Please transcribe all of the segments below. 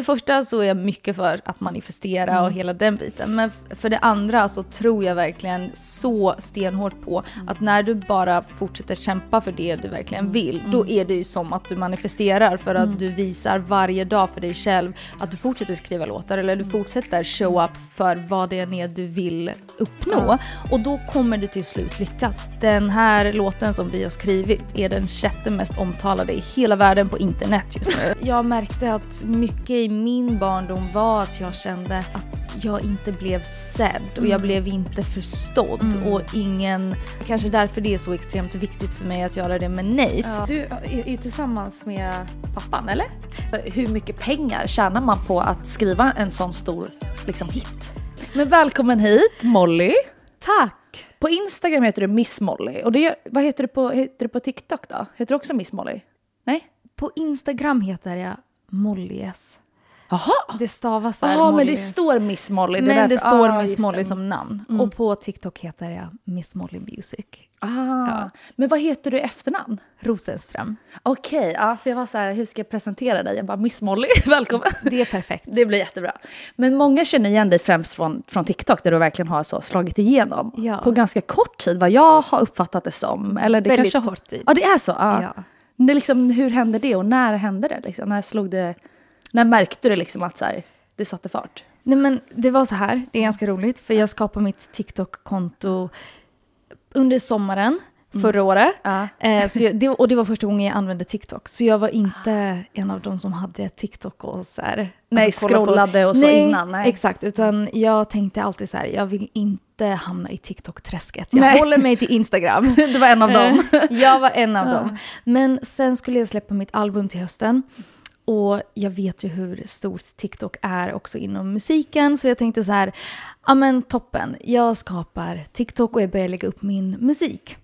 det första så är jag mycket för att manifestera Mm. och hela den biten. Men för det andra så tror jag verkligen så stenhårt på Mm. att när du bara fortsätter kämpa för det du verkligen Mm. vill, då är det ju som att du manifesterar för att du visar varje dag för dig själv att du fortsätter skriva låtar eller Mm. du fortsätter show up för vad det än är du vill uppnå. Och då kommer det till slut lyckas. Den här låten som vi har skrivit är den sjätte mest omtalade i hela världen på internet just nu. Jag märkte att mycket i min barndom var att jag kände att jag inte blev sedd och jag blev inte förstådd och ingen... Kanske därför det är så extremt viktigt för mig att göra det med Nate. Du är, är tillsammans med pappan, eller? Hur mycket pengar tjänar man på att skriva en sån stor liksom, hit? Men välkommen hit Molly! Tack! På Instagram heter du Miss Molly. Och det, vad heter du, på, heter du på TikTok då? Heter du också Miss Molly? Nej? På Instagram heter jag Mollies. Jaha! Det stavas så här Jaha, men det står Miss Molly. är Men det står ah, Miss Molly det. som namn. Och på TikTok heter jag Miss Molly Music. Ah. Men vad heter du i efternamn? Rosenström. Okej, ja, för jag var så här, hur ska jag presentera dig? Jag bara, Miss Molly, välkommen. Det är perfekt. Det blir jättebra. Men många känner igen dig främst från, från TikTok där du verkligen har så slagit igenom. Ja. På ganska kort tid, vad jag har uppfattat det som. Eller det Väldigt kanske... kort tid. Ja, det är så? Ja. Ja. Det liksom, hur hände det och när hände det? Liksom? När, slog det när märkte du liksom att så här, det satte fart? Nej men det var så här, det är ganska roligt för jag skapade mitt TikTok-konto under sommaren förra året. Ja. Eh, så jag, det, och det var första gången jag använde TikTok. Så jag var inte en av de som hade TikTok och så här. Nej, alltså, kolla på- scrollade och så nej, innan, nej. exakt. Utan jag tänkte alltid så här, jag vill inte hamna i TikTok-träsket. Jag Nej. håller mig till Instagram. Du var en av dem. jag var en av dem. Men sen skulle jag släppa mitt album till hösten. Och jag vet ju hur stort TikTok är också inom musiken. Så jag tänkte så här, ja men toppen. Jag skapar TikTok och jag börjar lägga upp min musik.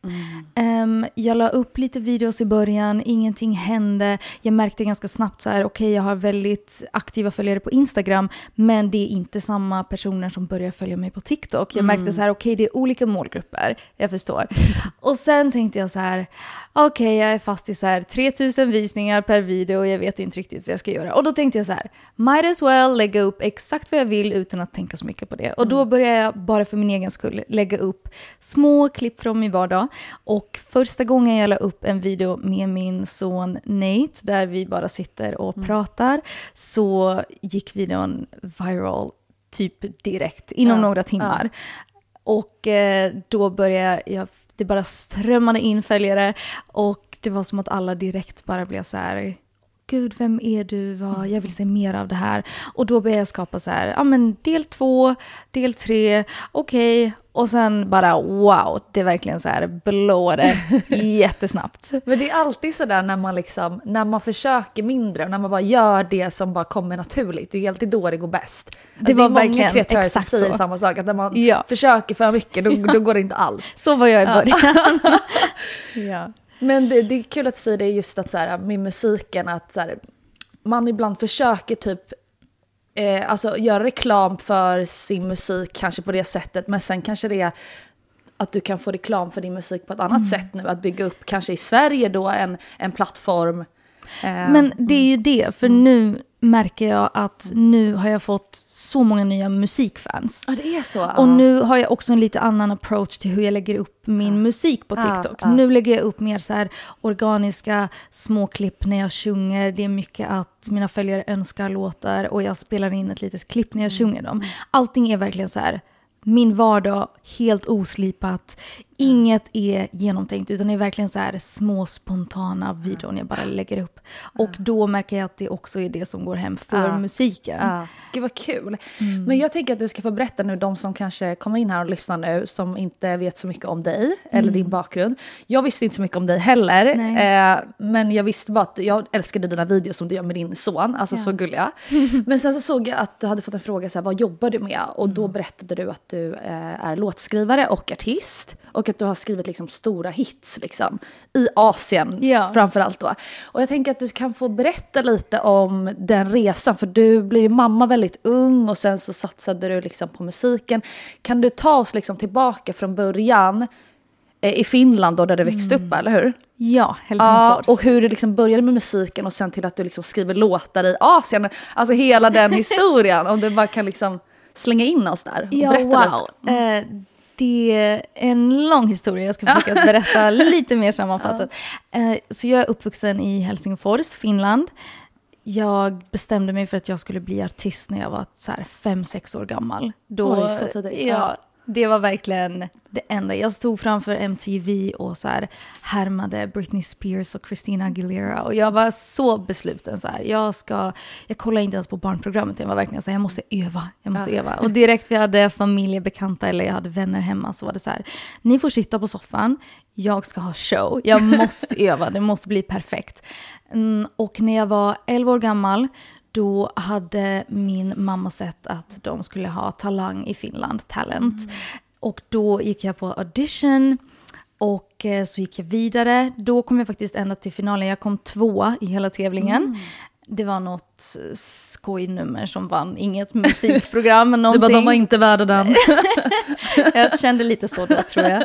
Ehm, jag la upp lite videos i början, ingenting hände. Jag märkte ganska snabbt så här, okej jag har väldigt aktiva följare på Instagram. Men det är inte samma personer som börjar följa mig på TikTok. Jag märkte så här, okej det är olika målgrupper. Jag förstår. och sen tänkte jag så här, okej jag är fast i så här 3000 visningar per video och jag vet inte riktigt vad jag ska göra. Och då tänkte jag så här, might as well lägga upp exakt vad jag vill utan att tänka så mycket på det. Och då började jag bara för min egen skull lägga upp små klipp från min vardag. Och första gången jag la upp en video med min son Nate, där vi bara sitter och pratar, så gick videon viral typ direkt, inom Ja, några timmar. Och eh, då började jag, det bara strömmade in följare och det var som att alla direkt bara blev så här Gud, vem är du? Vad, jag vill se mer av det här. Och då började jag skapa så här, ja men del två, del tre, okej. Och sen bara wow, det är verkligen så här blåade jättesnabbt. Men det är alltid sådär när man, liksom, när man försöker mindre och när man bara gör det som bara kommer naturligt. Det är alltid då det går bäst. Alltså, var det är många verkligen kreatörer som säger så. samma sak. Att när man Ja. försöker för mycket då, då går det inte alls. Så var jag i början. ja. Men det, det är kul att säger det just att så här, med musiken att så här, man ibland försöker typ eh, alltså göra reklam för sin musik kanske på det sättet men sen kanske det är att du kan få reklam för din musik på ett annat sätt nu. Att bygga upp kanske i Sverige då en, en plattform. Eh, Men det är ju det, för nu märker jag att nu har jag fått så många nya musikfans. Ja det är så. Och nu har jag också en lite annan approach till hur jag lägger upp min musik på Ja, TikTok. ja. Nu lägger jag upp mer så här organiska småklipp när jag sjunger. Det är mycket att mina följare önskar låtar och jag spelar in ett litet klipp när jag Mm. sjunger dem. Allting är verkligen så här min vardag, helt oslipat. Inget är genomtänkt utan det är verkligen så här små spontana videon jag bara lägger upp. Och då märker jag att det också är det som går hem för Ja. musiken. Ja, gud vad kul. Men jag tänker att du ska få berätta nu, de som kanske kommer in här och lyssnar nu, som inte vet så mycket om dig eller din bakgrund. Jag visste inte så mycket om dig heller, eh, men jag visste bara att jag älskade dina videos som du gör med din son, alltså så gulliga. Men sen så såg jag att du hade fått en fråga, så här, vad jobbar du med? Och då berättade du att du eh, är låtskrivare och artist. Och att du har skrivit liksom stora hits liksom, i Asien Ja. framförallt då. Och jag tänker att du kan få berätta lite om den resan, för du blev ju mamma väldigt ung och sen så satsade du liksom på musiken. Kan du ta oss liksom tillbaka från början? eh, i Finland då där du växte upp, eller hur? Ja, Ja, Helsingfors. och hur det liksom började med musiken och sen till att du liksom skriver låtar i Asien. Alltså hela den historien, om du bara kan liksom slänga in oss där och Ja, berätta wow. lite. Eh, det är en lång historia, jag ska försöka berätta lite mer sammanfattat. Eh, så jag är uppvuxen i Helsingfors, Finland. Jag bestämde mig för att jag skulle bli artist när jag var så här fem, sex år gammal. Då, Oj, så tidigt. ja, Ja. Det var verkligen det enda. Jag stod framför MTV och så här härmade Britney Spears och Christina Aguilera. Och jag var så besluten. Så här, jag, ska, jag kollade inte ens på barnprogrammet. Jag var verkligen så här, jag måste öva. Jag måste Ja. öva. Och direkt vi hade familjebekanta eller jag hade vänner hemma så var det så här, ni får sitta på soffan, jag ska ha show, jag måste öva, det måste bli perfekt. Mm, och när jag var 11 år gammal, då hade min mamma sett att de skulle ha talang i Finland, talent. Och då gick jag på audition. Och eh, så gick jag vidare. Då kom jag faktiskt ända till finalen. Jag kom tvåa i hela tävlingen. Det var något skojnummer som vann, inget musikprogram. men Du bara, de någonting. var inte värda den. Jag kände lite så då tror jag.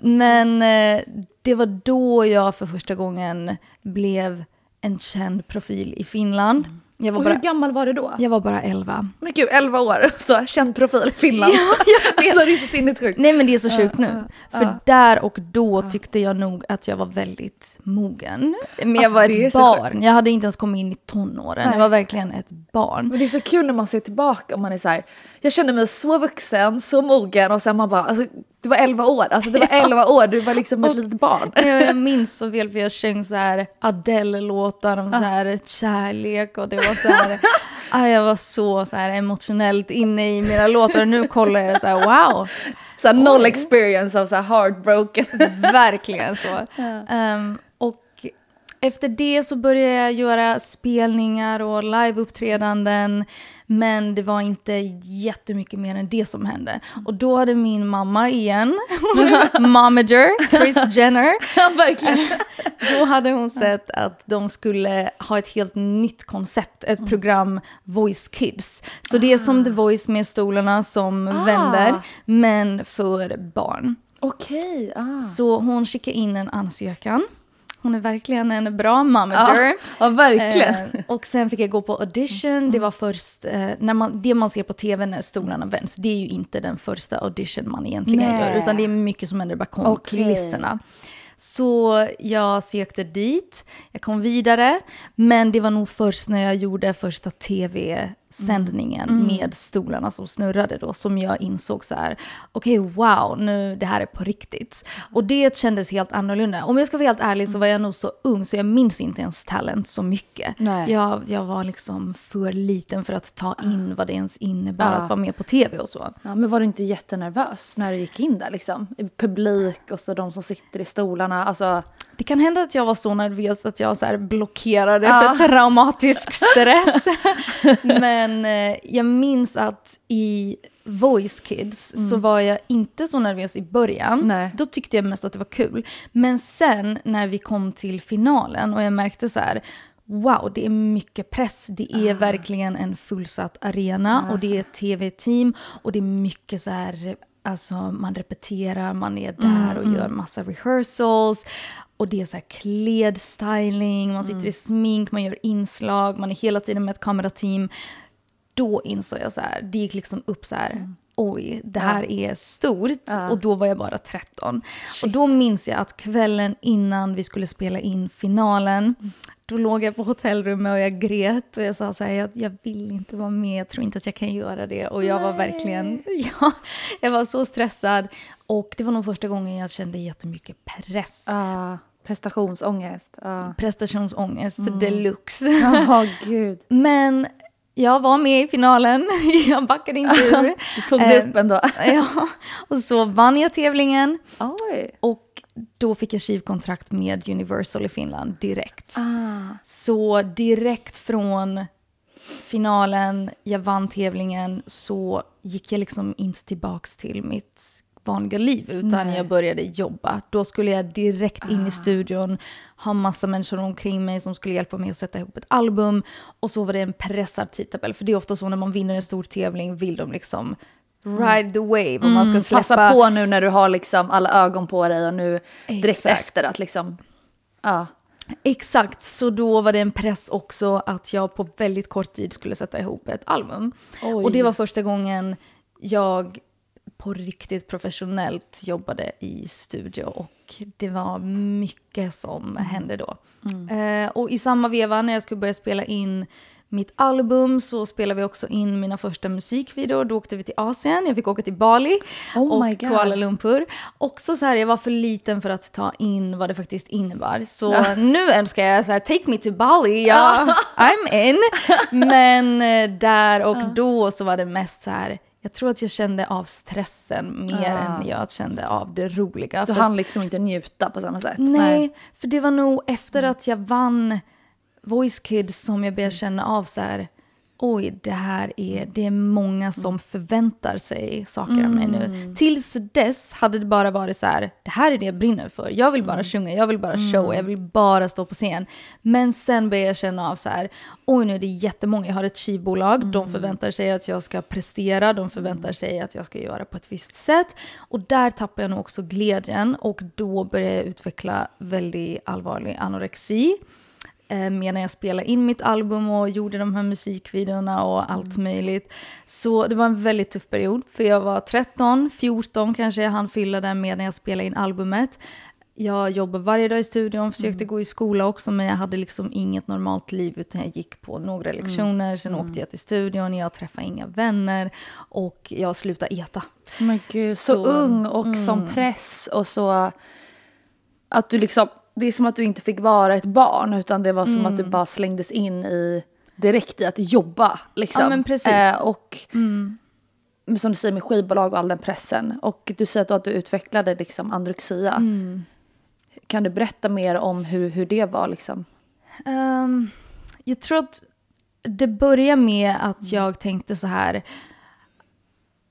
Men eh, det var då jag för första gången blev en känd profil i Finland. Jag var, Och hur bara, gammal var du då? jag var bara 11. Men gud, 11 år, så känd profil i Finland. alltså, det är så sinnessjukt. Nej men det är så sjukt nu. ja, För ja. där och då tyckte jag nog att jag var väldigt mogen. Men jag Alltså, var det är ett barn. Jag hade inte ens kommit in i tonåren. Nej. Jag var verkligen ett barn. Men det är så kul när man ser tillbaka och man är så här, jag känner mig så vuxen, så mogen och sen man bara, alltså du var 11 år, alltså det var 11 år, du var liksom ett litet barn. Jag, jag minns så väl för jag sjöng så här Adele-låtar om så här kärlek och det var så här, ah, jag var så, så här emotionellt inne i mina låtar och nu kollar jag så här wow, Så här, noll experience av så här heartbroken. verkligen så. Ehm, och efter det så började jag göra spelningar och liveuppträdanden. Men det var inte jättemycket mer än det som hände. Och då hade min mamma igen, momager, Chris Jenner, ja, verkligen. då hade hon sett att de skulle ha ett helt nytt koncept, ett program Voice Kids. Så det är som The Voice med stolarna som vänder, men för barn. Okej, ah. Så hon skickade in en ansökan. Hon är verkligen en bra manager. Ja, ja, verkligen. Eh, och sen fick jag gå på audition. Det var först, eh, när man, det man ser på tv när stolarna vänds, det är ju inte den första audition man egentligen Nej. gör, utan det är mycket som händer bakom Okej. kulisserna. Så jag sökte dit, jag kom vidare, men det var nog först när jag gjorde första tv-sändningen med stolarna som snurrade då som jag insåg så här, okej wow, nu det här är på riktigt. Och det kändes helt annorlunda. Om jag ska vara helt ärlig så var jag nog så ung så jag minns inte ens talent så mycket. Nej. Jag, jag var liksom för liten för att ta in vad det ens innebär Ja. att vara med på tv och så. Ja, men var du inte jättenervös när du gick in där liksom? Publik och så de som sitter i stolarna, alltså. Det kan hända att jag var så nervös att jag så blockerade Ja. för traumatisk stress. Men eh, jag minns att i Voice Kids så var jag inte så nervös i början. Nej. Då tyckte jag mest att det var kul. Men sen när vi kom till finalen och jag märkte så här, wow, det är mycket press. Det är verkligen en fullsatt arena och det är ett tv-team och det är mycket så här, alltså man repeterar, man är där och gör massa rehearsals. Och det är så här klädstyling, man sitter i smink, man gör inslag, man är hela tiden med ett kamerateam. Då insåg jag så här, det gick liksom upp så här, oj, det här är stort. Ja. Och då var jag bara 13. Och då minns jag att kvällen innan vi skulle spela in finalen, då låg jag på hotellrummet och jag grät och jag sa så här, jag, jag vill inte vara med, jag tror inte att jag kan göra det. Och jag var verkligen, ja, jag var så stressad. Och det var nog första gången jag kände jättemycket press. Uh, prestationsångest. Uh. Prestationsångest deluxe. Ja, gud. Men jag var med i finalen, jag backade inte ur. Du tog det Eh, upp ändå. ja, och så vann jag tävlingen Oj. och då fick jag skivkontrakt med Universal i Finland direkt. Ah. Så direkt från finalen, jag vann tävlingen, så gick jag liksom inte tillbaks till mitt liv, utan Nej. Ah. jag började jobba. Då skulle jag direkt in i studion, ha massa människor omkring mig som skulle hjälpa mig att sätta ihop ett album. Och så var det en pressad tidtabell, för det är ofta så när man vinner en stor tävling vill de liksom ride the wave om man ska Mm, släppa. Passa på nu när du har liksom alla ögon på dig och nu direkt Exakt. efter att liksom, ja. Exakt, så då var det en press också att jag på väldigt kort tid skulle sätta ihop ett album. Oj. Och det var första gången jag på riktigt professionellt jobbade i studio och det var mycket som hände då. Eh, och i samma veva när jag skulle börja spela in mitt album så spelade vi också in mina första musikvideor. Då åkte vi till Asien, jag fick åka till Bali Oh och. Kuala Lumpur. Också så här, jag var för liten för att ta in vad det faktiskt innebar. Så nu önskar jag så här, take me to Bali, ja, I'm in. Men eh, där och då så var det mest så här, jag tror att jag kände av stressen mer Ja. än jag kände av det roliga. Du hann liksom inte njuta på samma sätt. Nej, för det var nog efter att jag vann Voice Kids som jag började känna av så här, oj, det här är, det är många som förväntar sig saker av mig nu. Tills dess hade det bara varit så här, det här är det jag brinner för. Jag vill bara sjunga, jag vill bara showa, jag vill bara stå på scen. Men sen började jag känna av så här, oj nu är det jättemånga, jag har ett skivbolag, de förväntar sig att jag ska prestera, de förväntar sig att jag ska göra på ett visst sätt. Och där tappade jag nog också glädjen och då började jag utveckla väldigt allvarlig anorexi eh, medan jag spelade in mitt album och gjorde de här musikvideorna och allt möjligt. Så det var en väldigt tuff period, för jag var 13, 14 kanske jag hann fylla där medan jag spelade in albumet. Jag jobbade varje dag i studion, försökte gå i skola också, men jag hade liksom inget normalt liv, utan jag gick på några lektioner, sen åkte jag till studion, jag träffade inga vänner och jag slutade äta. Men gud, så, Så- ung och som press och så... Att du liksom... Det är som att du inte fick vara ett barn utan det var som att du bara slängdes in i direkt i att jobba. Liksom. Ja, men precis. Eh, och men som du säger med skivbolag och all den pressen. Och du säger att du utvecklade liksom androxia. Kan du berätta mer om hur, hur det var? Liksom? Ehm, jag tror att det börjar med att jag tänkte så här.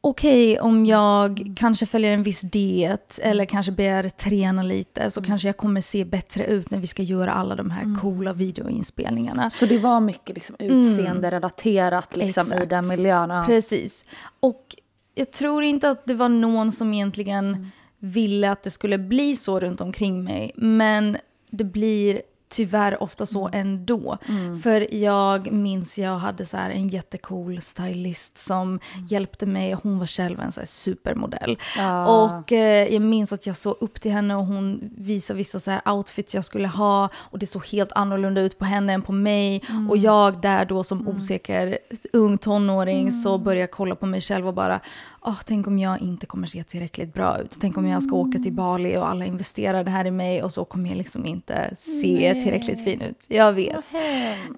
Okej, om jag kanske följer en viss diet eller kanske börjar träna lite så kanske jag kommer se bättre ut när vi ska göra alla de här coola videoinspelningarna. Så det var mycket liksom utseende-relaterat liksom, i den miljön? Ja. Precis. Och jag tror inte att det var någon som egentligen ville att det skulle bli så runt omkring mig. Men det blir tyvärr ofta så ändå. För jag minns jag hade så här en jättecool stylist som hjälpte mig. Hon var själv en så supermodell. Ja. Och eh, jag minns att jag såg upp till henne och hon visade vissa så här outfits jag skulle ha. Och det såg helt annorlunda ut på henne än på mig. Och jag där då som osäker ung tonåring så började jag kolla på mig själv och bara, "Åh, tänk om jag inte kommer se tillräckligt bra ut. Tänk om jag ska åka till Bali och alla investerar det här i mig och så kommer jag liksom inte se tillräckligt fin ut. Jag vet.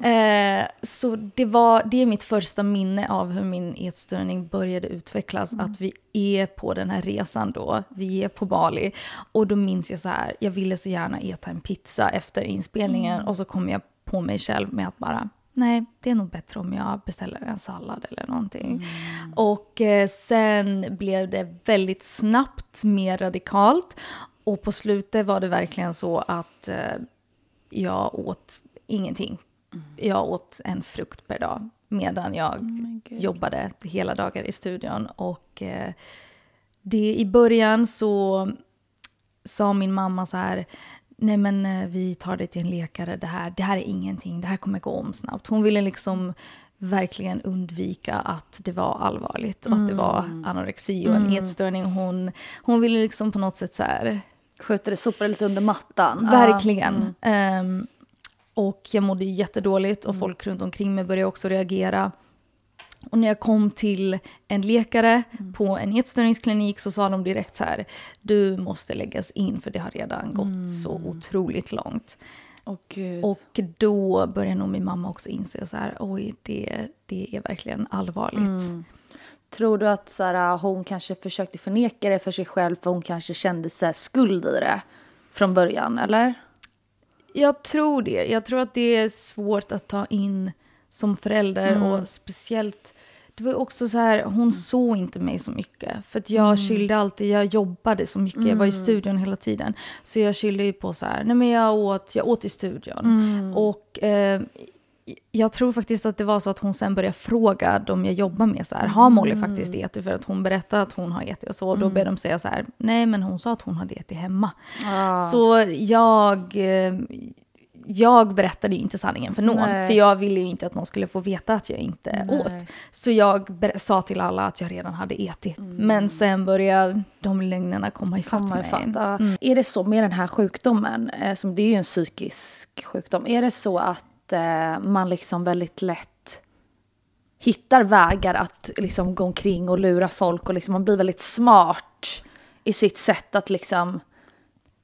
Eh, så det, var, det är mitt första minne av hur min ätstörning började utvecklas. Att vi är på den här resan då. Vi är på Bali. Och då minns jag så här, jag ville så gärna äta en pizza efter inspelningen. Och så kom jag på mig själv med att bara, nej, det är nog bättre om jag beställer en sallad eller någonting. Och eh, sen blev det väldigt snabbt mer radikalt. Och på slutet var det verkligen så att eh, jag åt ingenting. Jag åt en frukt per dag medan jag jobbade hela dagar i studion. Och eh, det, i början så sa min mamma så här, nej men eh, vi tar dig till en läkare, det här, det här är ingenting, det här kommer gå om snabbt. Hon ville liksom verkligen undvika att det var allvarligt och att det var anorexi och en ätstörning. Hon, hon ville liksom på något sätt så här, Skjuter det, sopar det lite under mattan. Verkligen. Ehm, och jag mådde jättedåligt och folk runt omkring mig började också reagera. Och när jag kom till en läkare på en ätstörningsklinik så sa de direkt så här, du måste läggas in för det har redan gått så otroligt långt. Gud. Och då började nog min mamma också inse så här, oj, det, det är verkligen allvarligt. Tror du att så här, hon kanske försökte förneka det för sig själv för hon kanske kände sig skuld i det från början, eller? Jag tror det. Jag tror att det är svårt att ta in som förälder och speciellt det var också så här, hon såg inte mig så mycket. För att jag skyllde alltid, jag jobbade så mycket, jag var i studion hela tiden. Så jag skyllde ju på så här, nej men jag åt, jag åt i studion. Och eh, jag tror faktiskt att det var så att hon sen började fråga de jag jobbar med så här, har Molly Mm. faktiskt ET? För att hon berättade att hon har ET och så. Och då började de säga så här, nej men hon sa att hon hade ET hemma. Ah. Så jag, eh, jag berättade ju inte sanningen för någon. Nej. För jag ville ju inte att någon skulle få veta att jag inte Nej. åt. Så jag sa till alla att jag redan hade ET. Men sen började de lögnerna komma ifatt Komma mig. ifatt, ja. Är det så med den här sjukdomen, eh, som det är ju en psykisk sjukdom, är det så att eh, man liksom väldigt lätt hittar vägar att liksom gå omkring och lura folk och liksom man blir väldigt smart i sitt sätt att liksom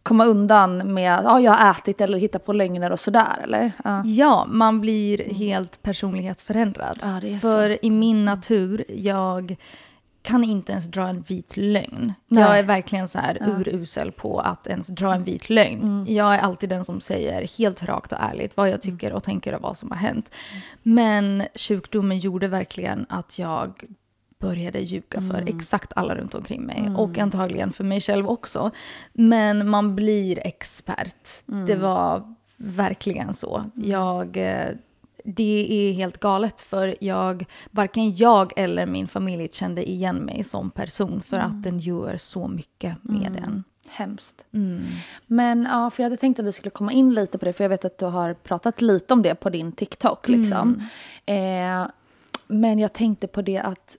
komma undan med att ja, jag har ätit eller hitta på lögner och sådär eller? Ja. Ja, man blir helt personlighetsförändrad. Ja, För i min natur, jag kan inte ens dra en vit lögn. Nej. Jag är verkligen så här urusel på att ens dra en vit lögn. Mm. Jag är alltid den som säger helt rakt och ärligt vad jag Mm. tycker och tänker och vad som har hänt. Men sjukdomen gjorde verkligen att jag började ljuga för Mm. exakt alla runt omkring mig. Och antagligen för mig själv också. Men man blir expert. Mm. Det var verkligen så. Jag, eh, det är helt galet för jag, varken jag eller min familj kände igen mig som person för Mm. att den gör så mycket med en. Hemskt. Men ja, för jag hade tänkt att vi skulle komma in lite på det, för jag vet att du har pratat lite om det på din TikTok. Liksom. Eh, men jag tänkte på det att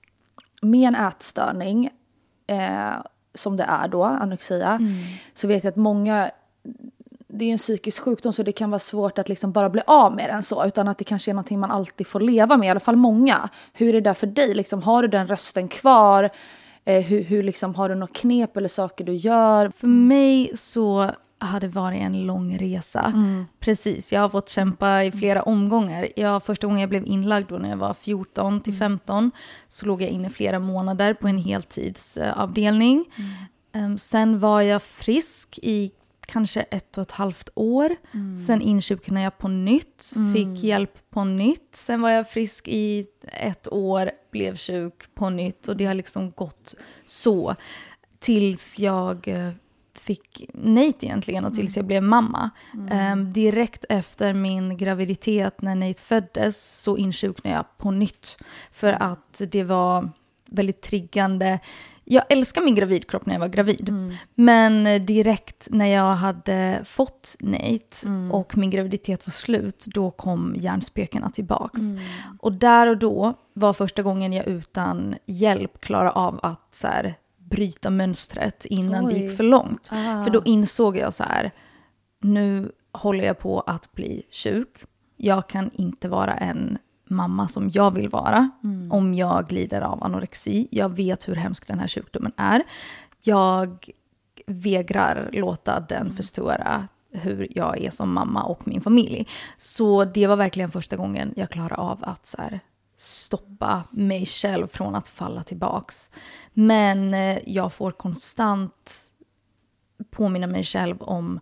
med en ätstörning, eh, som det är då, anorexia, så vet jag att många det är en psykisk sjukdom så det kan vara svårt att liksom bara bli av med den så. Utan att det kanske är någonting man alltid får leva med, i alla fall många. Hur är det för dig? Liksom, har du den rösten kvar? Eh, hur, hur liksom, har du något knep eller saker du gör? För mig så har det varit en lång resa. Precis, jag har fått kämpa i flera omgångar. Jag, första gången jag blev inlagd då när jag var 14 till 15 så låg jag inne flera månader på en heltidsavdelning. Ehm, sen var jag frisk i kanske ett och ett halvt år. Sen insjuknade jag på nytt, fick hjälp på nytt. Sen var jag frisk i ett år, blev sjuk på nytt och det har liksom gått så tills jag eh, fick Nate egentligen och tills jag blev mamma. Ehm, direkt efter min graviditet när Nate föddes så insjuknade jag på nytt. För att det var väldigt triggande. Jag älskar min gravidkropp när jag var gravid. Men direkt när jag hade fått Nate och min graviditet var slut, då kom hjärnspökena tillbaks. Och där och då var första gången jag utan hjälp klarade av att så här, bryta mönstret innan det Oj. gick för långt. Ah. För då insåg jag så här, nu håller jag på att bli sjuk. Jag kan inte vara en mamma som jag vill vara om jag glider av anorexi. Jag vet hur hemsk den här sjukdomen är. Jag vägrar låta den förstöra hur jag är som mamma och min familj. Så det var verkligen första gången jag klarade av att så här, stoppa mig själv från att falla tillbaks. Men eh, jag får konstant påminna mig själv om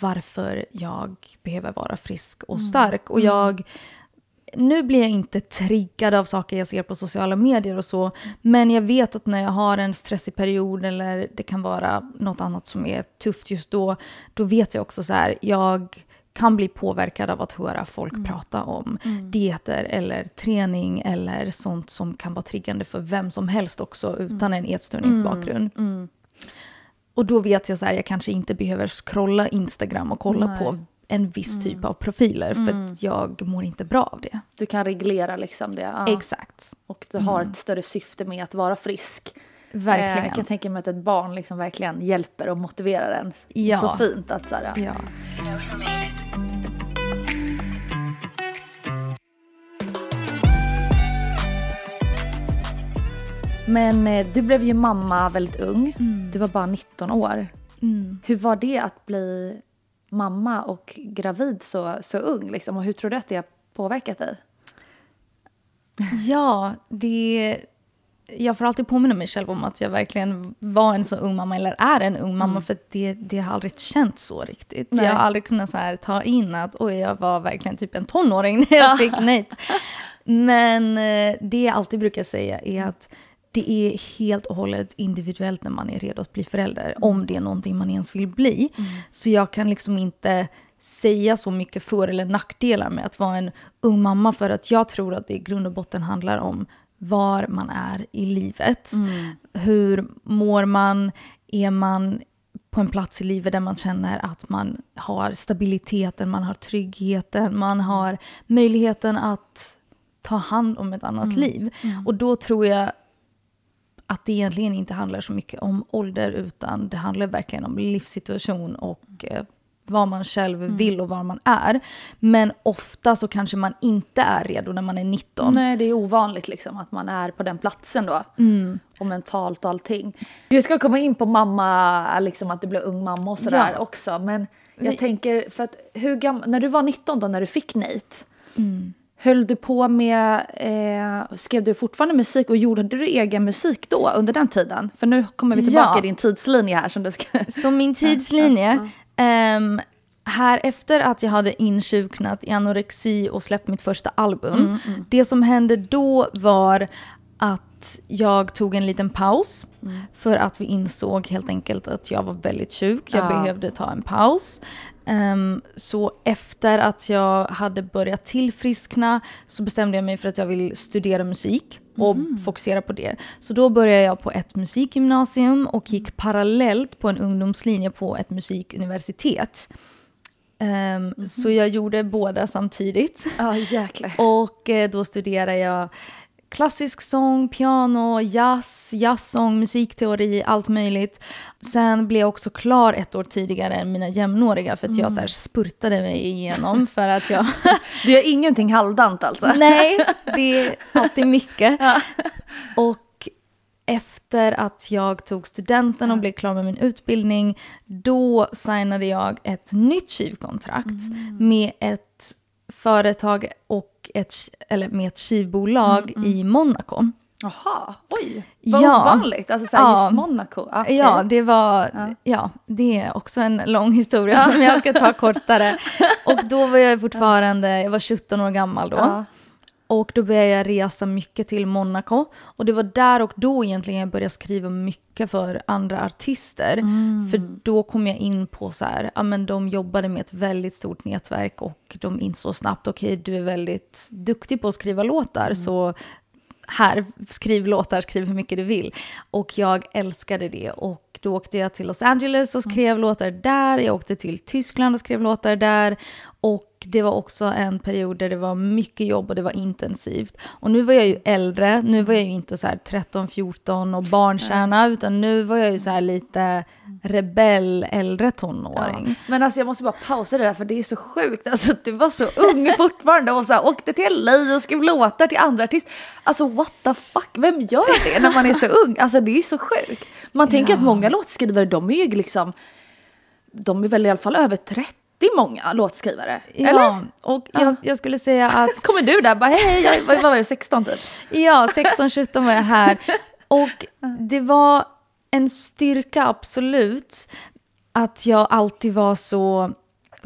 varför jag behöver vara frisk och stark. Och jag, nu blir jag inte triggad av saker jag ser på sociala medier och så, men jag vet att när jag har en stressig period eller det kan vara något annat som är tufft just då, då vet jag också så här, jag kan bli påverkad av att höra folk prata om dieter eller träning eller sånt som kan vara triggande för vem som helst också utan en ätstörningsbakgrund. Och då vet jag så här, jag kanske inte behöver scrolla Instagram och kolla Nej. på en viss typ av profiler för att jag mår inte bra av det. Du kan reglera liksom det. Ja. Exakt. Och du har ett större syfte med att vara frisk. Verkligen. Eh, jag kan tänka mig att ett barn liksom verkligen hjälper och motiverar en. Ja. Så fint att så här, Ja. Men eh, du blev ju mamma väldigt ung. Mm. Du var bara 19 år. Hur var det att bli mamma och gravid så, så ung? Liksom? Och hur tror du att det har påverkat dig? Ja, det... Jag får alltid påminna mig själv om att jag verkligen var en så ung mamma, eller är en ung mamma, för att det, det har aldrig känts så riktigt. Nej. Jag har aldrig kunnat så här, ta in att oj, jag var verkligen typ en tonåring när jag fick Nate. Men eh, det jag alltid brukar säga är att det är helt och hållet individuellt när man är redo att bli förälder, om det är någonting man ens vill bli. Så jag kan liksom inte säga så mycket för eller nackdelar med att vara en ung mamma för att jag tror att det i grund och botten handlar om var man är i livet. Mm. Hur mår man? Är man på en plats i livet där man känner att man har stabiliteten, man har tryggheten, man har möjligheten att ta hand om ett annat liv. Och då tror jag att det egentligen inte handlar så mycket om ålder utan det handlar verkligen om livssituation och eh, vad man själv vill och var man är. Men ofta så kanske man inte är redo när man är 19. Nej, det är ovanligt liksom att man är på den platsen då. Mm. Och mentalt och allting. Vi ska komma in på mamma, liksom att det blev ung mamma och sådär Ja. också. Men jag Vi- tänker, för att hur gammal, när du var 19 då, när du fick Nate. Mm. Höll du på med, eh, skrev du fortfarande musik och gjorde du egen musik då under den tiden? För nu kommer vi tillbaka Ja. i din tidslinje här som du ska... Så min tidslinje, ehm, här efter att jag hade insjuknat i anorexi och släppt mitt första album, det som hände då var att jag tog en liten paus för att vi insåg helt enkelt att jag var väldigt sjuk. Jag Ja. behövde ta en paus. Ehm, så efter att jag hade börjat tillfriskna så bestämde jag mig för att jag vill studera musik och fokusera på det. Så då började jag på ett musikgymnasium och gick parallellt på en ungdomslinje på ett musikuniversitet. Ehm, Så jag gjorde båda samtidigt. Jäklar. Och eh, då studerade jag klassisk sång, piano, jazz, jazzsång, musikteori, allt möjligt. Sen blev jag också klar ett år tidigare än mina jämnåriga för att jag så här spurtade mig igenom för att jag... Du gör ingenting halvdant alltså? Nej, det är alltid mycket. Och efter att jag tog studenten och blev klar med min utbildning, då signade jag ett nytt skivkontrakt med ett företag och ett, eller med ett skivbolag i Monaco. Jaha, oj. Vad Ja. ovanligt. Alltså såhär, Ja. just Monaco. Okej. Ja, det var, ja. det är också en lång historia som jag ska ta kortare. Och då var jag fortfarande, jag var 17 år gammal då. Och då började jag resa mycket till Monaco. Och det var där och då egentligen jag började skriva mycket för andra artister. För då kom jag in på så här, ja men de jobbade med ett väldigt stort nätverk och de insåg snabbt, okej du är väldigt duktig på att skriva låtar så här, skriv låtar, skriv hur mycket du vill. Och jag älskade det. Och då åkte jag till Los Angeles och skrev låtar där. Jag åkte till Tyskland och skrev låtar där. Och det var också en period där det var mycket jobb och det var intensivt. Och nu var jag ju äldre. Nu var jag ju inte så här 13, 14 och barnkärna. Utan nu var jag ju så här lite rebell, äldre tonåring. Men alltså jag måste bara pausa det där för det är så sjukt. Alltså du var så ung fortfarande och så här, åkte till LA och skrev låtar till andra artister. Alltså what the fuck, vem gör det när man är så ung? Alltså det är så sjukt. Man tänker Ja. att många låtskrivare de är ju liksom, de är väl i alla fall över 30 många låtskrivare. Ja, Eller? och jag, jag skulle säga att Kommer du där bara hej, jag, vad var det, 16 typ? Ja, 16-17 var jag här. Och det var en styrka, absolut, att jag alltid var så,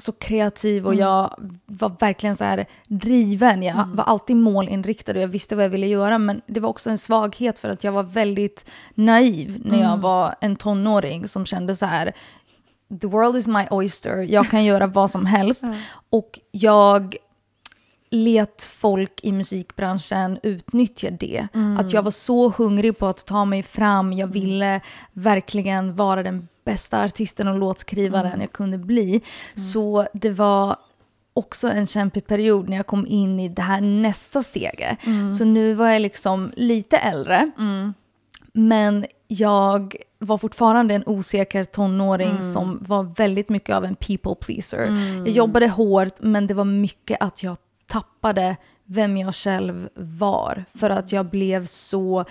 så kreativ och jag var verkligen så här driven. Jag var alltid målinriktad och jag visste vad jag ville göra. Men det var också en svaghet för att jag var väldigt naiv när jag var en tonåring som kände så här, the world is my oyster, jag kan göra vad som helst. Och jag let folk i musikbranschen utnyttja det. Att jag var så hungrig på att ta mig fram. Jag ville verkligen vara den bästa artisten och låtskrivaren jag kunde bli. Så det var också en kämpig period när jag kom in i det här nästa steget. Så nu var jag liksom lite äldre. Men jag var fortfarande en osäker tonåring som var väldigt mycket av en people pleaser. Jag jobbade hårt men det var mycket att jag tappade vem jag själv var. För att jag blev så...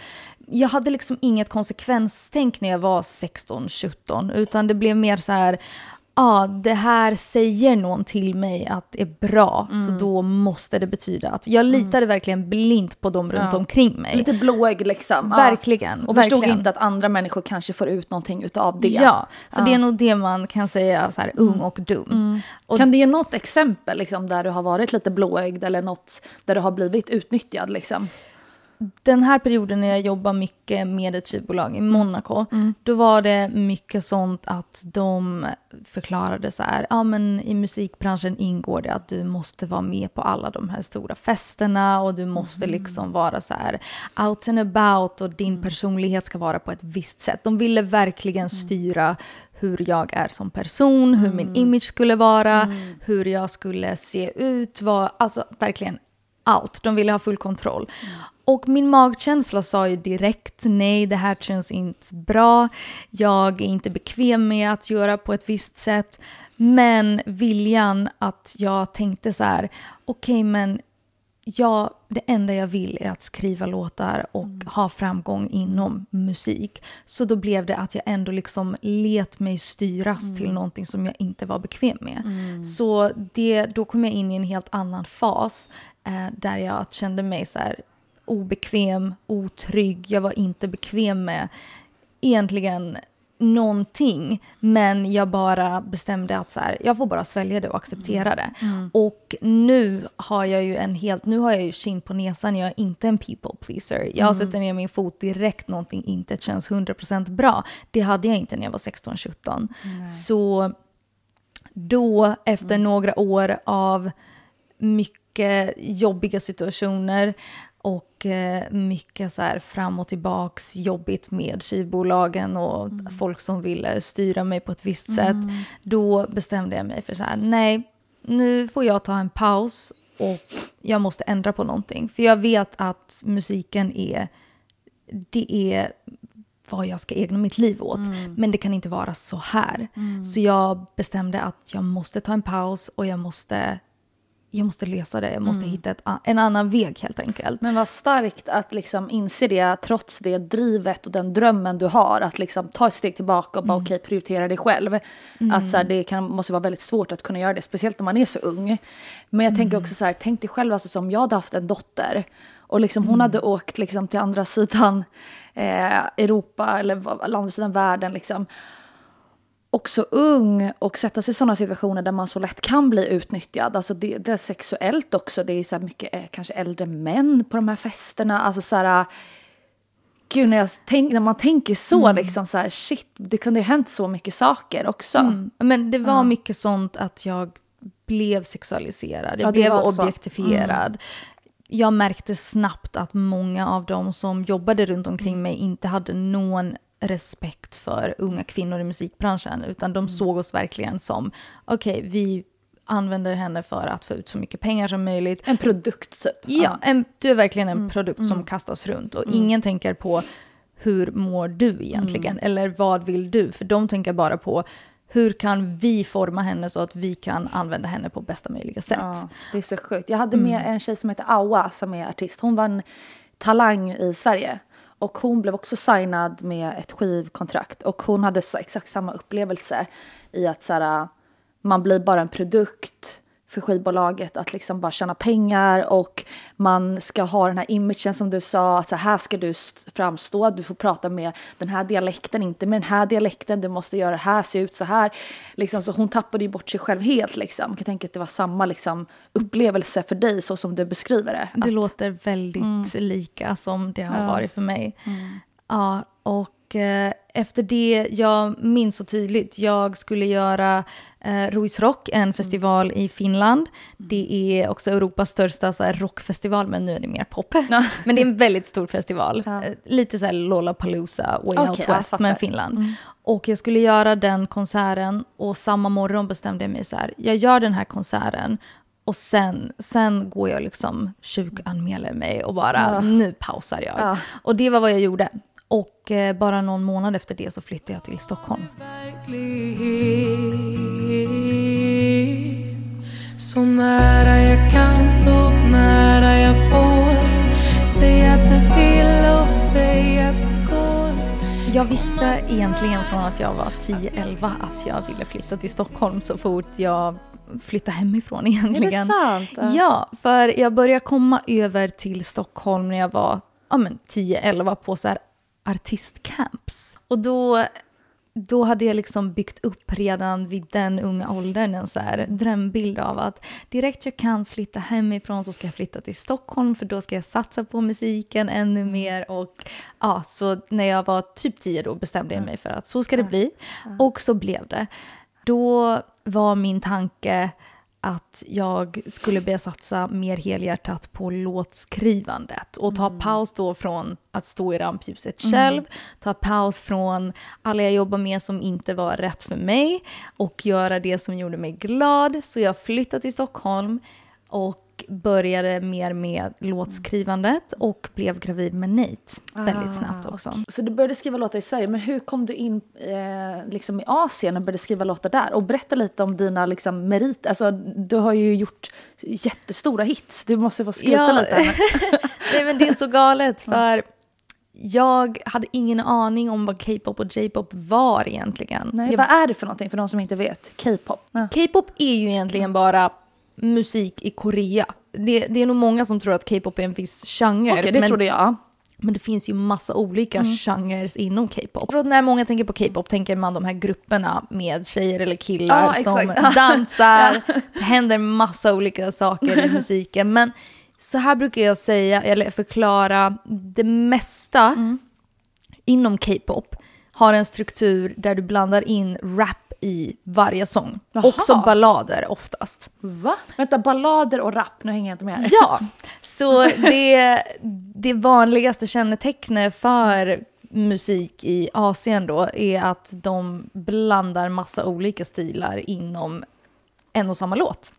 Jag hade liksom inget konsekvenstänk när jag var 16-17. Utan det blev mer så här... Ja, det här säger någon till mig att det är bra. Så då måste det betyda att... Jag litade verkligen blint på dem runt Ja. omkring mig. Lite blåögd liksom. Ja. Verkligen. Och förstod verkligen. inte att andra människor kanske får ut någonting utav det. Ja, så det är nog det man kan säga så här ung och dum. Och Kan du ge något exempel liksom, där du har varit lite blåögd eller något där du har blivit utnyttjad? Liksom? Den här perioden när jag jobbar mycket med ett skivbolag i Monaco, Mm. då var det mycket sånt att de förklarade så här, ja men i musikbranschen ingår det att du måste vara med på alla de här stora festerna och du måste Mm. liksom vara så här out and about och din personlighet ska vara på ett visst sätt. De ville verkligen Mm. styra hur jag är som person, hur min image skulle vara, hur jag skulle se ut, vad, alltså verkligen allt. De ville ha full kontroll. Och min magkänsla sa ju direkt nej, det här känns inte bra. Jag är inte bekväm med att göra på ett visst sätt. Men viljan att jag tänkte så här, okej men jag, det enda jag vill är att skriva låtar och ha framgång inom musik. Så då blev det att jag ändå liksom let mig styras till någonting som jag inte var bekväm med. Så det, då kom jag in i en helt annan fas eh, där jag kände mig så här obekväm, otrygg. Jag var inte bekväm med egentligen någonting. Men jag bara bestämde att så här, jag får bara svälja det och acceptera det. Och nu har jag ju en helt, nu har jag ju kind på näsan, jag är inte en people pleaser. Jag sätter ner min fot direkt någonting inte känns 100% bra. Det hade jag inte när jag var 16-17. Så då, efter några år av mycket jobbiga situationer och eh, mycket så här fram och tillbaks jobbigt med skivbolagen och folk som ville styra mig på ett visst sätt. Då bestämde jag mig för så här, nej, nu får jag ta en paus och jag måste ändra på någonting. För jag vet att musiken är, det är vad jag ska ägna mitt liv åt. Men det kan inte vara så här. Så jag bestämde att jag måste ta en paus och jag måste, jag måste lösa det. Jag måste hitta ett, en annan väg helt enkelt. Men vad starkt att liksom inse det trots det drivet och den drömmen du har. Att liksom ta ett steg tillbaka och bara okej prioritera dig själv. Att så här, det kan, måste vara väldigt svårt att kunna göra det, speciellt när man är så ung. Men jag tänker också så här, tänk dig själv alltså, som jag hade haft en dotter. Och liksom hon hade åkt liksom till andra sidan eh, Europa eller andra sidan världen. Liksom också ung och sätta sig i sådana situationer där man så lätt kan bli utnyttjad. Alltså det, det är sexuellt också. Det är så mycket eh, kanske äldre män på de här festerna. Alltså så här, gud när, tänk, när man tänker så liksom så här shit, det kunde ju hänt så mycket saker också. Mm. Men det var mycket sånt att jag blev sexualiserad. Jag Ja, blev objektifierad. Jag märkte snabbt att många av dem som jobbade runt omkring mig inte hade någon respekt för unga kvinnor i musikbranschen. Utan de såg oss verkligen som, okej, vi använder henne för att få ut så mycket pengar som möjligt. En produkt typ. Ja, en, du är verkligen en produkt som kastas runt och ingen tänker på hur mår du egentligen eller vad vill du? För de tänker bara på hur kan vi forma henne så att vi kan använda henne på bästa möjliga sätt. Ja, det är så sjukt. Jag hade med en tjej som heter Awa som är artist. Hon var en talang i Sverige. Och hon blev också signad med ett skivkontrakt. Och hon hade exakt samma upplevelse i att så här, man blir bara en produkt för skivbolaget att liksom bara tjäna pengar och man ska ha den här imagen som du sa, att så här ska du st- framstå, du får prata med den här dialekten, inte med den här dialekten, du måste göra det här, se ut så här. Liksom, så hon tappade ju bort sig själv helt liksom. Jag kan tänka att det var samma liksom, upplevelse för dig så som du beskriver det. Det Att- låter väldigt lika som det har varit för mig. Ja, och eh, efter det, jag minns så tydligt, jag skulle göra eh, Ruis Rock, en festival i Finland. Det är också Europas största så här, rockfestival, men nu är det mer pop. men det är en väldigt stor festival. Ja. Eh, lite så här Lollapalooza, Way Okej, Out West, men Finland. Och jag skulle göra den konserten och samma morgon bestämde jag mig så här, jag gör den här konserten och sen, sen går jag liksom sjukanmäler mig och bara, Ja. nu pausar jag. Ja. Och det var vad jag gjorde. Och eh, bara någon månad efter det så flyttade jag till Stockholm. Så nära jag kan, så nära jag får Säg att du vill och säg att det går Jag visste egentligen från att jag var 10-11 att jag ville flytta till Stockholm så fort jag flyttade hemifrån Är egentligen. det sant? Ja, för jag började komma över till Stockholm när jag var ja, men 10-11 på så här artistcamps. Och då, då hade jag liksom byggt upp redan vid den unga åldern en så här drömbild av att direkt jag kan flytta hemifrån så ska jag flytta till Stockholm för då ska jag satsa på musiken ännu mer. Och ja, så när jag var typ tio då bestämde jag mig för att så ska det bli. Och så blev det. Då var min tanke att jag skulle börja satsa mer helhjärtat på låtskrivandet och ta paus då från att stå i rampljuset själv, ta paus från alla jag jobbar med som inte var rätt för mig och göra det som gjorde mig glad. Så jag flyttade till Stockholm och började mer med låtskrivandet och blev gravid med Nate väldigt snabbt också. Så du började skriva låtar i Sverige, men hur kom du in eh, liksom i Asien och började skriva låtar där? Och berätta lite om dina liksom, meriter. Alltså, du har ju gjort jättestora hits. Du måste få skryta Ja. lite. Nej men det är så galet för jag hade ingen aning om vad K-pop och J-pop var egentligen. Nej, Jag- vad är det för någonting för de som inte vet? K-pop? Ja. K-pop är ju egentligen bara musik i Korea. Det, det är nog många som tror att K-pop är en viss genre. Okej, det men, trodde jag. men det finns ju massa olika Mm. genrer inom K-pop. När många tänker på K-pop tänker man de här grupperna med tjejer eller killar Ja, som dansar. Det händer massa olika saker i musiken. Men så här brukar jag säga, eller förklara, det mesta Mm. inom K-pop har en struktur där du blandar in rap i varje sång. Jaha. Också ballader oftast. Va? Vänta, ballader och rap, nu hänger jag inte med. här. Ja, så det, det vanligaste kännetecknet för musik i Asien då är att de blandar massa olika stilar inom en och samma låt.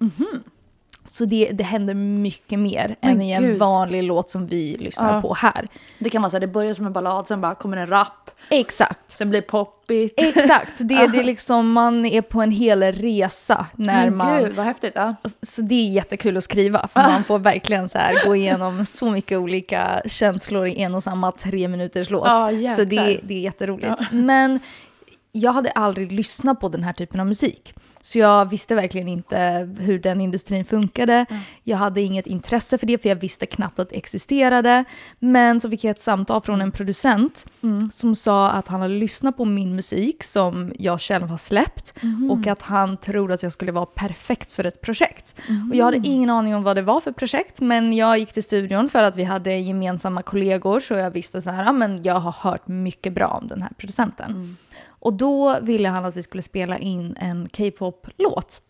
Så det, det händer mycket mer Men än i en gud. vanlig låt som vi lyssnar Ja. på här. Det kan vara så här, det börjar som en ballad, sen bara kommer en rap, Exakt. sen blir det poppigt. Exakt, det, det är liksom, man är på en hel resa när Men man... Gud, vad häftigt. Ja. Så det är jättekul att skriva, för man får verkligen så här gå igenom så mycket olika känslor i en och samma tre minuters låt. Ja, så det, det är jätteroligt. Men jag hade aldrig lyssnat på den här typen av musik. Så jag visste verkligen inte hur den industrin funkade. Jag hade inget intresse för det, för jag visste knappt att det existerade. Men så fick jag ett samtal från en producent som sa att han hade lyssnat på min musik som jag själv har släppt och att han tror att jag skulle vara perfekt för ett projekt. Och jag hade ingen aning om vad det var för projekt, men jag gick till studion för att vi hade gemensamma kollegor, så jag visste så här, men jag har hört mycket bra om den här producenten. Och då ville han att vi skulle spela in en K-pop-låt.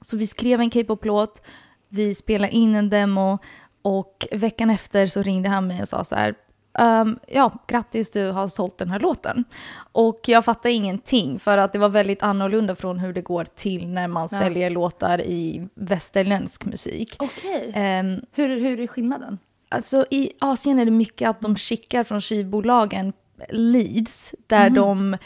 Så vi skrev en K-pop-låt, vi spelade in en demo och veckan efter så ringde han mig och sa så här, "Ehm, ja, grattis du har sålt den här låten. Och jag fattade ingenting för att det var väldigt annorlunda från hur det går till när man Ja. säljer låtar i västerländsk musik. Okej. Ehm, Hur, hur är skillnaden? Alltså i Asien är det mycket att de skickar från skivbolagen leads där de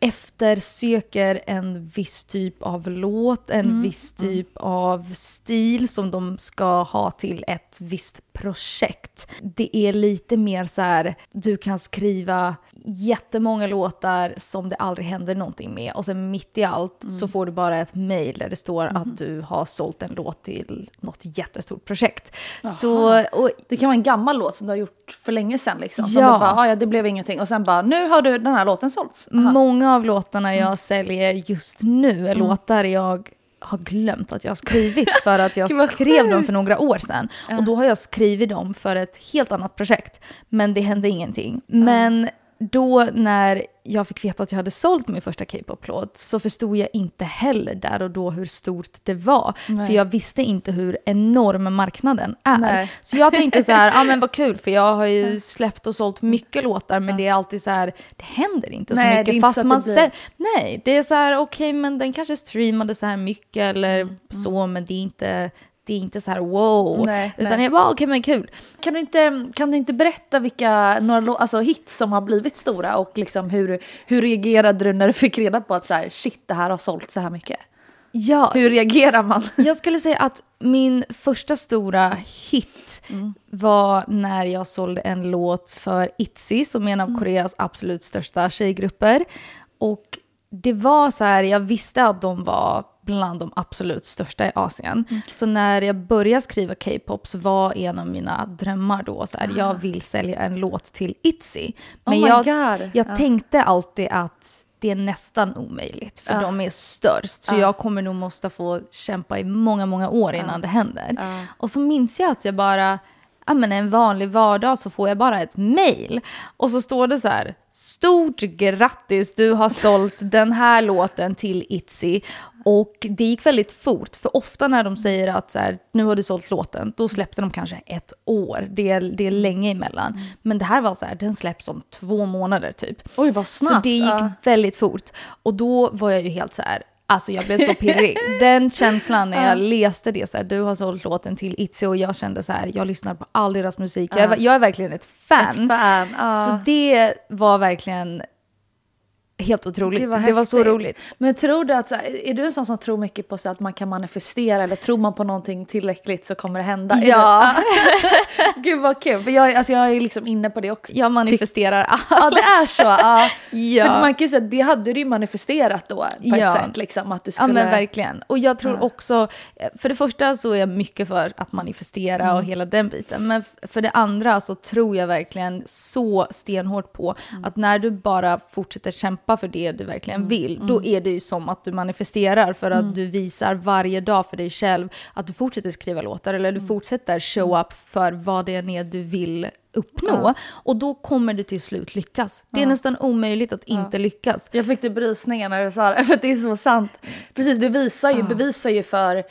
eftersöker en viss typ av låt, en viss typ av stil som de ska ha till ett visst projekt. Det är lite mer så här, du kan skriva jättemånga låtar som det aldrig händer någonting med och sen mitt i allt så får du bara ett mail där det står att du har sålt en låt till något jättestort projekt. Så, och Det kan vara en gammal låt som du har gjort för länge sedan. Liksom. Som Ja. bara, "Ah, ja, det blev ingenting. Och sen bara, nu har du den här låten sålts. Aha. Många av låtarna jag säljer just nu är låtar jag har glömt att jag har skrivit för att jag skrev dem för några år sedan. Och då har jag skrivit dem för ett helt annat projekt. Men det hände ingenting. Men då när jag fick veta att jag hade sålt min första K-pop-låt så förstod jag inte heller där och då hur stort det var. Nej. För jag visste inte hur enorm marknaden är. Nej. Så jag tänkte så här, ja ah, men vad kul för jag har ju släppt och sålt mycket låtar men det är alltid så här, det händer inte Nej, så det är mycket inte fast så man säljer. Nej, det är så här okej men den kanske streamade så här mycket eller Mm, så men det är inte, det är inte så här wow. Nej, Utan nej. jag bara okej men kul. Kan, du inte, kan du inte berätta vilka några alltså, hits som har blivit stora och liksom hur, hur reagerade du när du fick reda på att så här, shit, det här har sålt så här mycket? Ja, Hur reagerar man? Jag skulle säga att min första stora hit var när jag sålde en låt för ITZY, som är en av Koreas absolut största tjejgrupper. Och det var så här, jag visste att de var bland de absolut största i Asien. Så när jag började skriva K-pop så var en av mina drömmar då så här, jag vill sälja en låt till ITZY. Men Oh jag, God. jag Ja. tänkte alltid att det är nästan omöjligt, för de är störst. Så jag kommer nog måste få kämpa i många, många år innan det händer. Och så minns jag att jag bara, ja men en vanlig vardag så får jag bara ett mail. Och så står det så här, stort grattis, du har sålt den här låten till Itzy. Och det gick väldigt fort, för ofta när de säger att så här, nu har du sålt låten, då släppte de kanske ett år. Det är, det är länge emellan. Men det här var så här, den släpps om två månader typ. Oj, vad Så snabbt. det gick väldigt fort. Och då var jag ju helt så här, alltså jag blev så pirrig. Den känslan när jag läste det, så här, du har sålt låten till Itzy och jag kände så här, jag lyssnar på all deras musik. Jag, är- jag är verkligen ett fan. Ett fan. Så det var verkligen helt otroligt. Gud, vad det var så roligt. Men tror du att, så här, är du en sån som tror mycket på så att man kan manifestera eller tror man på någonting tillräckligt så kommer det hända? Ja. Gud vad kul, för jag, alltså, jag är liksom inne på det också. Jag manifesterar allt. Ja det är så. Ja. Ja. För man kan ju säga det hade du ju manifesterat då på Ja. ett sätt. Liksom, att du Ja skulle... men verkligen. Och jag tror också, eh, för det första så är jag mycket för att manifestera Mm. och hela den biten. Men för det andra så tror jag verkligen så stenhårt på Mm. att när du bara fortsätter kämpa för det du verkligen Mm. vill, då är det ju som att du manifesterar för att du visar varje dag för dig själv att du fortsätter skriva låtar eller Mm. du fortsätter show up för vad det är du vill uppnå. Och då kommer du till slut lyckas. Det är nästan omöjligt att inte lyckas. Jag fick typ rysningar när du sa det, för det är så sant. Precis, du visar ju, bevisar ju för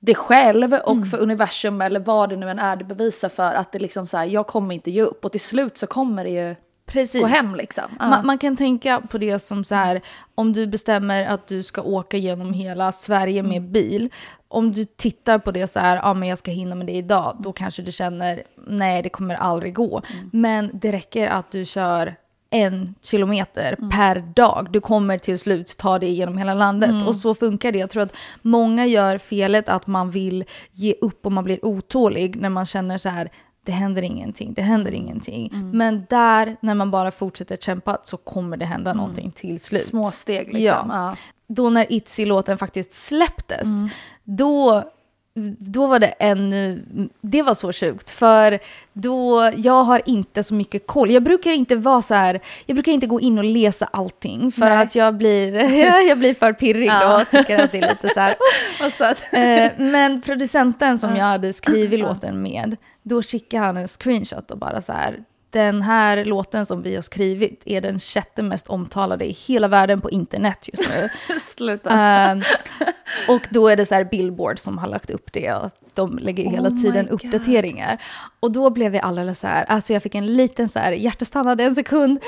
dig själv och Mm. för universum eller vad det nu än är du bevisar för att det liksom så här, jag kommer inte ge upp och till slut så kommer det ju Precis. gå hem liksom. Ja. Man, man kan tänka på det som så här, om du bestämmer att du ska åka genom hela Sverige med Mm. bil. Om du tittar på det så här, ja men jag ska hinna med det idag, då kanske du känner, nej det kommer aldrig gå. Mm. Men det räcker att du kör en kilometer Mm. per dag. Du kommer till slut ta dig genom hela landet. Mm. Och så funkar det. Jag tror att många gör felet att man vill ge upp och man blir otålig när man känner så här, det händer ingenting, det händer ingenting. Mm. Men där, när man bara fortsätter kämpa, så kommer det hända någonting till slut. Mm. Små steg liksom. Ja. Ja. Då när Itzy-låten faktiskt släpptes, Mm. då, då var det ännu... Det var så sjukt, för då, jag har inte så mycket koll. Jag brukar inte vara så här, jag brukar inte gå in och läsa allting, för Nej. att jag blir, jag blir för pirrig då Ja. och tycker att det är lite så här... Eh, men producenten som jag hade skrivit låten med, då skickade han en screenshot och bara så här, den här låten som vi har skrivit är den sjätte mest omtalade i hela världen på internet just nu. sluta. Ehm, och då är det så här Billboard som har lagt upp det och de lägger ju hela Oh tiden uppdateringar. Och då blev jag alldeles så här, alltså jag fick en liten så här hjärtestannade en sekund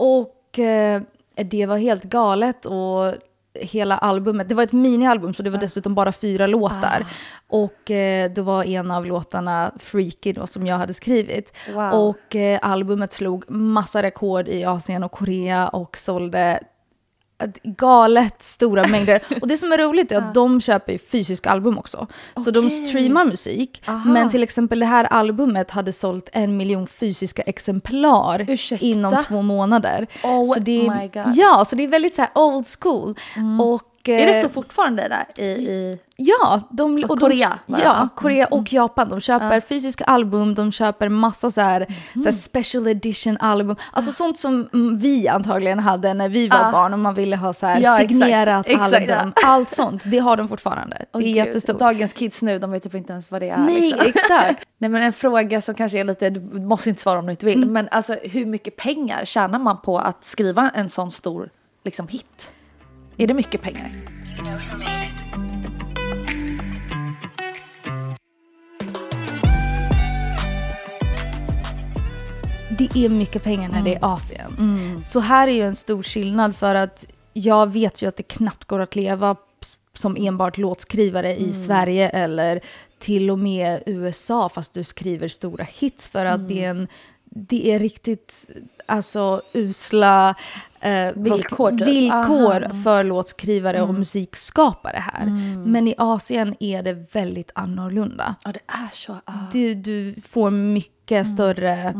och eh, det var helt galet och hela albumet, det var ett minialbum så det var dessutom bara fyra låtar. Och eh, då var en av låtarna Freaky då, som jag hade skrivit. Wow. Och eh, albumet slog massa rekord i Asien och Korea och sålde galet stora mängder. Och det som är roligt är att de köper ju fysiska album också. Så de Okej. streamar musik. Aha. Men till exempel det här albumet hade sålt en miljon fysiska exemplar Ursäkta? inom två månader. Oh så det är, my God. Ja, så det är väldigt så här old school. Och, är det eh, så fortfarande där i... i... Ja, de, Och Korea, De, ja, Mm, Korea och Japan. De köper fysiska album, de köper massa så här, så Mm. här special edition album. Alltså sånt som mm, vi antagligen hade när vi var Ah. barn och man ville ha så här Ja, exakt. signerat Exakt, album. Allt sånt, det har de fortfarande. Det Åh, är gud, jättestort. Dagens kids nu, de vet typ inte ens vad det är. Nej, liksom. exakt. Nej men en fråga som kanske är lite, du måste inte svara om du inte Mm. vill, men alltså hur mycket pengar tjänar man på att skriva en sån stor liksom, hit? Är det mycket pengar? Det är mycket pengar när det Mm. är Asien. Så här är ju en stor skillnad för att jag vet ju att det knappt går att leva som enbart låtskrivare Mm. i Sverige eller till och med USA fast du skriver stora hits för att det är Mm. en det är riktigt alltså, usla eh, Villkor, typ. villkor Aha. för låtskrivare Mm. och musikskapare här. Men i Asien är det väldigt annorlunda. Ja det är så. ah. Du, du får mycket Mm. större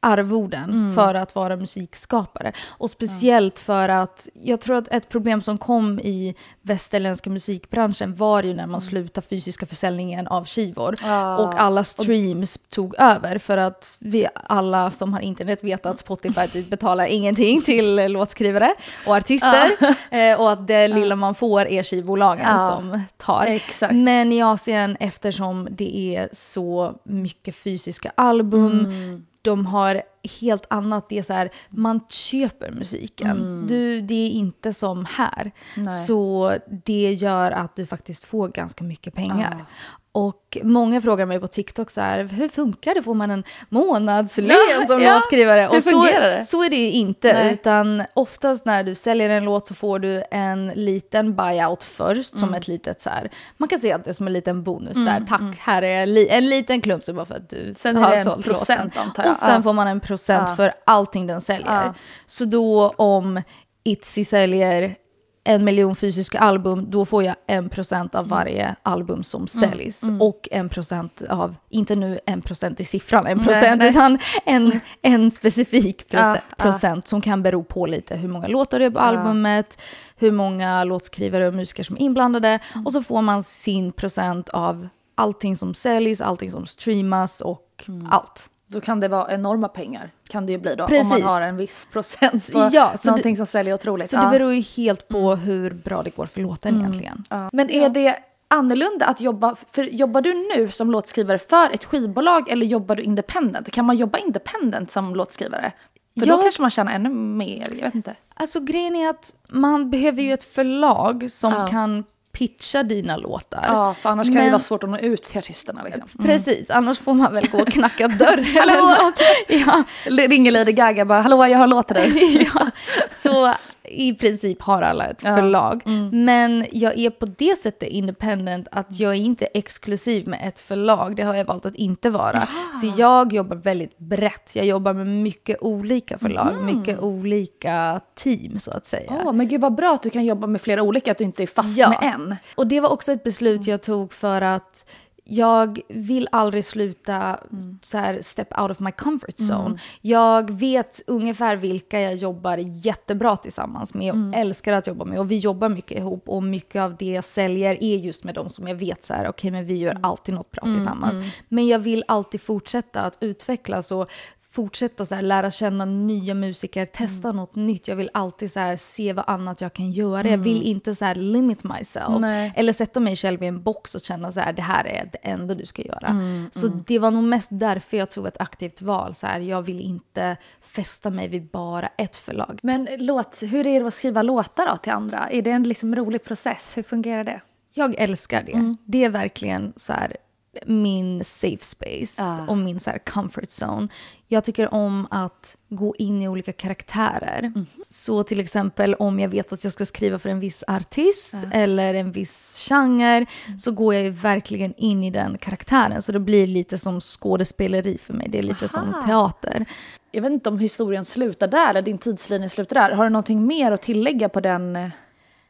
arvoden för att vara musikskapare. Och speciellt för att jag tror att ett problem som kom i västerländska musikbranschen var ju när man slutade fysiska försäljningen av skivor. Och alla streams tog över för att vi alla som har internet vet att Spotify typ betalar ingenting till låtskrivare och artister. Eh, och att det lilla man får är skivbolagen Ja. som tar. Exakt. Men i Asien, eftersom det är så mycket fysiska album, Mm. De har helt annat. Det är så här, man köper musiken. Du, det är inte som här. Mm. Nej. Så det gör att du faktiskt får ganska mycket pengar. Ah. Och många frågar mig på TikTok så här, hur funkar det? Får man en månadslön Ja, som ja. låtskrivare? Och så, så är det ju inte, Nej. utan oftast när du säljer en låt så får du en liten buyout först, Mm. som ett litet så här, man kan se att det är som en liten bonus, så här, tack, här är li, en liten klump så bara för att du Sen har sålt procent, låten. Och sen Ja. får man en procent för allting den säljer. Så då om Itzy säljer en miljon fysiska album, då får jag en procent Mm. av varje album som säljs. Och en procent av, inte nu en procent i siffran, en procent, nej. utan en, en specifik procent, Ja, ja. procent som kan bero på lite hur många låtar det är på albumet, hur många låtskrivare och musiker som är inblandade. Mm. Och så får man sin procent av allting som säljs, allting som streamas och Mm. allt. Då kan det vara enorma pengar, kan det ju bli då. Om Precis. man har en viss procent på Ja, någonting det- som säljer otroligt. Så Ja. det beror ju helt på hur bra det går för låten egentligen. Ja. Men är det annorlunda att jobba, för jobbar du nu som låtskrivare för ett skivbolag eller jobbar du independent? Kan man jobba independent som låtskrivare? För Jag- då kanske man tjänar ännu mer, jag vet inte. Alltså grejen är att man behöver ju ett förlag som Ja. kan pitcha dina låtar. Ja, för annars kan det Men- vara svårt att nå ut till artisterna liksom. Precis, annars får man väl gå och knacka dörr eller. Ja. Ringer Lady Gaga bara, hallå jag har låt till dig. ja. Så i princip har alla ett Ja. förlag. Men jag är på det sättet independent att jag är inte exklusiv med ett förlag. Det har jag valt att inte vara. Så jag jobbar väldigt brett. Jag jobbar med mycket olika förlag, mycket olika team så att säga. Åh, men gud vad bra att du kan jobba med flera olika, att du inte är fast Ja. med en. Och det var också ett beslut jag tog för att jag vill aldrig sluta så här, step out of my comfort zone. Jag vet ungefär vilka jag jobbar jättebra tillsammans med och älskar att jobba med. Och vi jobbar mycket ihop och mycket av det jag säljer är just med dem som jag vet så här, okej men vi gör alltid något bra tillsammans. Men jag vill alltid fortsätta att utvecklas och fortsätta så här, lära känna nya musiker, testa något nytt. Jag vill alltid så här, se vad annat jag kan göra. Jag vill inte så här, limit myself. Nej. Eller sätta mig själv i en box och känna så här, det här är det enda du ska göra. så det var nog mest därför jag tog ett aktivt val. Så här, jag vill inte fästa mig vid bara ett förlag. Men låt, hur är det att skriva låtar då till andra? Är det en liksom rolig process? Hur fungerar det? Jag älskar det. Det är verkligen så här min safe space Ah. och min så comfort zone. Jag tycker om att gå in i olika karaktärer. Så till exempel om jag vet att jag ska skriva för en viss artist eller en viss genre så går jag ju verkligen in i den karaktären. Så det blir lite som skådespeleri för mig. Det är lite som Aha. teater. Jag vet inte om historien slutar där eller din tidslinje slutar där. Har du någonting mer att tillägga på den eh,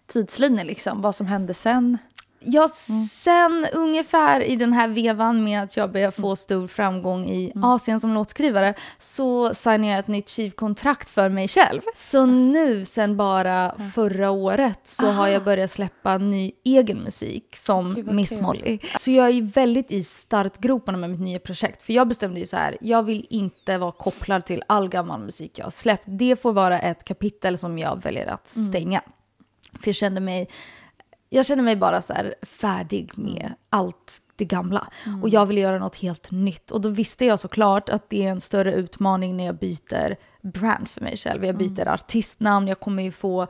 tidslinjen liksom? Vad som hände sen? Ja, sen ungefär i den här vevan med att jag börjar få stor framgång i Asien som låtskrivare så signar jag ett nytt skivkontrakt för mig själv. Så nu, sen bara förra året, så har jag börjat släppa ny egen musik som Gud, Miss. Molly. Så jag är ju väldigt i startgroparna med mitt nya projekt. För jag bestämde ju så här, jag vill inte vara kopplad till all gammal musik jag har släppt. Det får vara ett kapitel som jag väljer att stänga. För jag kände mig jag känner mig bara så färdig med allt det gamla. Och jag vill göra något helt nytt. Och då visste jag såklart att det är en större utmaning när jag byter brand för mig själv. Jag byter artistnamn, jag kommer ju få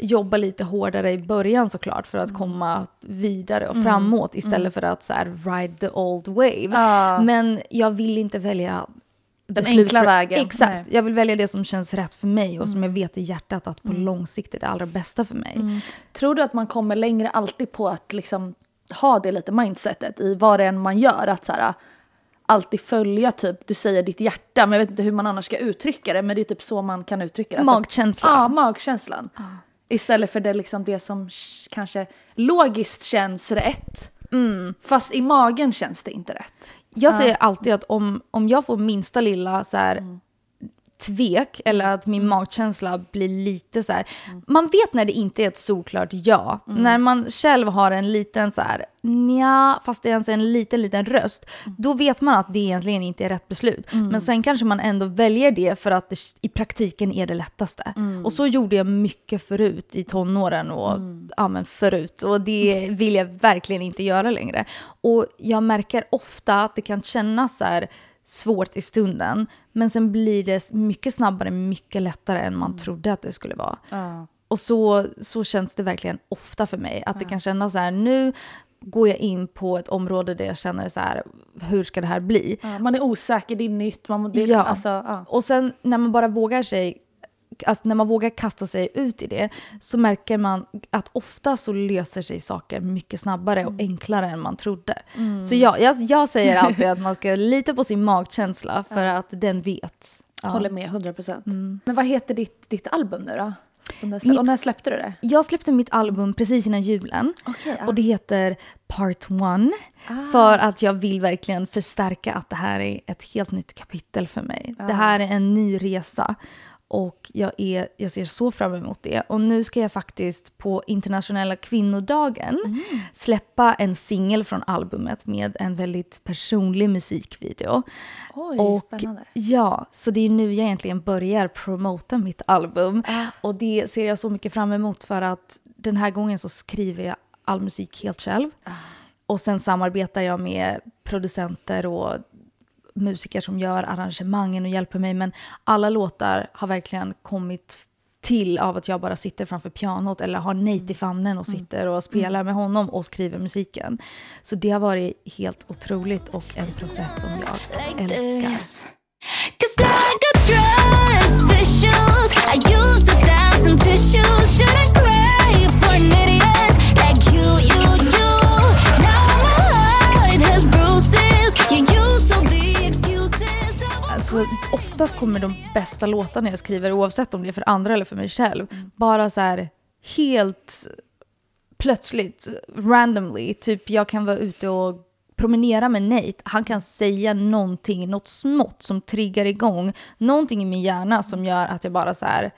jobba lite hårdare i början såklart för att komma vidare och framåt istället för att så här ride the old wave. Ja. Men jag vill inte välja Den enkla vägen. Exakt. Nej. Mm. Jag vill välja det som känns rätt för mig och som jag vet i hjärtat att på lång sikt är det allra bästa för mig. Tror du att man kommer längre alltid på att liksom ha det lite mindsetet i vad det än man gör? Att så här, alltid följa typ, du säger ditt hjärta, men jag vet inte hur man annars ska uttrycka det, men det är typ så man kan uttrycka det. Magkänslan. Ja, magkänslan. Istället för det, liksom det som kanske logiskt känns rätt. Fast i magen känns det inte rätt. Jag säger alltid att om, om jag får minsta lilla så här, tvek eller att min magkänsla blir lite så här. Mm. Man vet när det inte är ett solklart ja. När man själv har en liten så här nja, fast det är ens en liten, liten röst. Mm. Då vet man att det egentligen inte är rätt beslut. Men sen kanske man ändå väljer det för att det i praktiken är det lättaste. Mm. Och så gjorde jag mycket förut i tonåren och Mm. ja, men förut. Och det vill jag verkligen inte göra längre. Och jag märker ofta att det kan kännas så här svårt i stunden. Men sen blir det mycket snabbare, mycket lättare än man trodde att det skulle vara. Ja. Och så, så känns det verkligen ofta för mig. Att det kan kännas så här, nu går jag in på ett område där jag känner så här, hur ska det här bli? Ja, man är osäker, det är nytt. Man, det, Ja. Alltså, ja. Och sen när man bara vågar sig, alltså när man vågar kasta sig ut i det, så märker man att ofta så löser sig saker mycket snabbare och enklare än man trodde. Så jag, jag, jag säger alltid att man ska lita på sin magkänsla för att den vet. Ja. Håller med, 100 procent. Men vad heter ditt, ditt album nu då? Mitt- och när släppte du det? Jag släppte mitt album precis innan julen. Okej, ja. Och det heter Part One. För att jag vill verkligen förstärka att det här är ett helt nytt kapitel för mig. Det här är en ny resa. Och jag, är, jag ser så fram emot det. Och nu ska jag faktiskt på internationella kvinnodagen släppa en singel från albumet med en väldigt personlig musikvideo. Oj, och, spännande. Ja, så det är nu jag egentligen börjar promota mitt album. Och det ser jag så mycket fram emot för att den här gången så skriver jag all musik helt själv. Och sen samarbetar jag med producenter och musiker som gör arrangemangen och hjälper mig. Men alla låtar har verkligen kommit till av att jag bara sitter framför pianot eller har Nate i famnen och sitter och spelar med honom och skriver musiken. Så det har varit helt otroligt och en process som jag älskar. Cause Alltså, oftast kommer de bästa låtarna jag skriver, oavsett om det är för andra eller för mig själv, bara så här helt plötsligt, randomly. Typ jag kan vara ute och promenera med Nate. Han kan säga någonting, något smått som triggar igång någonting i min hjärna som gör att jag bara så här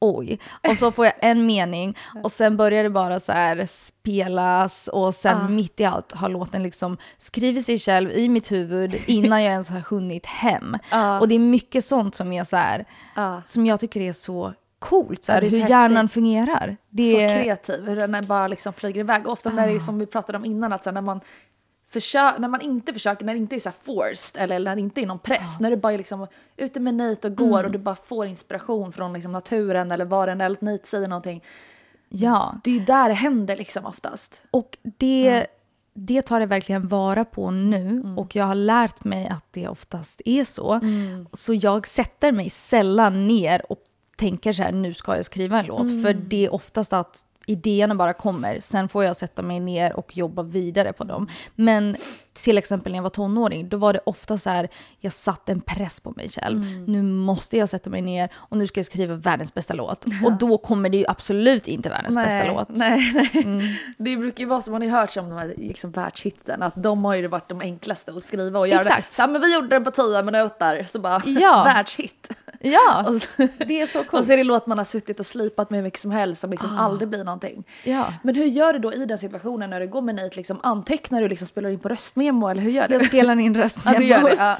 oj. Och så får jag en mening och sen börjar det bara så här spelas och sen mitt i allt har låten liksom skrivit sig själv i mitt huvud innan jag ens har hunnit hem. Och det är mycket sånt som är så här, Ja. som jag tycker är så coolt, så här, Ja, så hur hjärnan häftigt. fungerar. Det Så är, kreativ, hur den bara liksom flyger iväg. Och ofta när det är som vi pratade om innan, att så när man försö- när man inte försöker, när det inte är så forced eller när det inte är någon press, när du bara är liksom ute med Nate och går och du bara får inspiration från liksom naturen eller vad den är, eller Nate säger någonting. ja. Det är där det händer liksom oftast. Och det, det tar jag verkligen vara på nu. Och jag har lärt mig att det oftast är så. Så jag sätter mig sällan ner och tänker så här, nu ska jag skriva en låt. För det är oftast att idéerna bara kommer. Sen får jag sätta mig ner och jobba vidare på dem. Men till exempel när jag var tonåring, då var det ofta så här, jag satte en press på mig själv. Nu måste jag sätta mig ner och nu ska jag skriva världens bästa låt. Och då kommer det ju absolut inte världens bästa låt. Nej, nej. Det brukar ju vara som man har hört om de här liksom, världshitsen, att de har ju varit de enklaste att skriva och göra. Exakt. Så, här, men vi gjorde den på tio minuter, så bara Ja. världshit. Ja, Och så, det är så och coolt. så är det låt man har suttit och slipat med hur mycket som helst som liksom aldrig blir någonting. Ja. Men hur gör du då i den situationen när du går med Nate? Liksom, antecknar du, liksom, spelar in på röstmemo eller hur gör du? Jag spelar in röst Ja, det, ja.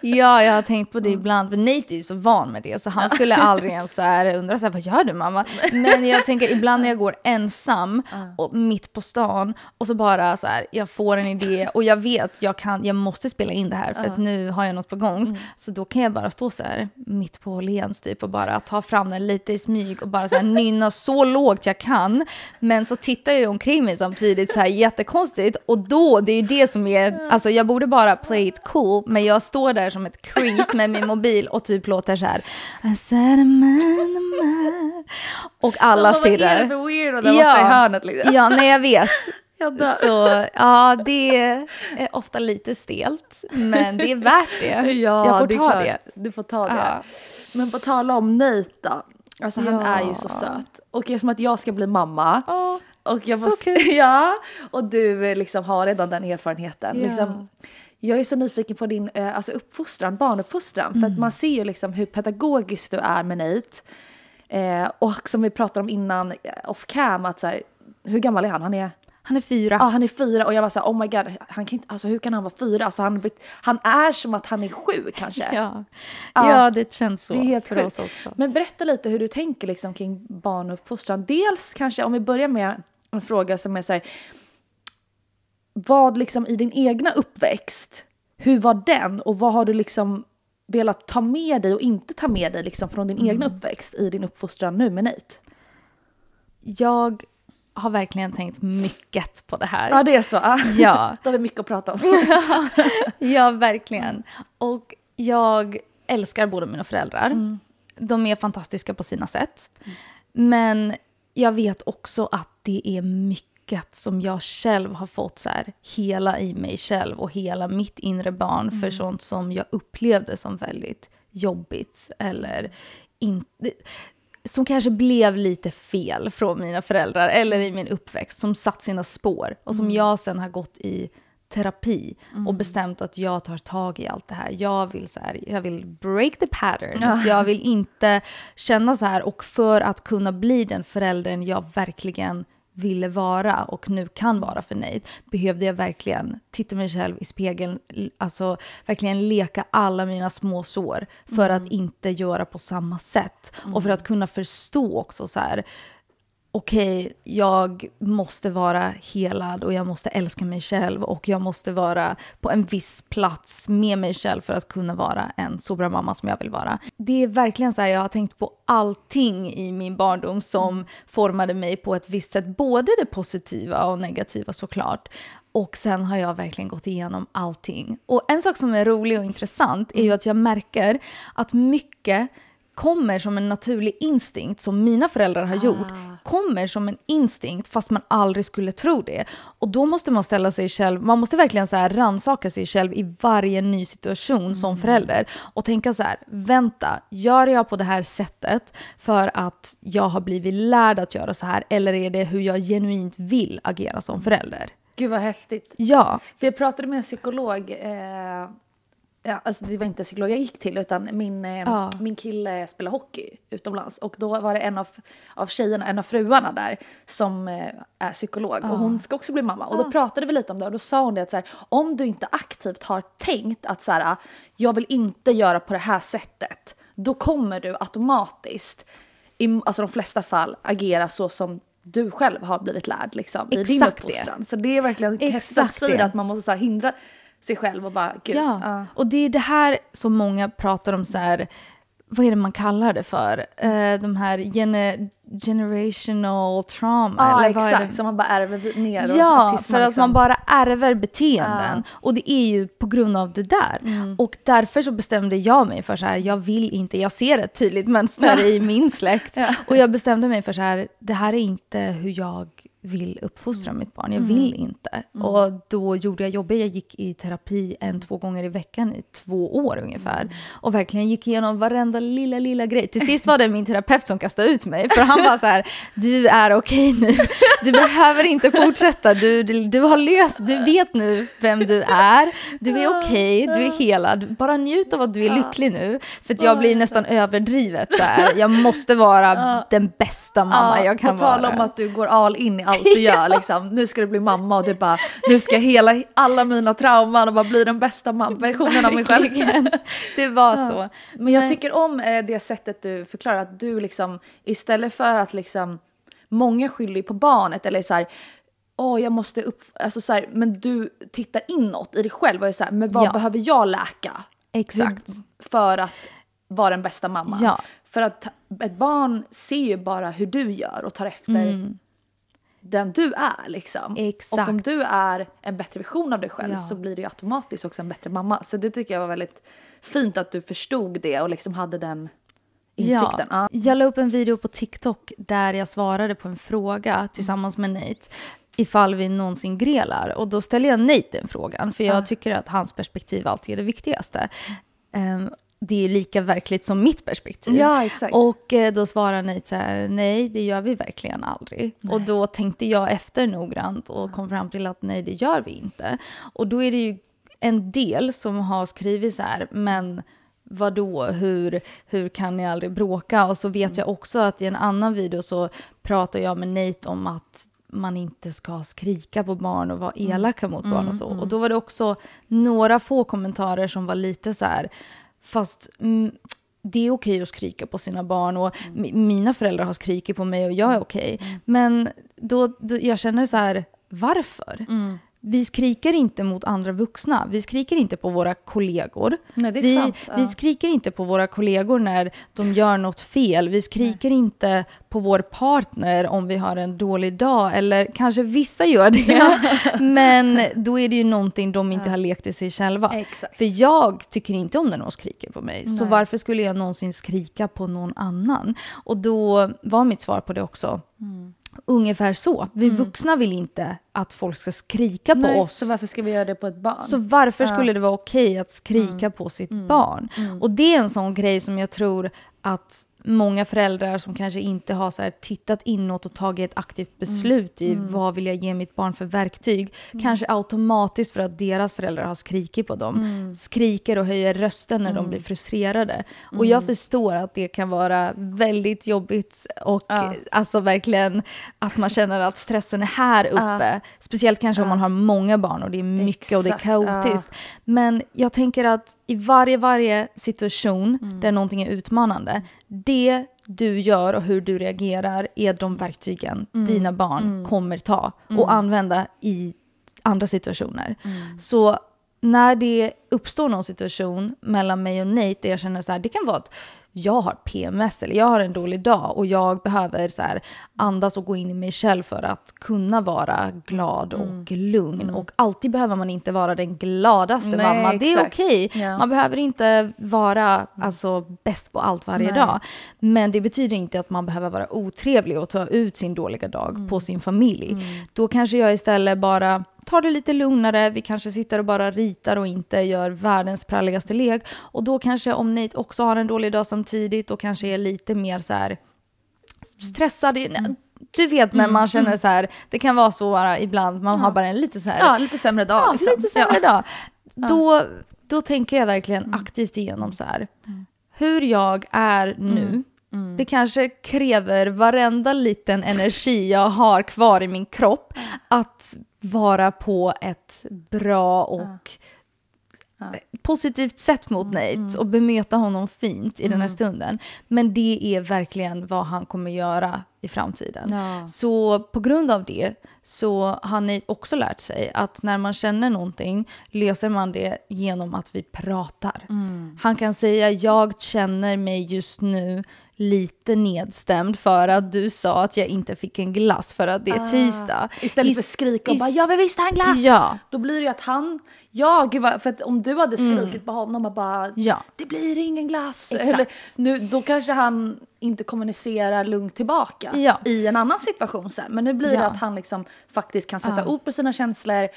ja, jag har tänkt på det ibland. För Nate är ju så van med det. Så han skulle aldrig ens så här undra så här, vad gör du mamma? Men jag tänker ibland när jag går ensam och mitt på stan och så bara så här, jag får en idé och jag vet, jag, kan, jag måste spela in det här för att nu har jag något på gång. Så då kan jag bara stå så här mitt på Åhléns typ och bara ta fram den lite i smyg och bara så här nynna så lågt jag kan. Men så tittar jag ju omkring mig samtidigt så här jättekonstigt och då, det är ju det som är, alltså jag borde bara play it cool, men jag står där som ett creep med min mobil och typ låter så här. Och alla Vad är det stirrar. för weirdo där borta i hörnet liksom? Ja, nej jag vet. Så ja, det är ofta lite stelt, men det är värt det. Ja, jag får det ta det. Du får ta det. Ja. Men på tala om Nate då. Alltså han Ja. är ju så söt. Och det är som att jag ska bli mamma. Ja, Och jag Så måste, kul. Ja, och du eh, liksom har redan den erfarenheten. Ja. Liksom, jag är så nyfiken på din eh, alltså uppfostran, barnuppfostran. För att man ser ju liksom hur pedagogisk du är med Nate. Eh, och som vi pratade om innan eh, off cam, att så här, hur gammal är han? Han är, Han är fyra. ja, han är fyra och jag var så här, oh my god, han kan inte, alltså, hur kan han vara fyra? Alltså, han, han är som att han är sju kanske. Ja. Ja. ja, det känns så Det är helt för sjukt. oss också. Men berätta lite hur du tänker liksom kring barnuppfostran. Dels kanske om vi börjar med en fråga som är så här. Vad liksom i din egna uppväxt, hur var den och vad har du liksom velat ta med dig och inte ta med dig liksom från din egna uppväxt i din uppfostran nu med Nate? Jag har verkligen tänkt mycket på det här. Ja det är så. Ja. Ja. Då har vi mycket att prata om. Ja, verkligen. Och jag älskar båda mina föräldrar. De är fantastiska på sina sätt. Men jag vet också att det är mycket som jag själv har fått så här, hela i mig själv och hela mitt inre barn för sånt som jag upplevde som väldigt jobbigt eller inte som kanske blev lite fel från mina föräldrar eller i min uppväxt som satt sina spår och som jag sen har gått i terapi och bestämt att jag tar tag i allt det här. Jag vill, så här, jag vill break the patterns. Jag vill inte känna så här. Och för att kunna bli den föräldern jag verkligen ville vara och nu kan vara för Nate behövde jag verkligen titta mig själv i spegeln, alltså verkligen leka alla mina små sår för att inte göra på samma sätt. Och för att kunna förstå också så här, okej, jag måste vara helad och jag måste älska mig själv och jag måste vara på en viss plats med mig själv för att kunna vara en så bra mamma som jag vill vara. Det är verkligen så här, jag har tänkt på allting i min barndom som formade mig på ett visst sätt, både det positiva och negativa såklart. Och sen har jag verkligen gått igenom allting. Och en sak som är rolig och intressant är ju att jag märker att mycket kommer som en naturlig instinkt som mina föräldrar har gjort, kommer som en instinkt fast man aldrig skulle tro det. Och då måste man ställa sig själv, man måste verkligen så här rannsaka sig själv i varje ny situation som förälder och tänka så här, vänta, gör jag på det här sättet för att jag har blivit lärd att göra så här eller är det hur jag genuint vill agera som förälder? Gud vad häftigt. Ja, För jag pratade med en psykolog, eh, ja, alltså det var inte psykolog jag gick till utan min, eh, Ja. min kille spelar hockey utomlands och då var det en av, av tjejerna, en av fruarna där som eh, är psykolog och hon ska också bli mamma och då pratade vi lite om det och då sa hon det att så här, om du inte aktivt har tänkt att så här, jag vill inte göra på det här sättet då kommer du automatiskt i alltså de flesta fall agera så som du själv har blivit lärd liksom, i din Exakt det. uppfostran. Så det är verkligen häftigt att Exakt säga att man måste så här, hindra sig själv och bara gud. Ja, ja. och det är det här som många pratar om så här, vad är det man kallar det för? Eh, de här gene, generational trauma. Ja, eller vad exakt. Som man bara ärver ner. Ja, för att liksom- man bara ärver beteenden. Och det är ju på grund av det där. Mm. Och därför så bestämde jag mig för så här, jag vill inte, jag ser ett tydligt mönster i min släkt. Och jag bestämde mig för så här, det här är inte hur jag vill uppfostra mitt barn. Jag vill inte. Och då gjorde jag jobbet. Jag gick i terapi en, två gånger i veckan i två år ungefär. Och verkligen gick igenom varenda lilla, lilla grej. Till sist var det min terapeut som kastade ut mig. För han var så här, du är okej nu. Du behöver inte fortsätta. Du, du, du har löst, du vet nu vem du är. Du är okej, du är helad. Bara njut av att du är lycklig nu. För jag blir nästan överdrivet så här. Jag måste vara den bästa mamma Ja, jag kan på tal vara. om att du går all in i allt du gör. Liksom. Nu ska du bli mamma och det bara, nu ska hela alla mina trauman och bara bli den bästa versionen av mig själv. Det var så. Men jag tycker om eh, det sättet du förklarar, att du liksom istället för att liksom, många skyller på barnet eller så här, åh jag måste upp, alltså så här, men du tittar inåt i dig själv och är så här, men vad Ja. behöver jag läka? Exakt. För att vara den bästa mamma. Ja. För att ett barn ser ju bara hur du gör och tar efter den du är liksom. Mm. Exakt. Och om du är en bättre version av dig själv Ja. så blir du ju automatiskt också en bättre mamma. Så det tycker jag var väldigt fint att du förstod det och liksom hade den insikten. Ja. Jag la upp en video på TikTok där jag svarade på en fråga tillsammans med Nate ifall vi någonsin grelar. Och då ställer jag Nate den frågan, för jag tycker att hans perspektiv alltid är det viktigaste. Ehm, det är ju lika verkligt som mitt perspektiv. Ja, exakt. Och eh, då svarar Nate så här, nej det gör vi verkligen aldrig. Och då tänkte jag efter noggrant och kom fram till att nej det gör vi inte. Och då är det ju en del som har skrivit så här, men vadå, hur, hur kan ni aldrig bråka? Och så vet jag också att i en annan video så pratar jag med Nate om att man inte ska skrika på barn och vara elaka mot barn och så. Och då var det också några få kommentarer som var lite så här, fast mm, det är okej att skrika på sina barn och mi- mina föräldrar har skrikit på mig och jag är okej. Men då, då, jag känner så här, varför? Vi skriker inte mot andra vuxna. Vi skriker inte på våra kollegor. Nej, det är vi, sant, ja. vi skriker inte på våra kollegor när de gör något fel. Vi skriker inte på vår partner om vi har en dålig dag. Eller kanske vissa gör det. Men då är det ju någonting de inte har lekt i sig själva. Exakt. För jag tycker inte om när någon skriker på mig. Så varför skulle jag någonsin skrika på någon annan? Och då var mitt svar på det också ungefär så. Vi vuxna vill inte att folk ska skrika på Nej, oss. Så varför ska vi göra det på ett barn? Så varför skulle det vara okej att skrika på sitt barn? Och det är en sån grej som jag tror att många föräldrar som kanske inte har så tittat inåt och tagit ett aktivt beslut i vad vill jag ge mitt barn för verktyg, kanske automatiskt för att deras föräldrar har skrikit på dem, skriker och höjer rösten när de blir frustrerade. Och jag förstår att det kan vara väldigt jobbigt och alltså verkligen att man känner att stressen är här uppe. Speciellt kanske om man har många barn och det är mycket och det är Exakt, ja. kaotiskt. Men jag tänker att i varje, varje situation Mm. där någonting är utmanande, det du gör och hur du reagerar är de verktygen Mm. dina barn kommer ta och använda i andra situationer. Mm. Så när det uppstår någon situation mellan mig och Nate där jag känner så här, det kan vara att jag har PMS eller jag har en dålig dag och jag behöver så här andas och gå in i mig själv för att kunna vara glad Mm. och lugn. Och alltid behöver man inte vara den gladaste Nej, mamma. Det är okej. Ja. Man behöver inte vara alltså, bäst på allt varje Nej. dag. Men det betyder inte att man behöver vara otrevlig och ta ut sin dåliga dag Mm. på sin familj. Då kanske jag istället bara tar det lite lugnare. Vi kanske sitter och bara ritar och inte gör världens pralligaste lek. Och då kanske om Nate också har en dålig dag samtidigt och kanske är lite mer så här stressad. Mm. Du vet när man känner så här, det kan vara så bara ibland, man har bara en lite så här Ja, lite sämre dag ja, liksom. lite sämre dag. Då, då tänker jag verkligen Mm. aktivt igenom så här. Hur jag är nu, Mm. det kanske kräver varenda liten energi jag har kvar i min kropp att vara på ett bra och positivt sätt mot Mm, Nate och bemöta honom fint i den här stunden. Men det är verkligen vad han kommer göra i framtiden. Ja. Så på grund av det så har Nate också lärt sig att när man känner någonting löser man det genom att vi pratar. Mm. Han kan säga jag känner mig just nu lite nedstämd för att du sa att jag inte fick en glass för att det är tisdag. Ah. Istället för att skrika och bara “jag vill visst ha en glass”. Ja. Då blir det ju att han, ja gud vad, för att om du hade skrikit på honom och bara Mm. Ja. “det blir ingen glass”. Exakt. Eller, nu, då kanske han inte kommunicerar lugnt tillbaka Ja. i en annan situation sen. Men nu blir Ja. det att han liksom faktiskt kan sätta ord på sina känslor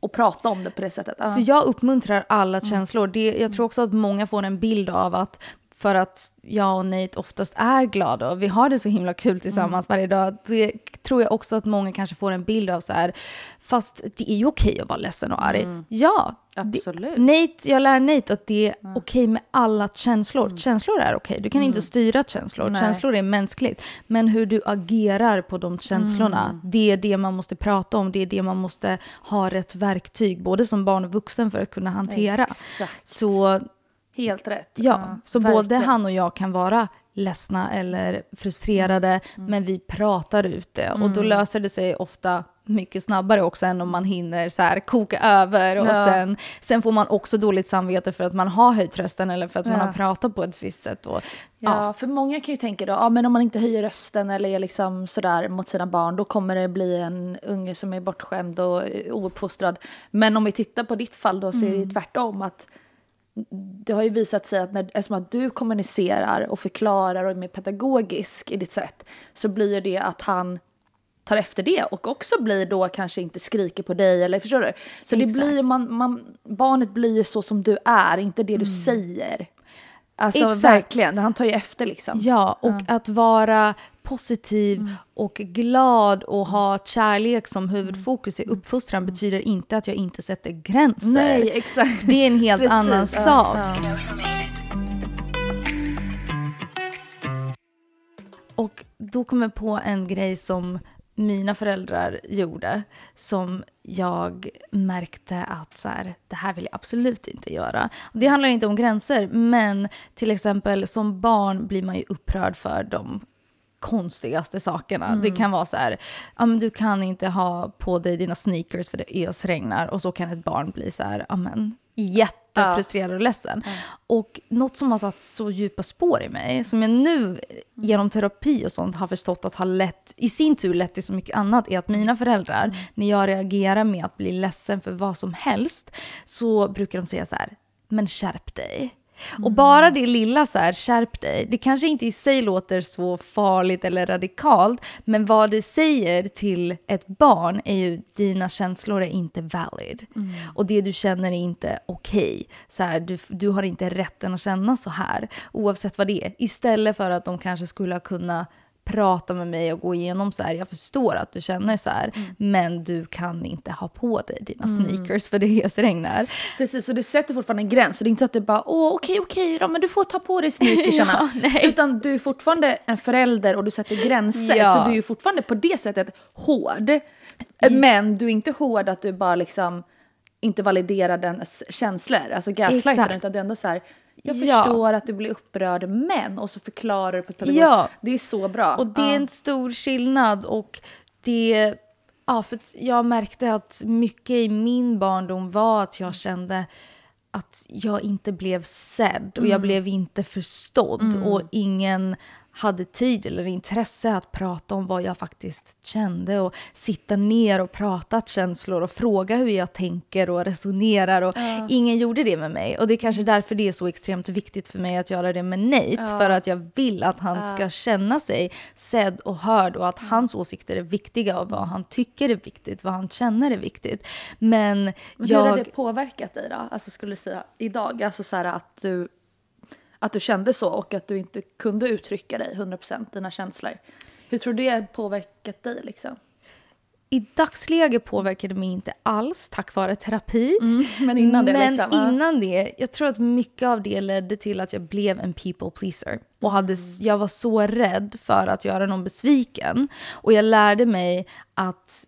och prata om det på det sättet. Ja. Så jag uppmuntrar alla Mm. känslor. Det, jag tror också att många får en bild av att för att jag och Nate oftast är glada och vi har det så himla kul tillsammans Mm. varje dag. Det tror jag också att många kanske får en bild av så här, fast det är ju okej att vara ledsen och arg. Ja, det- Mm. Absolut. Nate, jag lär Nate att det är okej med alla känslor. Känslor är okej. Du kan inte styra känslor. Mm. Nej. Känslor är mänskligt. Men hur du agerar på de känslorna, Mm. det är det man måste prata om. Det är det man måste ha rätt verktyg, både som barn och vuxen, för att kunna hantera. Exakt. Så Helt rätt. ja, så både verkligen. han och jag kan vara ledsna eller frustrerade, Mm. men vi pratar ut det. Och då löser det sig ofta mycket snabbare också än om man hinner så här koka över och Ja. sen, sen får man också dåligt samvete för att man har höjt rösten eller för att man Ja. har pratat på ett visst sätt. Och, Ja, för många kan ju tänka då, ja men om man inte höjer rösten eller är liksom sådär mot sina barn, då kommer det bli en unge som är bortskämd och eh, ouppfostrad. Men om vi tittar på ditt fall då så är det ju tvärtom att det har ju visat sig att när, eftersom att du kommunicerar och förklarar och är mer pedagogisk i ditt sätt så blir det att han tar efter det och också blir då kanske inte skriker på dig eller förstår du? Så det blir man, man, barnet blir ju så som du är, inte det du säger. Alltså Exakt. verkligen, han tar ju efter liksom. Ja, och att vara positiv och glad och ha kärlek som huvudfokus i uppfostran betyder inte att jag inte sätter gränser. Nej, exakt. Det är en helt Precis, annan ja, sak. ja. Och då kom jag på en grej som mina föräldrar gjorde som jag märkte att så här, det här vill jag absolut inte göra. Det handlar inte om gränser, men till exempel som barn blir man ju upprörd för de konstigaste sakerna. Det kan vara så här, ja, men du kan inte ha på dig dina sneakers för det ösregnar och så kan ett barn bli så här, ja men jättefrustrerad och ledsen. Och något som har satt så djupa spår i mig, som jag nu genom terapi och sånt har förstått att har lett, i sin tur lett till så mycket annat, är att mina föräldrar, när jag reagerar med att bli ledsen för vad som helst, så brukar de säga så här, men skärp dig. Och bara det lilla så här, skärp dig, det kanske inte i sig låter så farligt eller radikalt, men vad det säger till ett barn är ju dina känslor är inte valid. Och det du känner är inte okej. Så här, du, du har inte rätten att känna så här, oavsett vad det är. Istället för att de kanske skulle ha kunnat prata med mig och gå igenom så här, jag förstår att du känner så här, men du kan inte ha på dig dina sneakers för det ösregnar. Precis, så du sätter fortfarande en gräns. Så det är inte så att du bara, åh okej okej då, men du får ta på dig sneakersarna. Ja. Utan du är fortfarande en förälder och du sätter gränser. Ja. Så du är fortfarande på det sättet hård. Men du är inte hård att du bara liksom inte validerar dens känslor, alltså gaslightar utan du är ändå så här, jag Ja. förstår att du blir upprörd, men, och så förklarar du på ett pedagog. Ja. Det är så bra. Och det är Ja. en stor skillnad och det... Ja, för jag märkte att mycket i min barndom var att jag kände att jag inte blev sedd och jag blev inte förstådd och ingen hade tid eller intresse att prata om vad jag faktiskt kände och sitta ner och prata känslor och fråga hur jag tänker och resonerar och ingen gjorde det med mig och det är kanske därför det är så extremt viktigt för mig att göra det med Nate för att jag vill att han ska känna sig sedd och hörd och att hans åsikter är viktiga och vad han tycker är viktigt, vad han känner är viktigt. Men, Men hur har jag... det påverkat dig då? Alltså skulle du säga idag? Alltså så här att du, att du kände så och att du inte kunde uttrycka dig 100% dina känslor. Hur tror du det påverkat dig liksom? I dagsläget påverkade mig inte alls tack vare terapi. Men innan det Men liksom? innan det, jag tror att mycket av det ledde till att jag blev en people pleaser. Och hade, jag var så rädd för att göra någon besviken. Och jag lärde mig att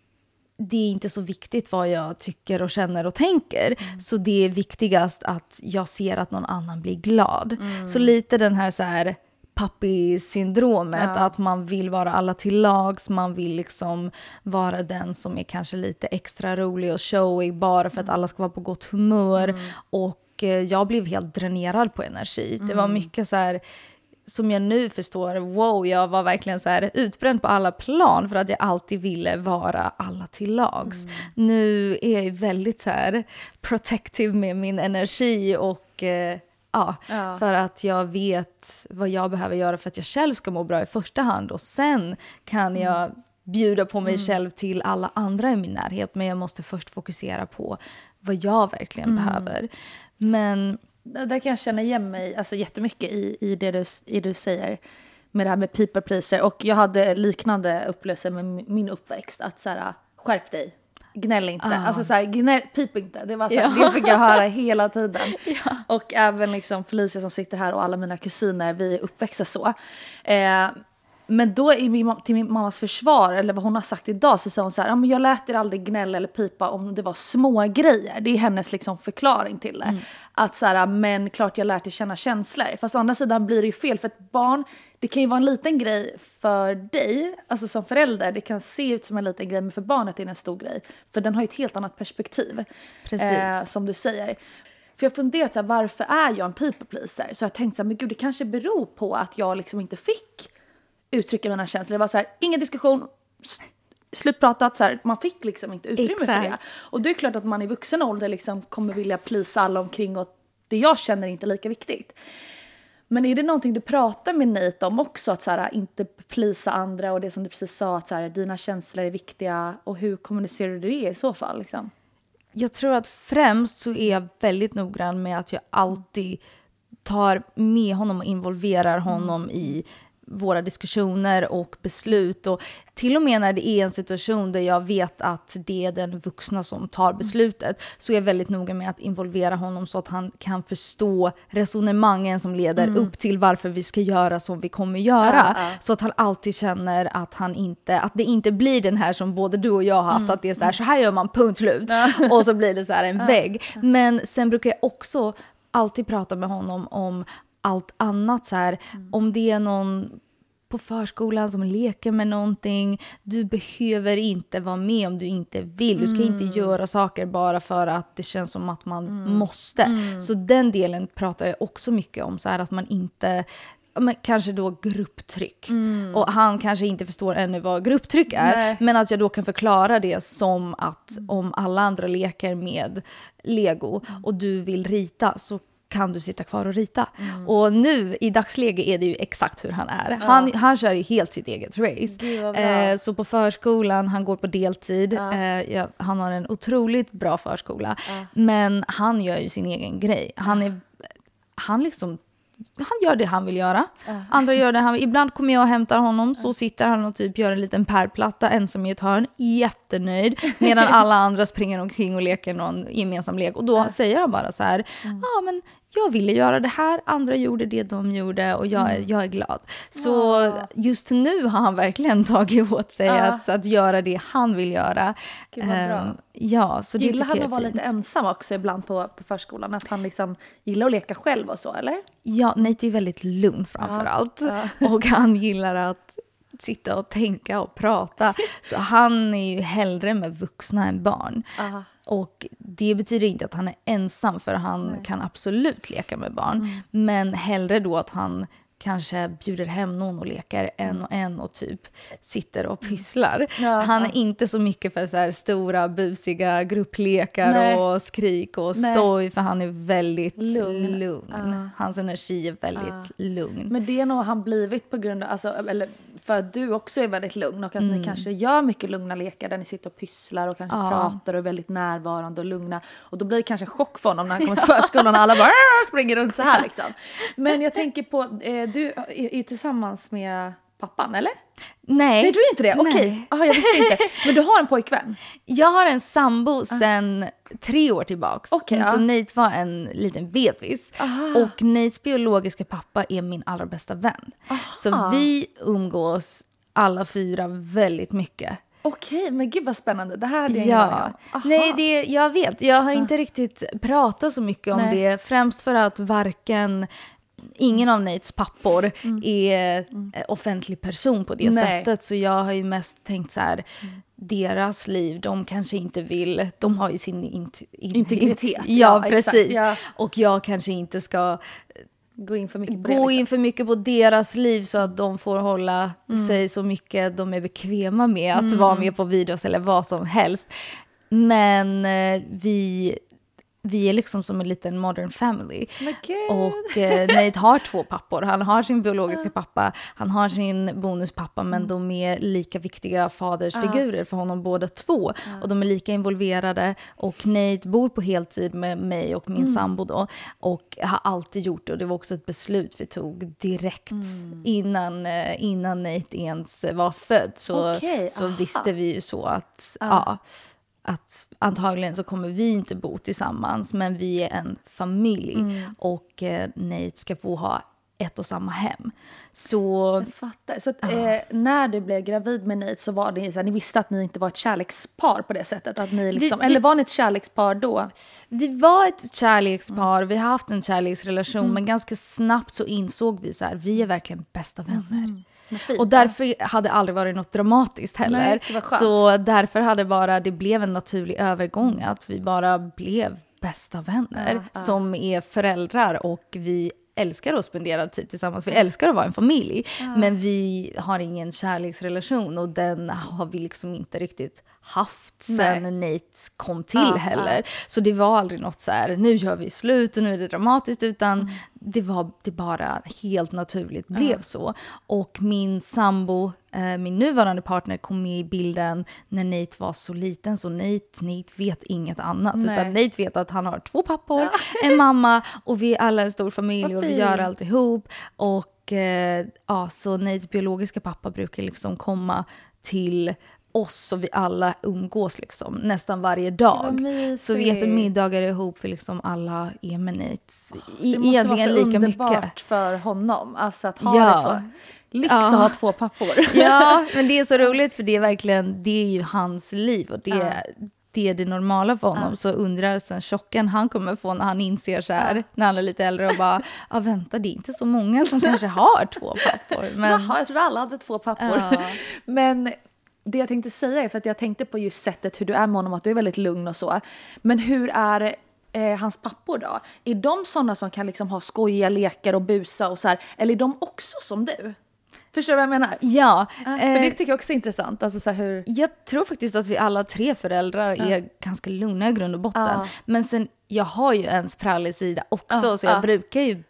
det är inte så viktigt vad jag tycker och känner och tänker. Så det är viktigast att jag ser att någon annan blir glad. Så lite den här så här pappi-syndromet, att man vill vara alla till lags, man vill liksom vara den som är kanske lite extra rolig och showig bara för att alla ska vara på gott humör. Och eh, jag blev helt dränerad på energi. Det var mycket så här som jag nu förstår, wow, jag var verkligen så här utbränd på alla plan för att jag alltid ville vara alla till lags. Nu är jag väldigt så här protective med min energi och eh, ja, Ja. för att jag vet vad jag behöver göra för att jag själv ska må bra i första hand och sen kan jag bjuda på mig själv till alla andra i min närhet men jag måste först fokusera på vad jag verkligen behöver. Men Där kan jag känna igen mig alltså, jättemycket i, i, det du, i det du säger med det här med people pleaser. Och jag hade liknande upplevelser med min- uppväxt. Att så här, skärp dig, gnäll inte. Ah. Alltså så här, gnäll, pip inte. Det, var så här, Ja. det fick jag höra hela tiden. Och även liksom Felicia som sitter här och alla mina kusiner, vi är uppväxta så. Eh, men då i min, till min mammas försvar, eller vad hon har sagt idag, så sa hon så här, "Ja, men jag lät er aldrig gnälla eller pipa om det var små grejer. Det är hennes liksom förklaring till det. Att så här, men klart jag lärt er känna känslor. Fast å andra sidan blir det ju fel, för ett barn, det kan ju vara en liten grej för dig, alltså som förälder, det kan se ut som en liten grej, men för barnet är det en stor grej. För den har ju ett helt annat perspektiv. Precis. Eh, som du säger. För jag funderat så här, varför är jag en people pleaser? Så jag har tänkt så här, men gud det kanske beror på att jag liksom inte fick uttrycka mina känslor. Det var så här, ingen diskussion, slutpratat, så här, man fick liksom inte utrymme för det. Exakt. Och det är klart att man i vuxen ålder liksom kommer vilja plisa alla omkring och det jag känner är inte lika viktigt. Men är det någonting du pratar med Nate om också? Att så här, inte plisa andra och det som du precis sa, att så här, dina känslor är viktiga. Och hur kommunicerar du det i så fall? Liksom? Jag tror att främst så är jag väldigt noggrann med att jag alltid tar med honom och involverar honom i våra diskussioner och beslut. Och till och med när det är en situation där jag vet att det är den vuxna som tar beslutet så är jag väldigt noga med att involvera honom så att han kan förstå resonemangen som leder upp till varför vi ska göra som vi kommer göra. Så att han alltid känner att, han inte, att det inte blir den här som både du och jag har haft, att det är så här, så här gör man, punkt slut. Och så blir det så här en vägg. Men sen brukar jag också alltid prata med honom om allt annat. Så här, Om det är någon på förskolan som leker med någonting. Du behöver inte vara med om du inte vill. Du ska inte göra saker bara för att det känns som att man måste. Så den delen pratar jag också mycket om. Så här, att man inte men kanske då grupptryck. Och han kanske inte förstår ännu vad grupptryck är. Nej. Men att jag då kan förklara det som att om alla andra leker med lego och du vill rita så kan du sitta kvar och rita. Och nu i dagsläget är det ju exakt hur han är. Han, han kör ju helt sitt eget race. Eh, så på förskolan, han går på deltid. Eh, ja, han har en otroligt bra förskola. Men han gör ju sin egen grej. Han är, han liksom han gör det han vill göra. Andra gör det han vill. Ibland kommer jag och hämtar honom, så sitter han och typ gör en liten pärlplatta ensam i ett hörn, jättenöjd. Medan alla andra springer omkring och leker någon gemensam lek. Och då säger han bara så här, ja men jag ville göra det här, andra gjorde det de gjorde och jag, är- jag är glad. Så just nu har han verkligen tagit åt sig att, att göra det han vill göra. Gud. Ehm, ja, så Gillar han att vara lite ensam också ibland på, på förskolan? Att han liksom gillar att leka själv och så, eller? Ja, Nate är väldigt lugn framför allt. Och han gillar att sitta och tänka och prata. Så han är ju hellre med vuxna än barn. Aha. Och det betyder inte att han är ensam, för han kan absolut leka med barn. Men hellre då att han kanske bjuder hem någon och leker en och en och typ sitter och pysslar. Ja, han är inte så mycket för så här stora busiga grupplekar Nej. och skrik och Nej. stoj, för han är väldigt Lugn. lugn. Hans energi är väldigt lugn. Men det är nog han blivit på grund av, alltså, eller för att du också är väldigt lugn och att Mm. ni kanske gör mycket lugna lekar där ni sitter och pysslar och kanske Ja. pratar och är väldigt närvarande och lugna. Och då blir det kanske chock för honom när han kommer till förskolan och alla bara springer runt så här liksom. Men jag tänker på, eh, du är ju tillsammans med pappan eller? Nej. Nej du är inte det? Okej, Nej. Aha, jag visste inte. Men du har en pojkvän? Jag har en sambo sen tre år tillbaks. Så ja. Nate var en liten bebis. Och Nates biologiska pappa är min allra bästa vän. Så vi umgås alla fyra väldigt mycket. Okej, men gud vad spännande. Det här hade jag Ja. Aha. nej det, jag vet. Jag har inte riktigt pratat så mycket om Nej. det. Främst för att varken Ingen av Nates pappor är eh, offentlig person på det Nej. sättet. Så jag har ju mest tänkt så här, deras liv, de kanske inte vill, de har ju sin int, in, Integritet, Ja, ja, precis. ja. Och jag kanske inte ska Gå in för mycket på det, gå liksom. in för mycket på deras liv så att de får hålla sig så mycket de är bekväma med att vara med på videos eller vad som helst. Men eh, vi, vi är liksom som en liten modern family. Och eh, Nate har två pappor. Han har sin biologiska pappa, han har sin bonuspappa, men de är lika viktiga fadersfigurer för honom båda två. Och de är lika involverade. Och Nate bor på heltid med mig och min sambo då. Och har alltid gjort det. Och det var också ett beslut vi tog direkt innan, eh, innan Nate ens var född. Så, Okej, så aha. visste vi ju så att, ja, att antagligen så kommer vi inte bo tillsammans, men vi är en familj. Och eh, Nate ska få ha ett och samma hem. Så Jag fattar. Så att, eh, när du blev gravid med Nate så var det så här, ni visste att ni inte var ett kärlekspar på det sättet? Att ni liksom, vi- eller var ni ett kärlekspar då? vi var ett kärlekspar, vi har haft en kärleksrelation, men ganska snabbt så insåg vi så här, vi är verkligen bästa vänner. Fint. Och därför hade det aldrig varit något dramatiskt heller. Nej, så därför hade bara, det blev en naturlig övergång att vi bara blev bästa vänner som är föräldrar och vi älskar att spendera tid tillsammans. Vi älskar att vara en familj. Men vi har ingen kärleksrelation och den har vi liksom inte riktigt haft sen Nate kom till Ja, heller. Så det var aldrig något så här, nu gör vi slut och nu är det dramatiskt, utan Mm. det var det bara helt naturligt blev så. Och min sambo min nuvarande partner kom med i bilden när Nate var så liten. Så Nate, Nate vet inget annat. Nej. Utan Nate vet att han har två pappor, en mamma och vi är alla en stor familj och vi gör alltihop. Och eh, ja, så Nates biologiska pappa brukar liksom komma till oss och vi alla umgås liksom nästan varje dag. Så vi äter middagar ihop för liksom alla är med Nate. Det måste vara så lika underbart mycket. för honom. Alltså att ha Ja. det så. Lyx Ja. att ha två pappor. Ja, men det är så roligt för det är verkligen, det är ju hans liv och det, Ja. det är det normala för honom. Så undrar sen chocken han kommer få när han inser så här, när han är lite äldre och bara, ja vänta det är inte så många som kanske har två pappor. Men... Jaha, jag trodde alla hade två pappor. Ja. Men det jag tänkte säga är för att jag tänkte på just sättet hur du är med honom, att du är väldigt lugn och så. Men hur är eh, hans pappor då? Är de sådana som kan liksom ha skojiga lekar och busa och så här? Eller är de också som du? Förstår du vad jag menar? ja, Ja, eh, för det tycker jag också är intressant. Alltså så hur... Jag tror faktiskt att vi alla tre föräldrar är ganska lugna i grund och botten. Ja. Men sen, jag har ju en sprallig sida också, Ja, så jag ja. brukar ju,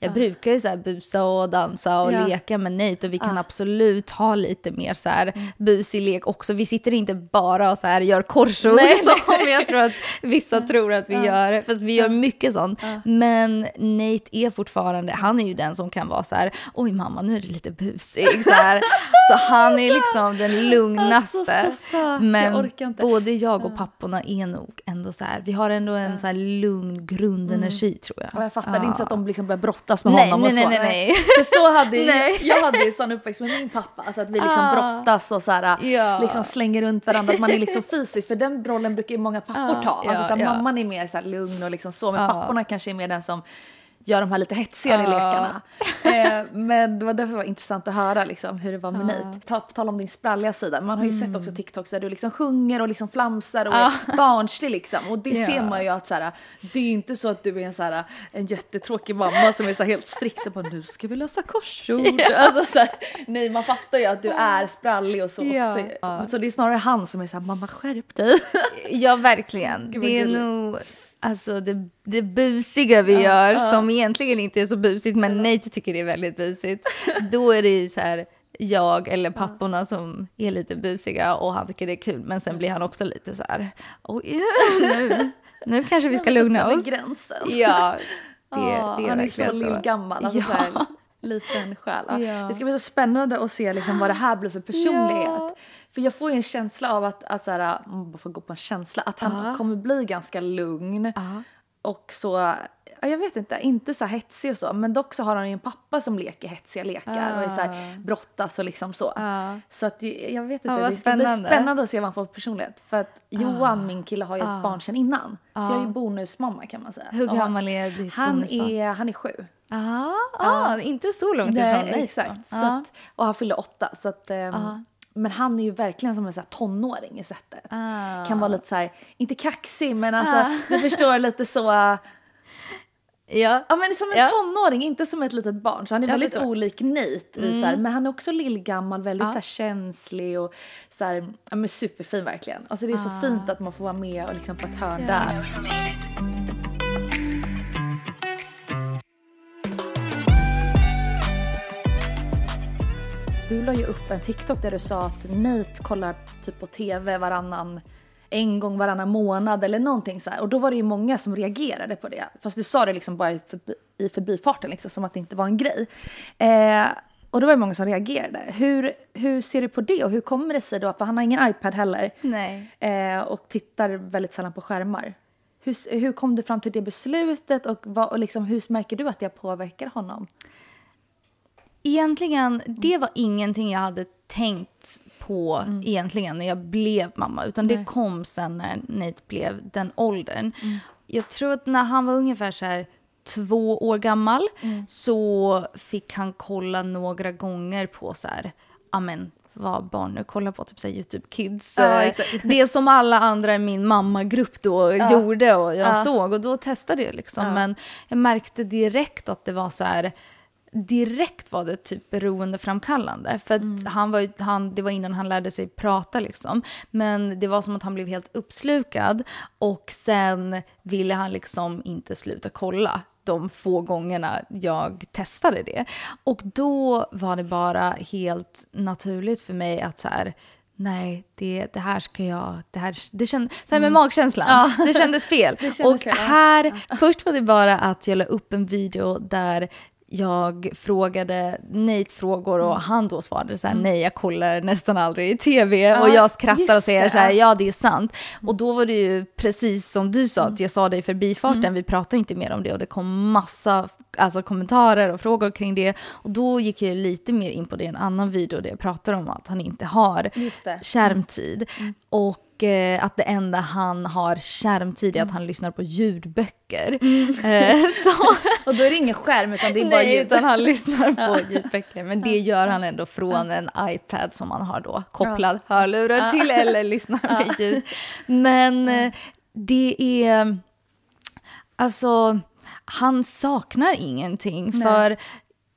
jag brukar ju så här busa och dansa och Ja. leka med Nate och vi kan Ja. Mm. absolut ha lite mer så här busig lek också. Vi sitter inte bara och så här gör korsord Nej, som jag tror att vissa tror att vi gör, fast vi gör mycket sånt. Men Nate är fortfarande, han är ju den som kan vara så här, oj mamma nu är det lite busig. Så, här. så han är liksom den lugnaste. Alltså, så. Jag Men inte. både jag och papporna är nog ändå så här, vi har ändå en så här lugn grundenergi tror jag. Ja, jag fattar, det är Ja. inte så att de liksom börjar brottas med Nej, honom nej, och så. nej, nej, nej. För så hade Nej. jag hade ju sån uppväxt med min pappa, alltså att vi liksom Ah. brottas och så här, Ja. liksom slänger runt varandra, att man är liksom fysisk, för den rollen brukar ju många pappor Ah, ta. Alltså, ja, så här, ja. Mamman är mer så här lugn och liksom så, men Ja. papporna kanske är mer den som gör de här lite hetsigare Ja. lekarna. Eh, men det var därför det var intressant att höra liksom, hur det var med Nate. På tal om din spralliga sida, man har ju Mm. sett också TikToks där du liksom sjunger och liksom flamsar och är barnslig liksom. Och det Ja. ser man ju att så här, det är inte så att du är en, så här, en jättetråkig mamma som är så här helt strikt och bara nu ska vi lösa korsord. Alltså, så här, nej man fattar ju att du är sprallig och så Ja. också. Så det är snarare han som är så här mamma skärp dig. Ja, verkligen. Gud, det är nog alltså, det, det busiga vi gör, som egentligen inte är så busigt, men Nate tycker det är väldigt busigt. Då är det ju så här, jag eller papporna som är lite busiga och han tycker det är kul, men sen blir han också lite så här, oj, nu, nu kanske vi ska lugna oss. gränsen. Ja, det, Ja, det är han är så så. lillgammal, alltså Ja. så här, liten själ. Ja. Ja. Det ska bli så spännande att se liksom vad det här blir för personlighet. För jag får ju en känsla av att, alltså, så här, man bara får gå på en känsla, att han Ja. kommer bli ganska lugn. Ja. Och så, ja, jag vet inte, inte så hetsig och så, men dock så har han ju en pappa som leker hetsiga lekar och är så här, brottas och liksom så. Så att jag vet inte, det ska bli spännande. att se vad han får för personlighet. För att Johan, min kille, har ju ett barn sedan innan. Så jag är ju bonusmamma kan man säga. Hur gammal är ditt han bonusbarn? är, han är sju. Ah, ah, inte så långt ifrån dig. exakt. Så att, och han fyllde åtta. Så att, ehm, Men han är ju verkligen som en så tonåring i sättet. Ah. Kan vara lite så här, inte kaxig men alltså Ah. du förstår lite så. Ja. Ja men som en Ja. tonåring, inte som ett litet barn. Så han är Jag väldigt förstår. olik Nate. I så här, men han är också lillgammal, väldigt Ja. så här, känslig och så här, ja, men superfin verkligen. Alltså det är så fint att man får vara med och liksom på ett hörn där. Du la ju upp en TikTok där du sa att Nate kollar typ på TV varannan en gång varannan månad eller någonting så här. Och då var det ju många som reagerade på det. Fast du sa det liksom bara i, förbi, i förbifarten liksom, som att det inte var en grej. Eh, och då var det många som reagerade. Hur, hur ser du på det och hur kommer det sig då? För han har ingen iPad heller. Eh, och tittar väldigt sällan på skärmar. Hur, hur kom du fram till det beslutet och, vad, och liksom, hur märker du att det påverkar honom? Egentligen, det var ingenting jag hade tänkt på egentligen när jag blev mamma. Utan det kom sen när Nate blev den åldern. Jag tror att när han var ungefär så här två år gammal så fick han kolla några gånger på så här, amen, vad barn nu kollar på, typ så YouTube Kids. Ja, Eh, det som alla andra i min mammagrupp då gjorde och jag Ja. såg och då testade jag liksom. Men jag märkte direkt att det var så här, direkt var det typ beroendeframkallande. För att han var, ju- han, det var innan han lärde sig prata liksom. Men det var som att han blev helt uppslukad och sen ville han liksom inte sluta kolla. de få gångerna jag testade det. Och då var det bara helt naturligt för mig att så här, nej, det, det här ska jag, det här, det känd, det här med magkänslan, det kändes fel. kändes och fel, ja. här, först var det bara att jag la upp en video där jag frågade Nate frågor Mm. och han då svarade så här, nej jag kollar nästan aldrig i tv och jag skrattar och säger så här, ja. ja det är sant. Och då var det ju precis som du sa, att jag sa det i förbifarten, vi pratade inte mer om det och det kom massa alltså, kommentarer och frågor kring det. Och då gick jag lite mer in på det i en annan video där jag pratar om att han inte har det. skärmtid. Och eh, att det enda han har skärmtid är att han lyssnar på ljudböcker. Eh, så, Och då är det ingen skärm utan det är bara Nej, ljud. utan han lyssnar på ljudböcker. Men det gör han ändå från en iPad som han har då kopplad hörlurar till eller lyssnar med ljud. Men eh, det är... Alltså, han saknar ingenting. För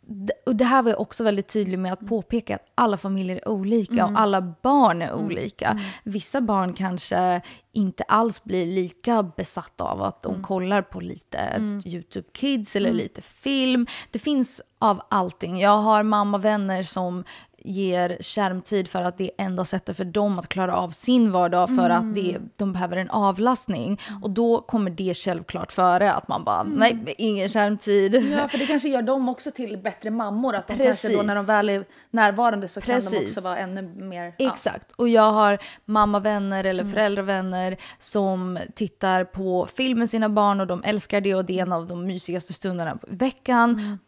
d- och det här var jag också väldigt tydlig med att påpeka att alla familjer är olika och alla barn är olika. Vissa barn kanske inte alls blir lika besatta av att de kollar på lite YouTube Kids eller lite film. Det finns av allting. Jag har mammavänner som ger skärmtid för att det är enda sättet för dem att klara av sin vardag för att det, de behöver en avlastning. Och då kommer det självklart före att man bara, nej, ingen skärmtid. Ja, för det kanske gör dem också till bättre mammor. Att de kanske då Precis. när de väl är närvarande så kan de Precis. också vara ännu mer... ja. Exakt. Och jag har mammavänner eller föräldravänner som tittar på film med sina barn och de älskar det och det är en av de mysigaste stunderna på veckan.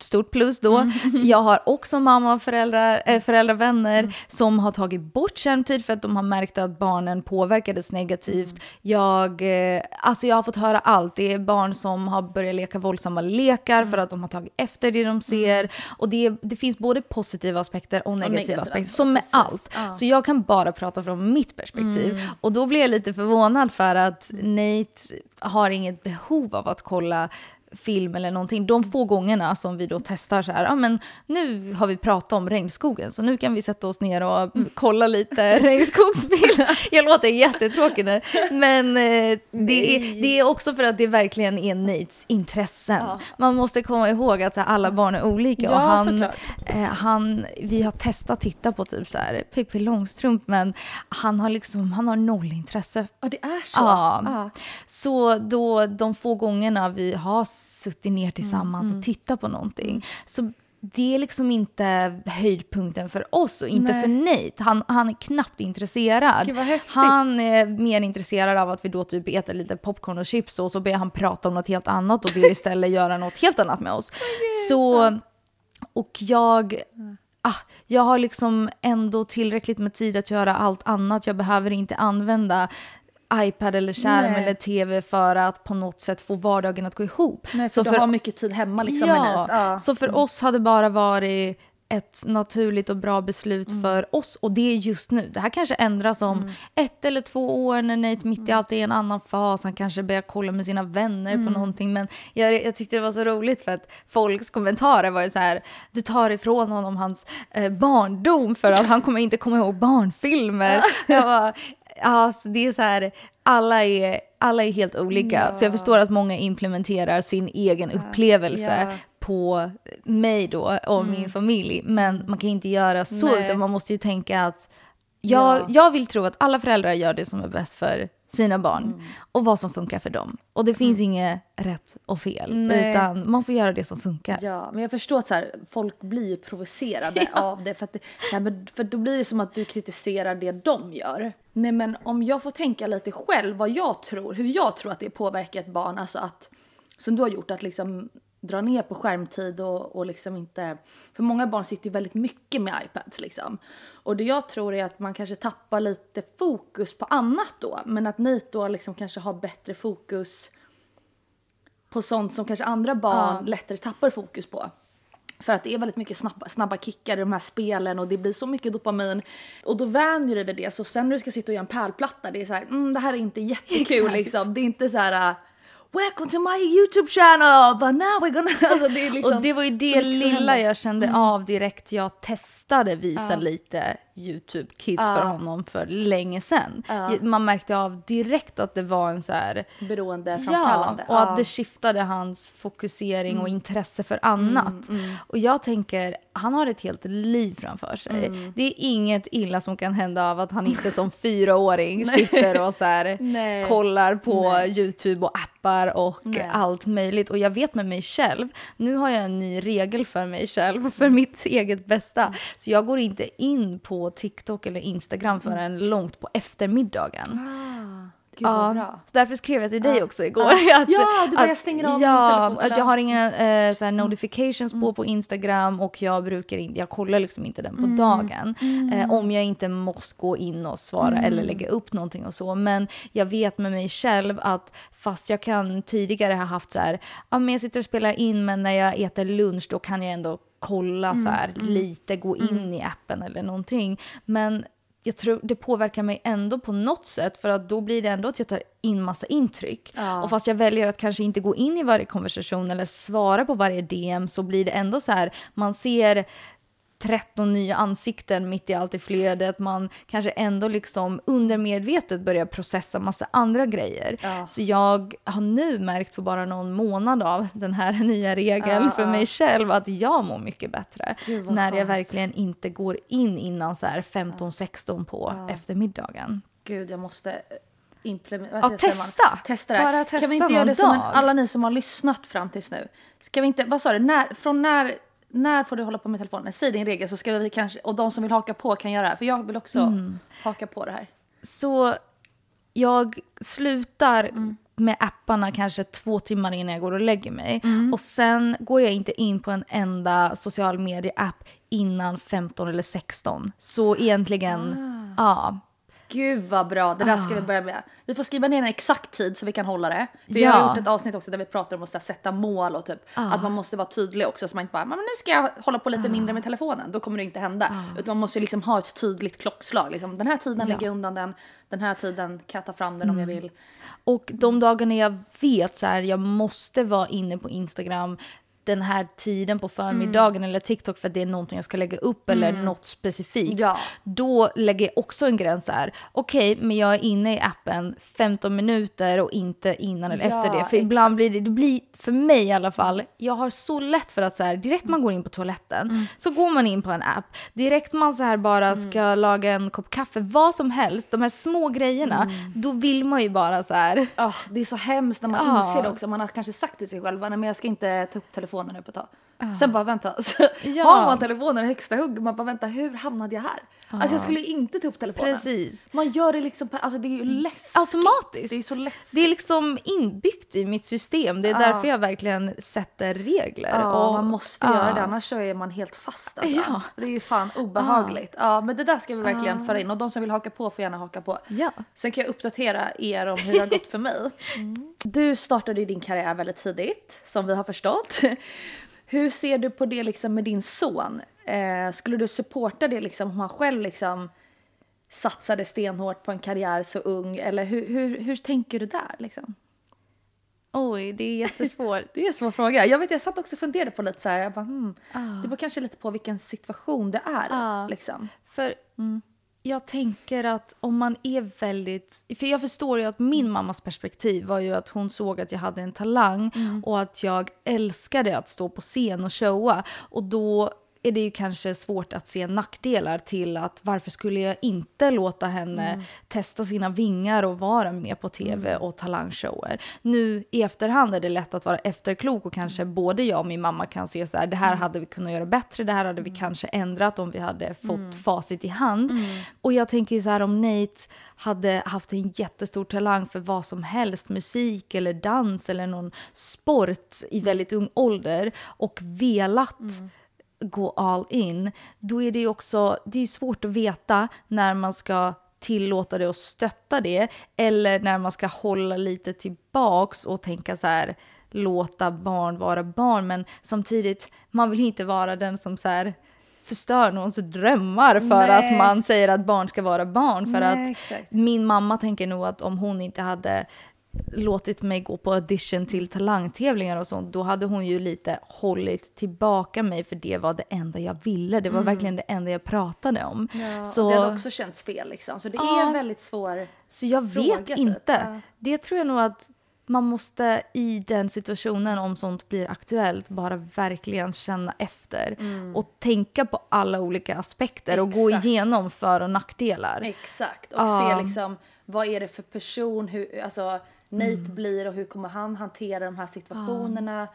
Stort plus då. Jag har också mamma och föräldrar, äh, föräldravänner som har tagit bort skärmtid för att de har märkt att barnen påverkades negativt. Jag, eh, alltså jag har fått höra allt. Det är barn som har börjat leka våldsamma lekar för att de har tagit efter det de ser. Och det, det finns både positiva aspekter och negativa, negativa, aspekter, som med precis. allt. Ja. Så jag kan bara prata från mitt perspektiv. Och då blir jag lite förvånad för att Nate har inget behov av att kolla film eller någonting. De få gångerna som vi då testar så här, ja men nu har vi pratat om regnskogen så nu kan vi sätta oss ner och kolla lite regnskogsfilm. Jag låter jättetråkig nu. Men eh, det, är, det är också för att det verkligen är Nates intressen. Man måste komma ihåg att här, alla barn är olika. Ja, och han, eh, han, vi har testat att titta på typ så här Pippi Långstrump men han har liksom, han har noll intresse Ja, det är så. Ja. Ja. Så då de få gångerna vi har suttit ner tillsammans Mm, och tittat på någonting så det är liksom inte höjdpunkten för oss och inte Nej. för Nate. Han, han är knappt intresserad. Han är mer intresserad av att vi då typ äter lite popcorn och chips och så börjar han prata om något helt annat och vill istället göra något helt annat med oss. Så, och jag... Ah, jag har liksom ändå tillräckligt med tid att göra allt annat. Jag behöver inte använda iPad eller skärm Nej. eller tv för att på något sätt få vardagen att gå ihop. Nej, för så du har mycket tid hemma liksom. ja, ja. så för oss har det bara varit ett naturligt och bra beslut Mm. för oss. Och det är just nu. Det här kanske ändras om ett eller två år när Nate mitt Mm. i allt är i en annan fas. Han kanske börjar kolla med sina vänner Mm. på någonting. Men jag, jag tyckte det var så roligt för att folks kommentarer var ju så här. Du tar ifrån honom hans eh, barndom för att han kommer inte komma ihåg barnfilmer. jag bara, ja, så det är så här. Alla är, alla är helt olika. Så jag förstår att många implementerar sin egen upplevelse Ja. på mig då och min familj. Men man kan inte göra så, Nej. utan man måste ju tänka att jag, Ja. jag vill tro att alla föräldrar gör det som är bäst för sina barn och vad som funkar för dem. Och det finns inget rätt och fel, Nej. utan man får göra det som funkar. Ja, men jag förstår att så här, folk blir provocerade av det för, att ja, men, för då blir det som att du kritiserar det de gör. Nej men om jag får tänka lite själv vad jag tror, hur jag tror att det påverkar ett barn, alltså att som du har gjort att liksom dra ner på skärmtid och, och liksom inte, för många barn sitter ju väldigt mycket med iPads liksom. Och det jag tror är att man kanske tappar lite fokus på annat då, men att ni då liksom kanske har bättre fokus på sånt som kanske andra barn lättare tappar fokus på. För att det är väldigt mycket snabba, snabba kickar i de här spelen och det blir så mycket dopamin. Och då vänjer du dig vid det. Så sen när du ska sitta och göra en pärlplatta, det är så här, mm, det här är inte jättekul Exakt. liksom. Det är inte så här, welcome to my YouTube channel, but now we're gonna... Alltså det liksom och det var ju det lilla jag kände av direkt. Jag testade visa lite YouTube Kids Ja. för honom för länge sedan. Ja. Man märkte av direkt att det var en så här... Beroende Ja, och att det skiftade hans fokusering Mm. och intresse för annat. Och jag tänker, han har ett helt liv framför sig. Mm. Det är inget illa som kan hända av att han inte som fyraåring sitter och så här Nej. kollar på YouTube och appar och Nej. allt möjligt. Och jag vet med mig själv, nu har jag en ny regel för mig själv, för mitt eget bästa. Så jag går inte in på TikTok eller Instagram förrän långt på eftermiddagen. Ah, gud vad bra. därför skrev jag till dig också igår. Ja. Att, Ja, du bara, jag att- stänger av min ja, telefon, att jag har inga eh, så här notifications på på Instagram och jag brukar inte, jag kollar liksom inte den på dagen. Eh, om jag inte måste gå in och svara eller lägga upp någonting och så. Men jag vet med mig själv att fast jag kan tidigare ha haft så här, ja men jag sitter och spelar in men när jag äter lunch då kan jag ändå kolla så här lite, gå in i appen eller någonting. Men jag tror det påverkar mig ändå på något sätt för att då blir det ändå att jag tar in massa intryck. Ja. Och fast jag väljer att kanske inte gå in i varje konversation eller svara på varje DM så blir det ändå så här, man ser 13 nya ansikten mitt i allt i flödet. Man kanske ändå liksom undermedvetet börjar processa massa andra grejer. Ja. Så jag har nu märkt på bara någon månad av den här nya regeln Ja, för ja. mig själv att jag mår mycket bättre. Gud, när jag verkligen inte går in innan så här 15-16 på eftermiddagen. Gud, jag måste eh, implementera. Ja, testa. Testa det. Bara kan testa vi inte göra det som en, alla ni som har lyssnat fram tills nu? Ska vi inte, vad sa du, när, från när, när får du hålla på med telefonen? Säg din regel så ska vi kanske, och de som vill haka på kan göra det här. För jag vill också Mm. haka på det här. Så jag slutar Mm. med apparna kanske två timmar innan jag går och lägger mig. Mm. Och sen går jag inte in på en enda social medie-app innan 15 eller 16. Så egentligen, Ah. ja. Gud vad bra, det där ska Ah. vi börja med. Vi får skriva ner en exakt tid så vi kan hålla det. För jag har gjort ett avsnitt också där vi pratar om att här, sätta mål och typ Ah. att man måste vara tydlig också så man inte bara, men nu ska jag hålla på lite mindre med telefonen, då kommer det inte hända. Utan man måste liksom ha ett tydligt klockslag. Liksom, den här tiden. Mm. lägger jag undan den, den här tiden kan jag ta fram den om jag vill. Och de dagarna jag vet så här, jag måste vara inne på Instagram den här tiden på förmiddagen Mm. eller TikTok för att det är någonting jag ska lägga upp eller något specifikt. Ja. Då lägger jag också en gräns här. Okej, men jag är inne i appen 15 minuter och inte innan eller Ja, efter det. För ibland blir det, det blir, för mig i alla fall, jag har så lätt för att så här, direkt man går in på toaletten Mm. så går man in på en app. Direkt man så här bara ska laga en kopp kaffe, vad som helst, de här små grejerna, Mm. då vill man ju bara så här Ah, det är så hemskt när man Ja. inser det också. Man har kanske sagt till sig själv, men jag ska inte ta upp telefonen nu på ett tag. Sen bara vänta, så Ja. har man telefonen i högsta hugg man bara vänta hur hamnade jag här? Alltså jag skulle inte ta upp telefonen. Precis. Man gör det liksom, alltså det är ju läskigt. Automatiskt. Det är så läskigt. Det är liksom inbyggt i mitt system. Det är Ja. därför jag verkligen sätter regler. Ja, och, man måste göra det annars så är man helt fast alltså. Ja. Det är ju fan obehagligt. Ja. men det där ska vi verkligen föra in och de som vill haka på får gärna haka på. Ja. Sen kan jag uppdatera er om hur det har gått för mig. Du startade ju din karriär väldigt tidigt, som vi har förstått. Hur ser du på det liksom med din son? Eh, skulle du supporta det liksom om han själv liksom satsade stenhårt på en karriär så ung? Eller hur, hur, hur tänker du där liksom? Oj, det är jättesvårt. Det är en svår fråga. Jag vet, jag satt också och funderade på lite så här, jag bara, hmm, Ah. det beror kanske lite på vilken situation det är. Ja. Liksom. För jag tänker att om man är väldigt... För jag förstår ju att min mammas perspektiv var ju att hon såg att jag hade en talang och att jag älskade att stå på scen och showa. Och då är det ju kanske svårt att se nackdelar till att varför skulle jag inte låta henne testa sina vingar och vara med på tv och talangshower. Nu i efterhand är det lätt att vara efterklok och kanske både jag och min mamma kan se så här, det här hade vi kunnat göra bättre, det här hade vi kanske ändrat om vi hade fått facit i hand. Och jag tänker ju så här om Nate hade haft en jättestor talang för vad som helst, musik eller dans eller någon sport i väldigt ung ålder och velat gå all in, då är det ju också det är svårt att veta när man ska tillåta det och stötta det eller när man ska hålla lite tillbaks och tänka så här låta barn vara barn men samtidigt man vill inte vara den som så här förstör någons drömmar för Nej. att man säger att barn ska vara barn för Nej, att exakt. min mamma tänker nog att om hon inte hade låtit mig gå på audition till talangtävlingar och sånt, då hade hon ju lite hållit tillbaka mig för det var det enda jag ville. Det var verkligen det enda jag pratade om. så, Det hade också känts fel liksom. Så det är Ja. en väldigt svår... så jag fråga, vet typ. inte. Ja. Det tror jag nog att man måste i den situationen, om sånt blir aktuellt, bara verkligen känna efter. Och tänka på alla olika aspekter och gå Mm. Exakt. igenom för och nackdelar. Exakt. Och Ja. se liksom vad är det för person, hur alltså, Nate Mm. blir och hur kommer han hantera de här situationerna.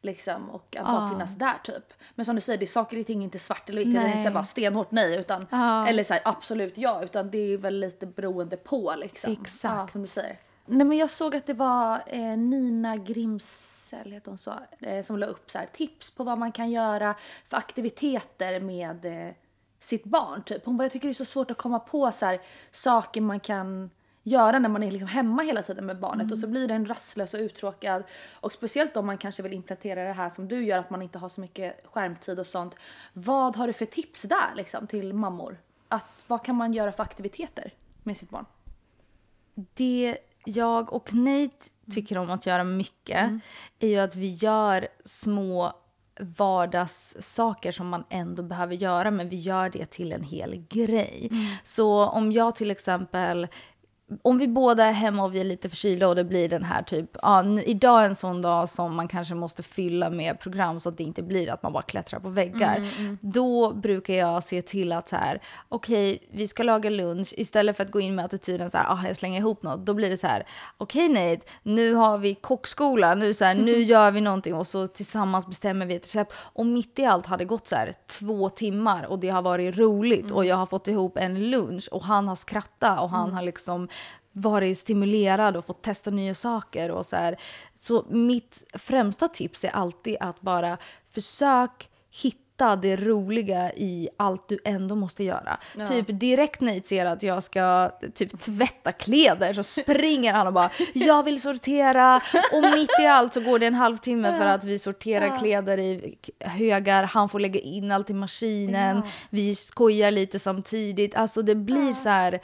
Liksom, och att bara finnas där typ. Men som du säger, det är saker och ting inte svart eller vitt. Det är Nej. inte här bara stenhårt nej. Utan, Ja. Eller så här, absolut ja. Utan det är väl lite beroende på liksom. Exakt. Som du säger. Nej men jag såg att det var eh, Nina Grimsell, heter hon så, eh, som la upp så här, tips på vad man kan göra för aktiviteter med eh, sitt barn. Typ. Hon bara, jag tycker det är så svårt att komma på så här, saker man kan göra när man är liksom hemma hela tiden med barnet och så blir den rastlös och uttråkad. Och speciellt om man kanske vill implementera det här som du gör, att man inte har så mycket skärmtid och sånt. Vad har du för tips där liksom till mammor? Att, vad kan man göra för aktiviteter med sitt barn? Det jag och Nate tycker om att göra mycket är ju att vi gör små vardagssaker som man ändå behöver göra men vi gör det till en hel grej. Så om jag till exempel om vi båda är hemma och vi är lite förkylda och det blir den här typ, ja, nu, idag är en sån dag som man kanske måste fylla med program så att det inte blir att man bara klättrar på väggar. Då brukar jag se till att så här, okej, vi ska laga lunch istället för att gå in med attityden så här, ah, jag slänger ihop något. Då blir det så här, okej Nate, nu har vi kockskola, nu så här, nu gör vi någonting och så tillsammans bestämmer vi ett recept. Och mitt i allt har det gått så här två timmar och det har varit roligt och jag har fått ihop en lunch och han har skrattat och han har liksom varit stimulerad och fått testa nya saker och så här. Så mitt främsta tips är alltid att bara försök hitta det roliga i allt du ändå måste göra. Typ direkt Nate ser att jag ska typ tvätta kläder så springer han och bara jag vill sortera. Och mitt i allt så går det en halvtimme för att vi sorterar kläder i högar, han får lägga in allt i maskinen, vi skojar lite samtidigt, alltså det blir så här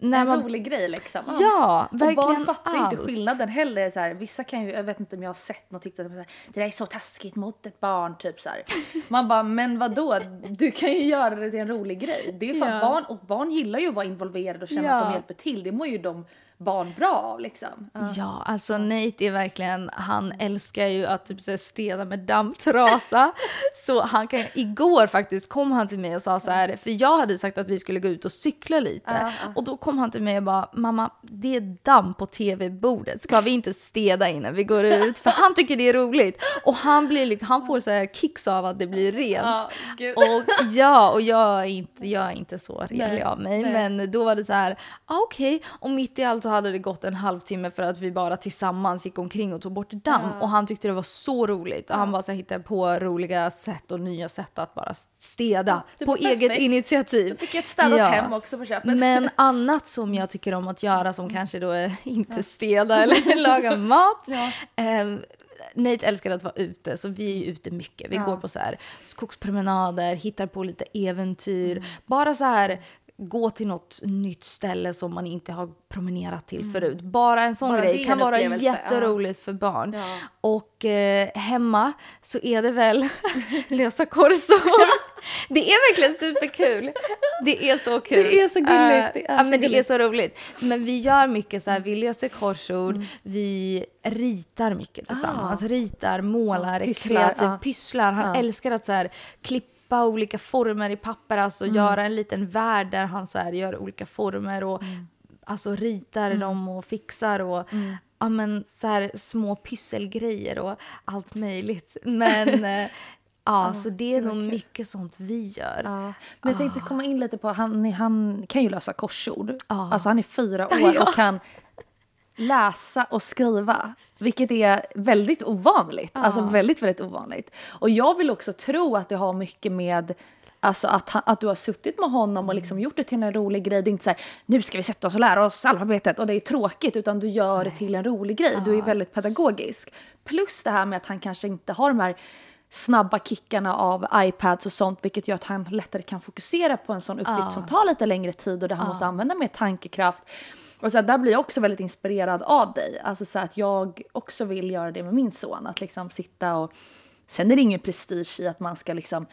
när en man rolig grej liksom. Ja, Och barn verkligen fattar allt. inte skillnaden heller. Så här, vissa kan ju, jag vet inte om jag har sett något TikTok, så här, det där är så taskigt mot ett barn. Typ så här. Man bara, men vadå? Du kan ju göra det till en rolig grej. Det är för Ja. barn, och barn gillar ju att vara involverade och känna Ja. att de hjälper till. Det mår ju de barn bra av liksom. Ja. Ja, alltså Nate är verkligen, han älskar ju att typ så med dammtrasa. så han kan, igår faktiskt kom han till mig och sa så här, för jag hade sagt att vi skulle gå ut och cykla lite. Och då kom han till mig och bara, mamma det är damm på tv-bordet, ska vi inte städa innan vi går ut? För han tycker det är roligt. Och han, blir, han får så här kicks av att det blir rent. Ja. Och ja, och jag är inte, jag är inte så redig Nej, av mig. nej. Men då var det så här, ah, okej. Och mitt i allt hade det gått en halvtimme för att vi bara tillsammans gick omkring och tog bort damm. Och han tyckte det var så roligt. Och han bara så här, hittade på roliga sätt och nya sätt att bara städa på var eget perfekt. initiativ. Då fick jag ett städat hem också på köpet. Men annat som jag tycker om att göra som kanske då är inte städa eller laga mat. Ja. Eh, Nate älskar att vara ute, så vi är ju ute mycket. Vi Ja. går på så här skogspromenader, hittar på lite äventyr. Mm. Bara så här gå till något nytt ställe som man inte har promenerat till Mm. förut. Bara en sån Bara grej kan vara jätteroligt för barn. Ja. Och eh, hemma så är det väl lösa korsor. det är verkligen superkul. Det är så kul. Det är så gulligt, Eh, det är ja, så men det är så roligt. Men vi gör mycket så här, vi löser korsord, vi ritar mycket tillsammans. Ritar, målar, pysslar, kreativ, ja. pysslar. Han Ja. älskar att så här, klippa olika former i papper, alltså göra en liten värld där han så här, gör olika former och alltså ritar dem och fixar och ja, men, så här, små pysselgrejer och allt möjligt. Men eh, ja, så det är nog mycket sånt vi gör. Ja. Men jag tänkte komma in lite på, han, han kan ju lösa korsord. Ja. Alltså han är fyra år och kan läsa och skriva. Vilket är väldigt ovanligt. Alltså väldigt, väldigt ovanligt. Och jag vill också tro att det har mycket med Alltså att, han, att du har suttit med honom och liksom gjort det till en rolig grej. Det är inte så här, nu ska vi sätta oss och lära oss alfabetet och det är tråkigt. Utan du gör det till en rolig grej. Du är väldigt pedagogisk. Plus det här med att han kanske inte har de här snabba kickarna av iPads och sånt vilket gör att han lättare kan fokusera på en sån uppgift som tar lite längre tid och där han måste använda mer tankekraft. Och så här, där blir jag också väldigt inspirerad av dig. Alltså så här, att jag också vill göra det med min son. Att liksom sitta och... Sen är det ingen prestige i att man ska liksom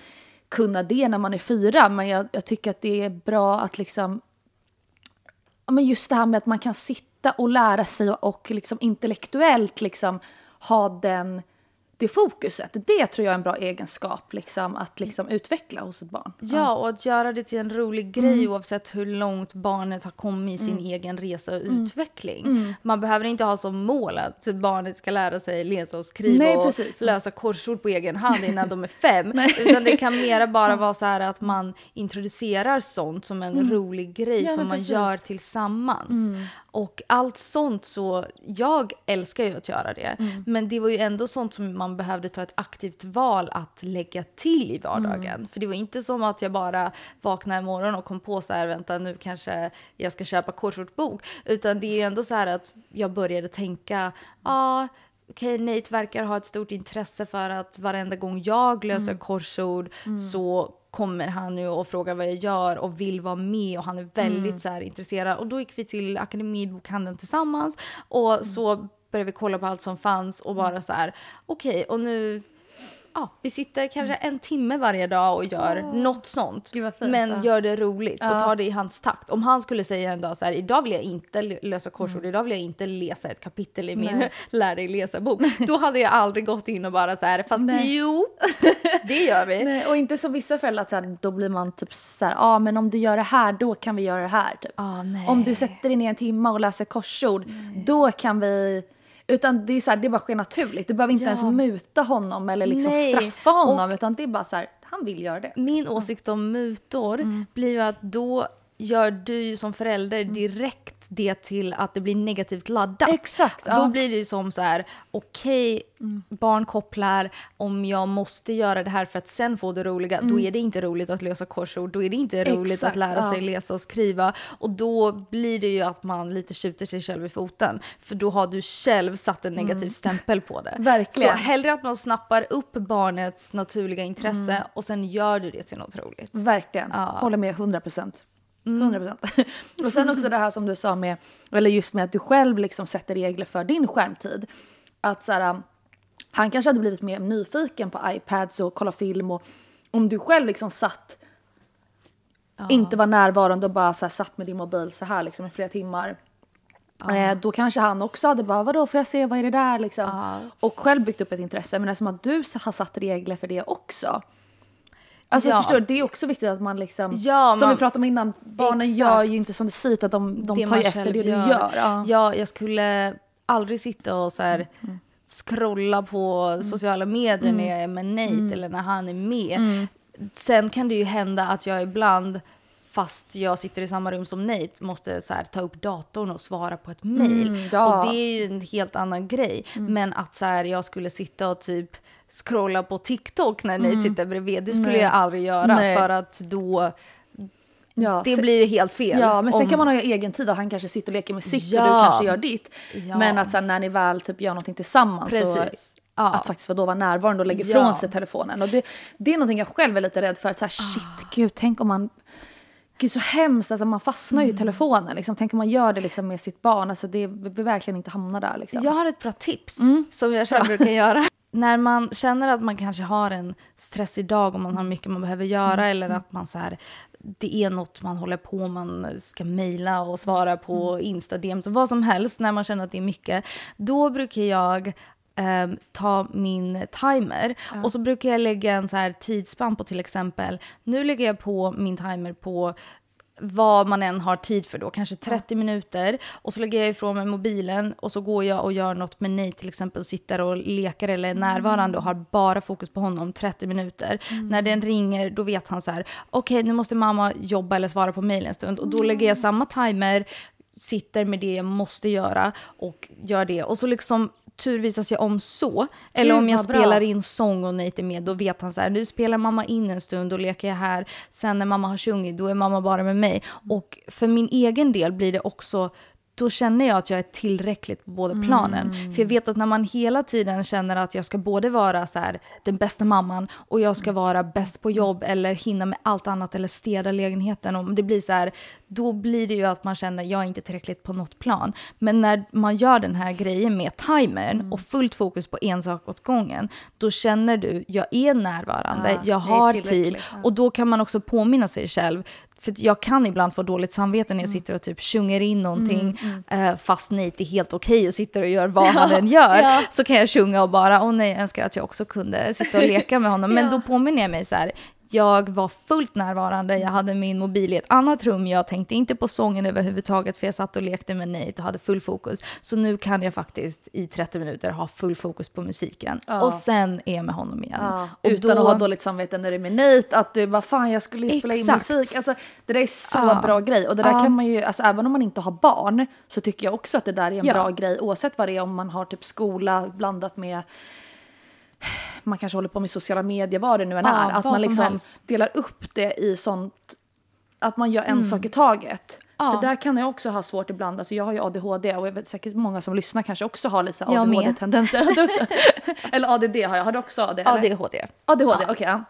kunna det när man är fyra. Men jag, jag tycker att det är bra att liksom... Ja, men just det här med att man kan sitta och lära sig och, och liksom intellektuellt liksom ha den det fokuset. Det tror jag är en bra egenskap liksom, att liksom utveckla hos ett barn. Ja, och att göra det till en rolig grej oavsett hur långt barnet har kommit i sin egen resa och utveckling. Man behöver inte ha som mål att barnet ska lära sig läsa och skriva Nej, och precis. lösa korsord på egen hand innan de är fem. Utan det kan mera bara vara så här att man introducerar sånt som en rolig grej Ja, som man precis. gör tillsammans. Och allt sånt så, jag älskar ju att göra det. Men det var ju ändå sånt som man behövde ta ett aktivt val att lägga till i vardagen. För det var inte som att jag bara vaknade imorgon och kom på så här, vänta nu kanske jag ska köpa korsordsbok. Utan det är ju ändå så här att jag började tänka, ja, okej Nate verkar ha ett stort intresse för att varenda gång jag löser korsord så kommer han nu och frågar vad jag gör och vill vara med och han är väldigt så här intresserad. Och då gick vi till Akademibokhandeln tillsammans och så började vi kolla på allt som fanns och bara så här, okej och nu Ja, vi sitter kanske en timme varje dag och gör något sånt. Fint, men ja. gör det roligt och Ja. tar det i hans takt. Om han skulle säga en dag så här, idag vill jag inte lösa korsord, idag vill jag inte läsa ett kapitel i min Nej. lär dig läsa-bok. Då hade jag aldrig gått in och bara så här, fast Nej. jo, det gör vi. Nej, och inte som vissa föräldrar, att så här, då blir man typ så här, ja ah, men om du gör det här, då kan vi göra det här. Typ. Ah. Om du sätter dig ner en timme och läser korsord, då kan vi... Utan det är, så här, det är bara sker naturligt. Du behöver inte Ja. ens muta honom eller liksom Nej. straffa honom, utan det är bara så här, han vill göra det. Min åsikt om mutor blir ju att då gör du ju som förälder direkt det till att det blir negativt laddat. Exakt, Då ja. Mm. blir det ju som så här, okej, barn kopplar, om jag måste göra det här för att sen få det roliga, då är det inte roligt att lösa korsord, då är det inte roligt Mm. Exakt, att lära ja. sig läsa och skriva. Och då blir det ju att man lite skjuter sig själv i foten, för då har du själv satt en negativ stämpel på det. Mm. Verkligen. Så hellre att man snappar upp barnets naturliga intresse och sen gör du det till något roligt. Verkligen. Ja. Håller med 100 procent. 100 procent. och sen också det här som du sa med, eller just med att du själv liksom sätter regler för din skärmtid. Att så här, um, han kanske hade blivit mer nyfiken på iPads och kolla film och om du själv liksom satt, inte var närvarande och bara så här, satt med din mobil så här liksom i flera timmar. Eh, då kanske han också hade bara, vadå får jag se, vad är det där liksom? Och själv byggt upp ett intresse. Men som att du har satt regler för det också. Alltså Ja. förstår det är också viktigt att man liksom, Ja, som man- vi pratade om innan, barnen Exakt. gör ju inte som du säger utan de, de tar ju efter det du gör. Ja. Ja, jag skulle aldrig sitta och så här scrolla på sociala medier när jag är med Nate eller när han är med. Sen kan det ju hända att jag ibland fast jag sitter i samma rum som Nate måste så här, ta upp datorn och svara på ett mejl. ja. Och det är ju en helt annan grej. Men att så här, jag skulle sitta och typ scrolla på TikTok när Nate sitter bredvid, det skulle Nej. jag aldrig göra. Nej. För att då, Ja, det sen- blir ju helt fel. Ja, men sen Om- kan man ha egen tid. Han kanske sitter och leker med sitt och Ja. du kanske gör ditt. Ja. Men att sen när ni väl typ gör någonting tillsammans så Precis. Ja. att faktiskt då vara närvarande och lägga Ja. ifrån sig telefonen. Och det, det är någonting jag själv är lite rädd för. Att så här, Ah. shit, gud, tänk om man... Gud så hemskt, alltså man fastnar Mm. ju i telefonen. Liksom. Tänk om man gör det liksom, med sitt barn. Alltså, det vi vill verkligen inte hamna där. Liksom. Jag har ett bra tips som jag själv brukar göra. När man känner att man kanske har en stressig dag och man har mycket man behöver göra eller att man så här, det är något man håller på man ska mejla och svara på Insta DMs och vad som helst när man känner att det är mycket. Då brukar jag ehm, ta min timer och så brukar jag lägga en så här tidsspann på till exempel, nu lägger jag på min timer på vad man än har tid för då, kanske 30 minuter. Och så lägger jag ifrån mig mobilen och så går jag och gör något med Nate, till exempel sitter och leker eller är närvarande och har bara fokus på honom 30 minuter. När den ringer då vet han så här, okej nu måste mamma jobba eller svara på mejl en stund. Och då lägger jag samma timer, sitter med det jag måste göra och gör det. Och så liksom turvisas jag om så. Eller Gud, om jag vad bra. spelar in sång och Nate är med, då vet han så här, nu spelar mamma in en stund, då leker jag här. Sen när mamma har sjungit, då är mamma bara med mig. Och för min egen del blir det också då känner jag att jag är tillräckligt på båda planen. Mm. För jag vet att när man hela tiden känner att jag ska både vara så här, den bästa mamman och jag ska vara bäst på jobb eller hinna med allt annat eller städa lägenheten. Och det blir så här, då blir det ju att man känner att jag är inte tillräckligt på något plan. Men när man gör den här grejen med timern Mm. och fullt fokus på en sak åt gången, då känner du, jag är närvarande, Ja, jag har tid. ja. Och då kan man också påminna sig själv. För jag kan ibland få dåligt samvete när jag Mm. sitter och typ sjunger in någonting eh, fast Nate är helt okej och sitter och gör vad han än gör. Ja. Så kan jag sjunga och bara, åh nej, jag önskar att jag också kunde sitta och leka med honom. Men Ja. då påminner jag mig så här, jag var fullt närvarande, jag hade min mobil i ett annat rum, jag tänkte inte på sången överhuvudtaget för jag satt och lekte med Nate och hade full fokus. Så nu kan jag faktiskt i 30 minuter ha full fokus på musiken. Ja. Och sen är jag med honom igen. Ja, utan då- att ha dåligt samvete när det är med Nate, att du bara fan jag skulle ju spela in musik. Alltså, det där är så Ja. bra grej och det där kan man ju, alltså även om man inte har barn så tycker jag också att det där är en bra grej oavsett vad det är om man har typ skola blandat med man kanske håller på med sociala medier, vad det nu än Ja, är. Att man som liksom helst. delar upp det i sånt, att man gör en sak i taget. Ja. För där kan jag också ha svårt ibland, alltså jag har ju ADHD och jag vet säkert många som lyssnar kanske också har lite. ADHD-tendenser. eller ADD har jag, har du också ADD? eller? ADHD. ADHD, okej. ja.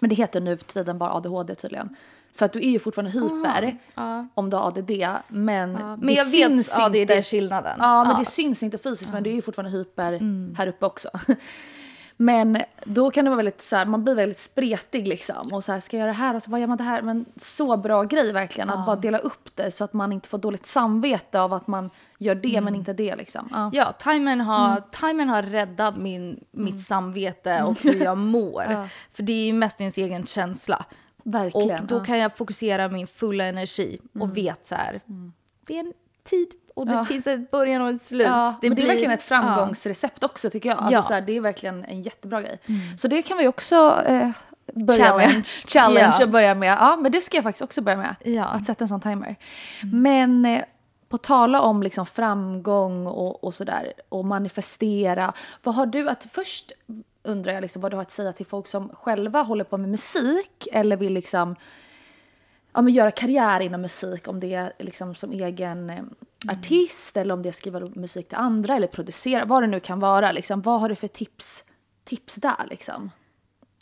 Men det heter nu för tiden bara ADHD tydligen. För att du är ju fortfarande hyper Ja. om du har ADD. Men, Men det jag syns vet, ja, det är inte. skillnaden. Ja, men Ja. det syns inte fysiskt men du är ju fortfarande hyper här uppe också. Men då kan det vara väldigt så här, man blir väldigt spretig liksom. Och så här, ska jag göra det här och så vad gör man det här? Men så bra grej verkligen, att bara dela upp det så att man inte får dåligt samvete av att man gör det men inte det liksom. Ja. Ja, timern har, Mm. timern har räddat min, mitt samvete och hur jag mår. Ja. För det är ju mest ens egen känsla. Verkligen. Och då ja. Mm. kan jag fokusera min fulla energi och vet så här, det är en tid och det Ja. finns ett början och ett slut. Ja, det men det är blir- verkligen ett framgångsrecept också tycker jag. Alltså, Ja. så här, det är verkligen en jättebra grej. Så det kan vi också eh, börja Challenge. med. Challenge Ja. och börja med. Ja, men det ska jag faktiskt också börja med. Ja. Att sätta en sån timer. Men eh, på tala om liksom framgång och, och sådär och manifestera. Vad har du att först undrar jag liksom vad du har att säga till folk som själva håller på med musik eller vill liksom ja, men göra karriär inom musik, om det är liksom som egen eh, artist eller om det är skriva musik till andra eller producera, vad det nu kan vara. Liksom. Vad har du för tips, tips där liksom?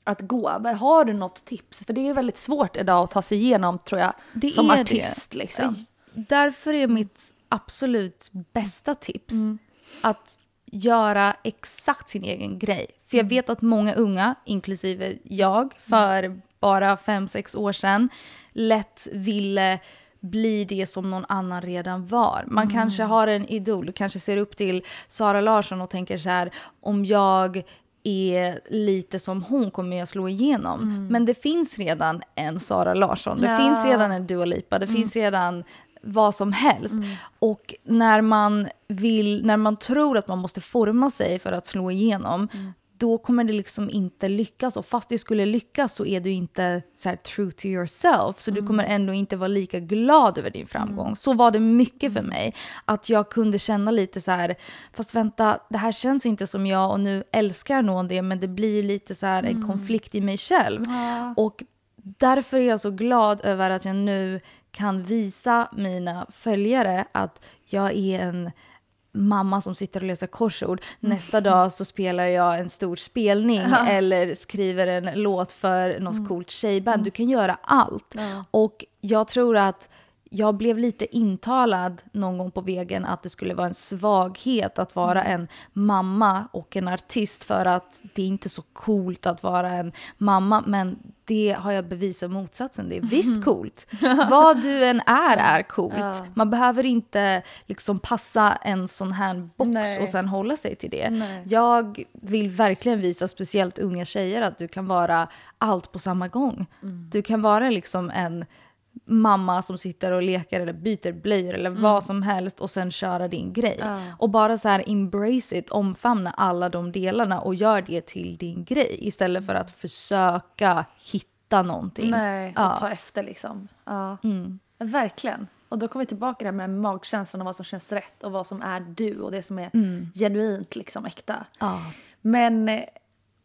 Att gå, har du något tips? För det är väldigt svårt idag att ta sig igenom tror jag, Det som är det. artist. Liksom. Därför är mitt absolut bästa tips Mm. att göra exakt sin egen grej. För Mm. jag vet att många unga, inklusive jag, för bara fem sex år sedan, lätt ville bli det som någon annan redan var. Man Mm. kanske har en idol, kanske ser upp till Sara Larsson och tänker så här, om jag är lite som hon kommer jag slå igenom. Men det finns redan en Sara Larsson, det Mm. Ja. finns redan en Dua Lipa, det finns redan vad som helst. Mm. Och när man, vill, när man tror att man måste forma sig för att slå igenom, Mm. Då kommer det liksom inte lyckas. Och fast det skulle lyckas så är du inte så true to yourself. Så du kommer ändå inte vara lika glad över din framgång. Så var det mycket för mig. Att jag kunde känna lite så här, fast vänta, det här känns inte som jag och nu älskar någon det, men det blir lite så här en konflikt i mig själv. Och därför är jag så glad över att jag nu kan visa mina följare att jag är en mamma som sitter och läser korsord. Nästa dag så spelar jag en stor spelning eller skriver en låt för något coolt tjejband. Du kan göra allt. Och jag tror att jag blev lite intalad någon gång på vägen att det skulle vara en svaghet att vara en mamma och en artist för att det är inte så coolt att vara en mamma. Men det har jag bevisat motsatsen. Det är visst coolt. Vad du än är är coolt. Man behöver inte liksom passa en sån här box Nej. och sen hålla sig till det. Nej. Jag vill verkligen visa speciellt unga tjejer att du kan vara allt på samma gång. Mm. Du kan vara liksom en mamma som sitter och leker eller byter blöjor eller vad som helst och sen köra din grej. Mm. Ja. Och bara så här embrace it, omfamna alla de delarna och gör det till din grej istället för att försöka hitta någonting. Nej, och ta efter liksom. Ja. Mm. Verkligen. Och då kommer vi tillbaka till det här med magkänslan och vad som känns rätt och vad som är du och det som är Mm. genuint liksom äkta. Men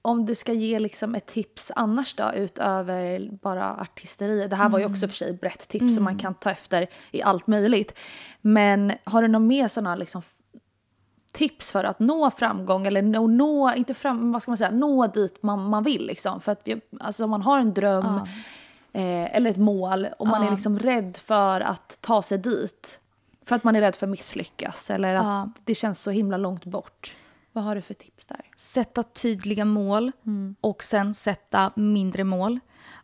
om du ska ge liksom ett tips annars då utöver bara artisteriet. Det här var ju också för sig ett brett tips som man kan ta efter i allt möjligt. Men har du några mer sådana liksom tips för att nå framgång eller nå, nå inte fram, vad ska man säga, nå dit man, man vill liksom. För att alltså om man har en dröm eh, eller ett mål och man är liksom rädd för att ta sig dit. För att man är rädd för att misslyckas eller att Ja. det känns så himla långt bort. Vad har du för tips där? Sätta tydliga mål och sen sätta mindre mål.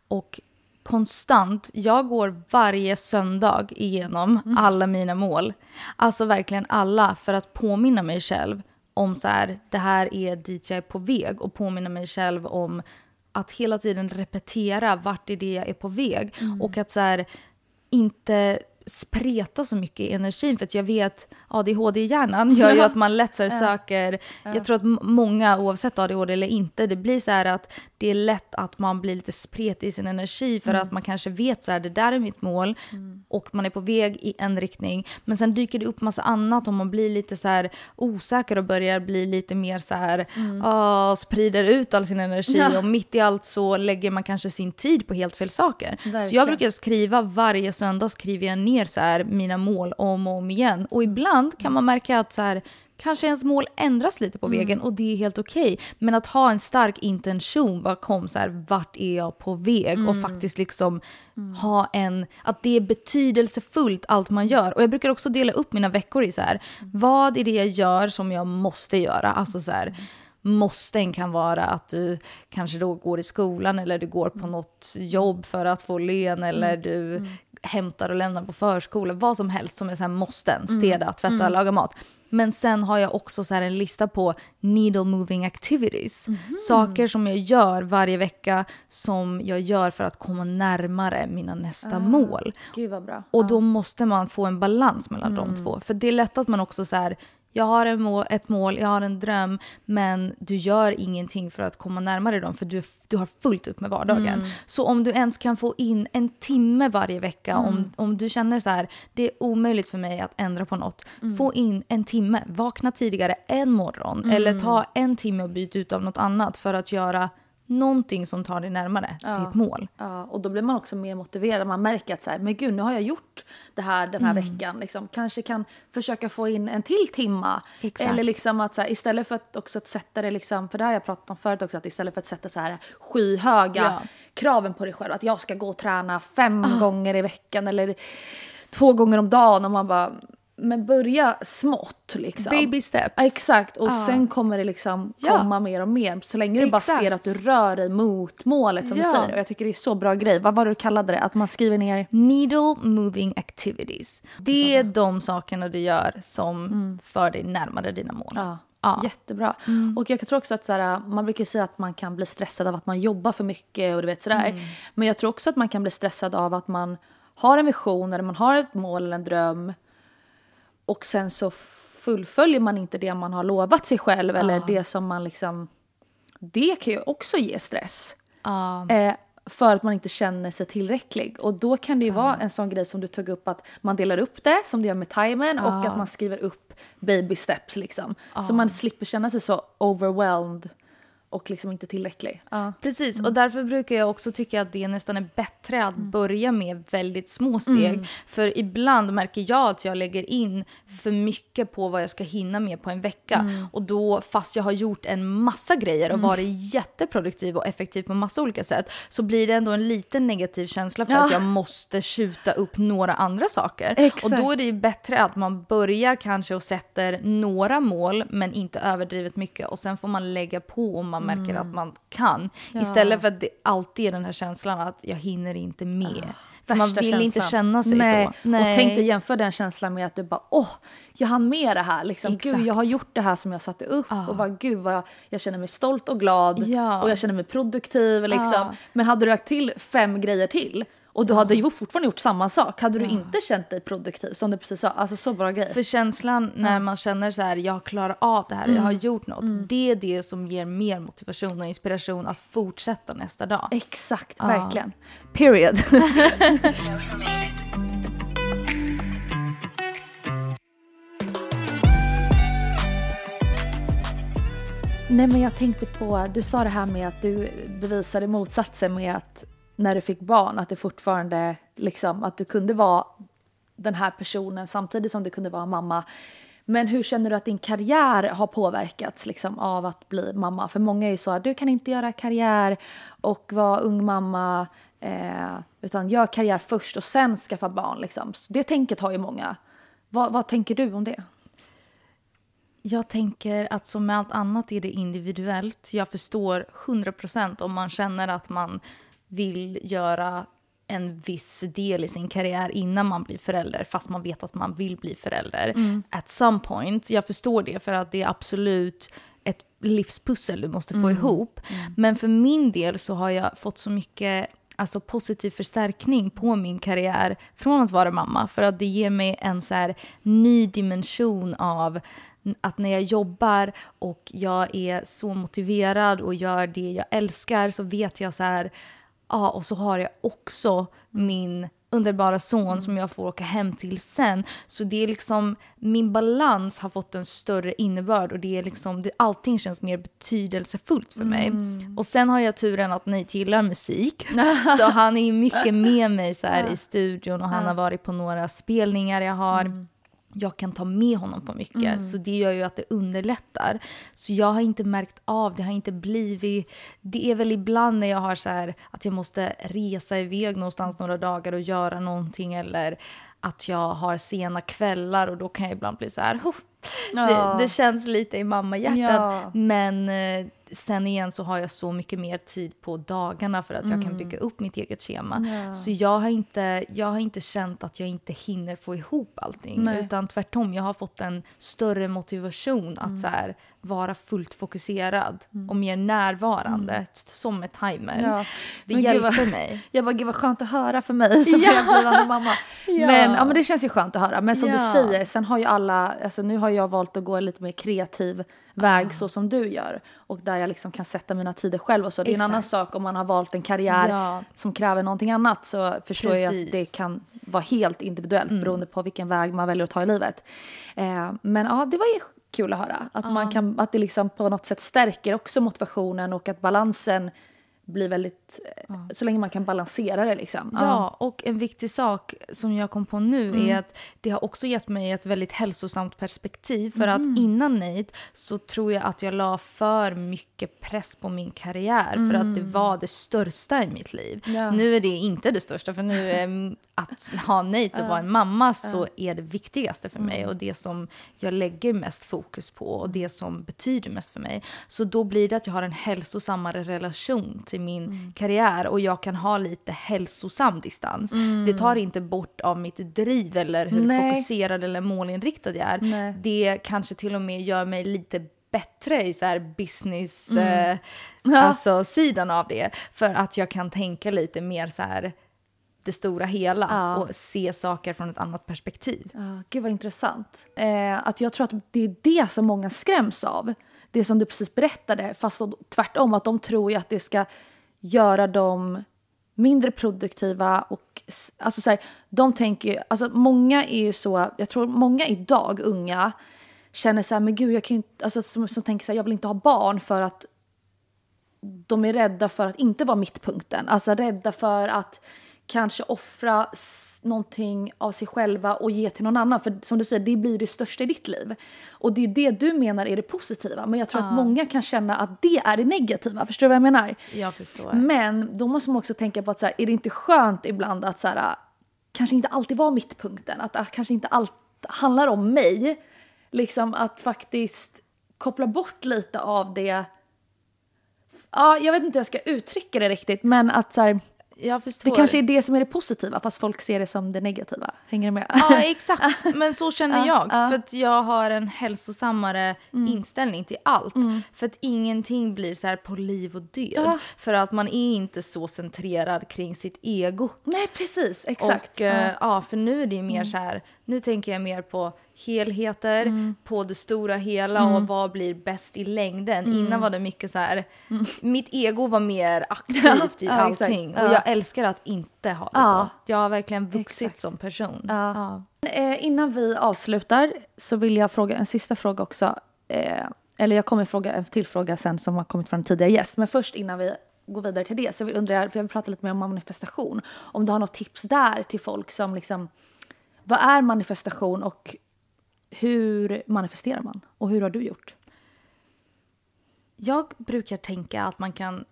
Och konstant, jag går varje söndag igenom alla mina mål. Alltså verkligen alla för att påminna mig själv om så här, det här är dit jag är på väg och påminna mig själv om att hela tiden repetera vart är det jag är på väg. Och att så här, inte spreta så mycket i energin för att jag vet ADHD-hjärnan gör ju att man lätt så söker, jag tror att många oavsett ADHD eller inte, det blir så här att det är lätt att man blir lite spretig i sin energi för att man kanske vet så här, det där är mitt mål och man är på väg i en riktning. Men sen dyker det upp massa annat och man blir lite så här osäker och börjar bli lite mer så här, ah, sprider ut all sin energi Ja. och mitt i allt så lägger man kanske sin tid på helt fel saker. Så Verkligen. jag brukar skriva varje söndag skriver jag ner så här mina mål om och om igen. Och ibland kan man märka att så här, kanske ens mål ändras lite på vägen och det är helt okej. Men att ha en stark intention bakom så här, vart är jag på väg och faktiskt liksom ha en, att det är betydelsefullt allt man gör. Och jag brukar också dela upp mina veckor i så här, vad är det jag gör som jag måste göra? Alltså så här, måsten kan vara att du kanske då går i skolan eller du går på något jobb för att få lön eller du hämtar och lämnar på förskola. Vad som helst som är så här måsten. Städa, tvätta, laga mat. Men sen har jag också så en lista på needle moving activities. Saker som jag gör varje vecka som jag gör för att komma närmare mina nästa mål. Vad bra. Och då måste man få en balans mellan de två. För det är lätt att man också så här, jag har en mål, ett mål, jag har en dröm, men du gör ingenting för att komma närmare dem för du, du har fullt upp med vardagen. Så om du ens kan få in en timme varje vecka, om, om du känner så här, det är omöjligt för mig att ändra på något, få in en timme, vakna tidigare en morgon eller ta en timme och byta ut av något annat för att göra någonting som tar dig närmare till ett mål. Ja, och då blir man också mer motiverad. Man märker att så här, men gud, nu har jag gjort det här den här Mm. veckan. Liksom, kanske kan försöka få in en till timma. Exakt. Eller liksom att så här, istället för att också att sätta det, liksom, för det har jag pratat om förut också, att istället för att sätta så här skyhöga Ja. kraven på dig själv, att jag ska gå och träna fem gånger i veckan eller två gånger om dagen och man bara, men börja smått liksom. Baby steps. Ja, Exakt, och Ja. sen kommer det liksom Ja. komma mer och mer. Så länge du bara Exakt. ser att du rör dig mot målet som du Ja. säger. Och jag tycker det är så bra grej. Vad var det du kallade det? Att man skriver ner... Needle moving activities. Det är de sakerna du gör som för dig närmare dina mål. Ja, Ja. jättebra. Och jag tror också att så här, man brukar säga att man kan bli stressad av att man jobbar för mycket och du vet sådär. Men jag tror också att man kan bli stressad av att man har en vision eller man har ett mål eller en dröm och sen så fullföljer man inte det man har lovat sig själv eller det som man liksom... Det kan ju också ge stress. Ja. Eh, för att man inte känner sig tillräcklig. Och då kan det ju vara en sån grej som du tog upp att man delar upp det som du gör med timern och att man skriver upp baby steps liksom. Så man slipper känna sig så overwhelmed och liksom inte tillräcklig. Ja. Precis, och därför brukar jag också tycka att det nästan är bättre att börja med väldigt små steg. För ibland märker jag att jag lägger in för mycket på vad jag ska hinna med på en vecka. Och då, fast jag har gjort en massa grejer och varit jätteproduktiv och effektiv på massa olika sätt, så blir det ändå en liten negativ känsla för Ja. att jag måste skjuta upp några andra saker. Exakt. Och då är det ju bättre att man börjar kanske och sätter några mål, men inte överdrivet mycket. Och sen får man lägga på om man märker att man kan. Istället för att det alltid är den här känslan att jag hinner inte med. för man vill inte känslan. känna sig Nej. så. Nej. Och tänk dig jämföra den känslan med att du bara åh, jag hann med det här. Liksom. Gud, jag har gjort det här som jag satte upp. Och bara gud vad jag, jag känner mig stolt och glad. Ja. Och jag känner mig produktiv. Liksom. Ja. Men hade du lagt till fem grejer till och du hade ju fortfarande gjort samma sak. Hade du inte känt dig produktiv som du precis sa. Alltså så bra grej. För känslan när man känner så här, jag klarar av det här, jag har gjort något. Det är det som ger mer motivation och inspiration att fortsätta nästa dag. Exakt, verkligen. Period. Nej men jag tänkte på, du sa det här med att du bevisade motsatsen med att när du fick barn, att det fortfarande liksom, att du kunde vara den här personen samtidigt som du kunde vara mamma. Men hur känner du att din karriär har påverkats liksom, av att bli mamma? För många är ju så att du kan inte göra karriär och vara ung mamma, eh, utan gör karriär först och sen skaffa barn. Liksom. Det tänket har ju många. Vad, vad tänker du om det? Jag tänker att som med allt annat är det individuellt. Jag förstår 100% om man känner att man vill göra en viss del i sin karriär innan man blir förälder, fast man vet att man vill bli förälder. At some point. Jag förstår det, för att det är absolut ett livspussel du måste få ihop. Men för min del så har jag fått så mycket alltså positiv förstärkning på min karriär från att vara mamma. För att det ger mig en så här ny dimension av att när jag jobbar och jag är så motiverad och gör det jag älskar så vet jag så här, ja och så har jag också min underbara son som jag får åka hem till sen. Så det är liksom, min balans har fått en större innebörd och det är liksom, det, allting känns mer betydelsefullt för mig. Och sen har jag turen att Nate gillar musik. så han är mycket med mig så här i studion och han har varit på några spelningar jag har jag kan ta med honom på mycket. Så det gör ju att det underlättar. Så jag har inte märkt av, det har inte blivit... Det är väl ibland när jag har så här att jag måste resa iväg någonstans några dagar och göra någonting eller att jag har sena kvällar och då kan jag ibland bli så här... "Huh." Ja. Det, det känns lite i mammahjärtat. Ja. Men eh, sen igen så har jag så mycket mer tid på dagarna för att jag kan bygga upp mitt eget schema. Mm. Ja. Så jag har, inte, jag har inte känt att jag inte hinner få ihop allting. Nej. Utan tvärtom, jag har fått en större motivation att så här, vara fullt fokuserad och mer närvarande som ett timer. Ja. Det Men hjälper vad- mig. Jag bara, gud vad skönt att höra för mig som Ja. blivande mamma. Ja. Men, ja, men det känns ju skönt att höra. Men som du säger, sen har ju alla, alltså nu har jag valt att gå en lite mer kreativ väg så som du gör. Och där jag liksom kan sätta mina tider själv och så. Det är en annan Exakt. sak om man har valt en karriär Ja. som kräver någonting annat så förstår jag Precis. att det kan vara helt individuellt beroende på vilken väg man väljer att ta i livet. Eh, men ja, det var ju kul att höra. Att, man kan, att det liksom på något sätt stärker också motivationen och att balansen blir väldigt, eh, så länge man kan balansera det liksom. Ja, och en viktig sak som jag kom på nu Mm. är att det har också gett mig ett väldigt hälsosamt perspektiv. För Mm. att innan Nate så tror jag att jag la för mycket press på min karriär för att det var det största i mitt liv. Mm. Ja. Nu är det inte det största för nu är mm, att ha Nate och vara en mamma så är det viktigaste för Mm. mig och det som jag lägger mest fokus på och det som betyder mest för mig. Så då blir det att jag har en hälsosammare relation till min Mm. karriär och jag kan ha lite hälsosam distans. Det tar inte bort av mitt driv eller hur Nej. fokuserad eller målinriktad jag är. Nej. Det kanske till och med gör mig lite bättre i så här business, Mm. eh, alltså sidan av det. För att jag kan tänka lite mer så här det stora hela Ja. och se saker från ett annat perspektiv. Ja, gud vad intressant. Eh, att jag tror att det är det som många skräms av. Det som du precis berättade, fast tvärtom. Att de tror ju att det ska göra dem mindre produktiva. Och, alltså så här, de tänker alltså många är ju så, jag tror många idag, unga, känner så här, men gud, jag kan inte, alltså som, som tänker så här, jag vill inte ha barn för att de är rädda för att inte vara mittpunkten. Alltså rädda för att kanske offra någonting av sig själva och ge till någon annan. För som du säger, det blir det största i ditt liv. Och det är det du menar är det positiva. Men jag tror att många kan känna att det är det negativa. Förstår du vad jag menar? Jag förstår. Men då måste man också tänka på att så här, är det inte skönt ibland att så här, kanske inte alltid vara mittpunkten? Att, att kanske inte allt handlar om mig. Liksom att faktiskt koppla bort lite av det. Ja, jag vet inte hur jag ska uttrycka det riktigt, men att så här, Jag förstår. det kanske är det som är det positiva fast folk ser det som det negativa. Hänger du med? Ja, exakt. Men så känner Ja, jag. ja. Mm. För att jag har en hälsosammare inställning till allt. För att ingenting blir så här på liv och död. Ja. För att man är inte så centrerad kring sitt ego. Nej, precis. Exakt. Och eh, ja, för nu är det ju mer så här, nu tänker jag mer på helheter, på det stora hela och vad blir bäst i längden. Innan var det mycket så här, mitt ego var mer aktivt i Ja, exakt. allting. Ja. Och jag älskar att inte ha det Ja. så. Jag har verkligen vuxit Exakt. som person. Ja. Eh, innan vi avslutar så vill jag fråga en sista fråga också. Eh, eller jag kommer fråga en till fråga sen som har kommit från en tidigare gäst. Men först innan vi går vidare till det så vill- undrar för jag vill prata lite mer om manifestation. Om du har något tips där till folk som liksom, vad är manifestation och hur manifesterar man? Och hur har du gjort? Jag brukar tänka att man kan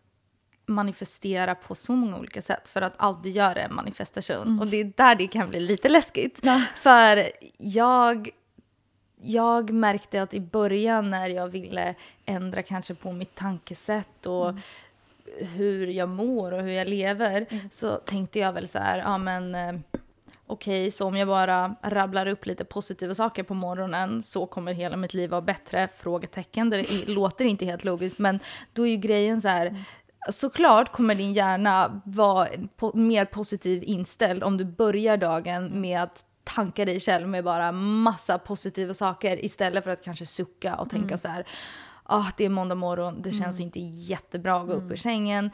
manifestera på så många olika sätt för att allt du gör är en manifestation. Och det är där det kan bli lite läskigt. För jag, jag märkte att i början när jag ville ändra kanske på mitt tankesätt och hur jag mår och hur jag lever så tänkte jag väl så här, ja men okej, så om jag bara rabblar upp lite positiva saker på morgonen så kommer hela mitt liv vara bättre? Frågetecken. Det låter inte helt logiskt, men då är ju grejen så här, såklart kommer din hjärna vara po- mer positiv inställd om du börjar dagen med att tanka dig själv med bara massa positiva saker istället för att kanske sucka och tänka så här, ah, det är måndag morgon, det känns inte jättebra att gå upp ur sängen.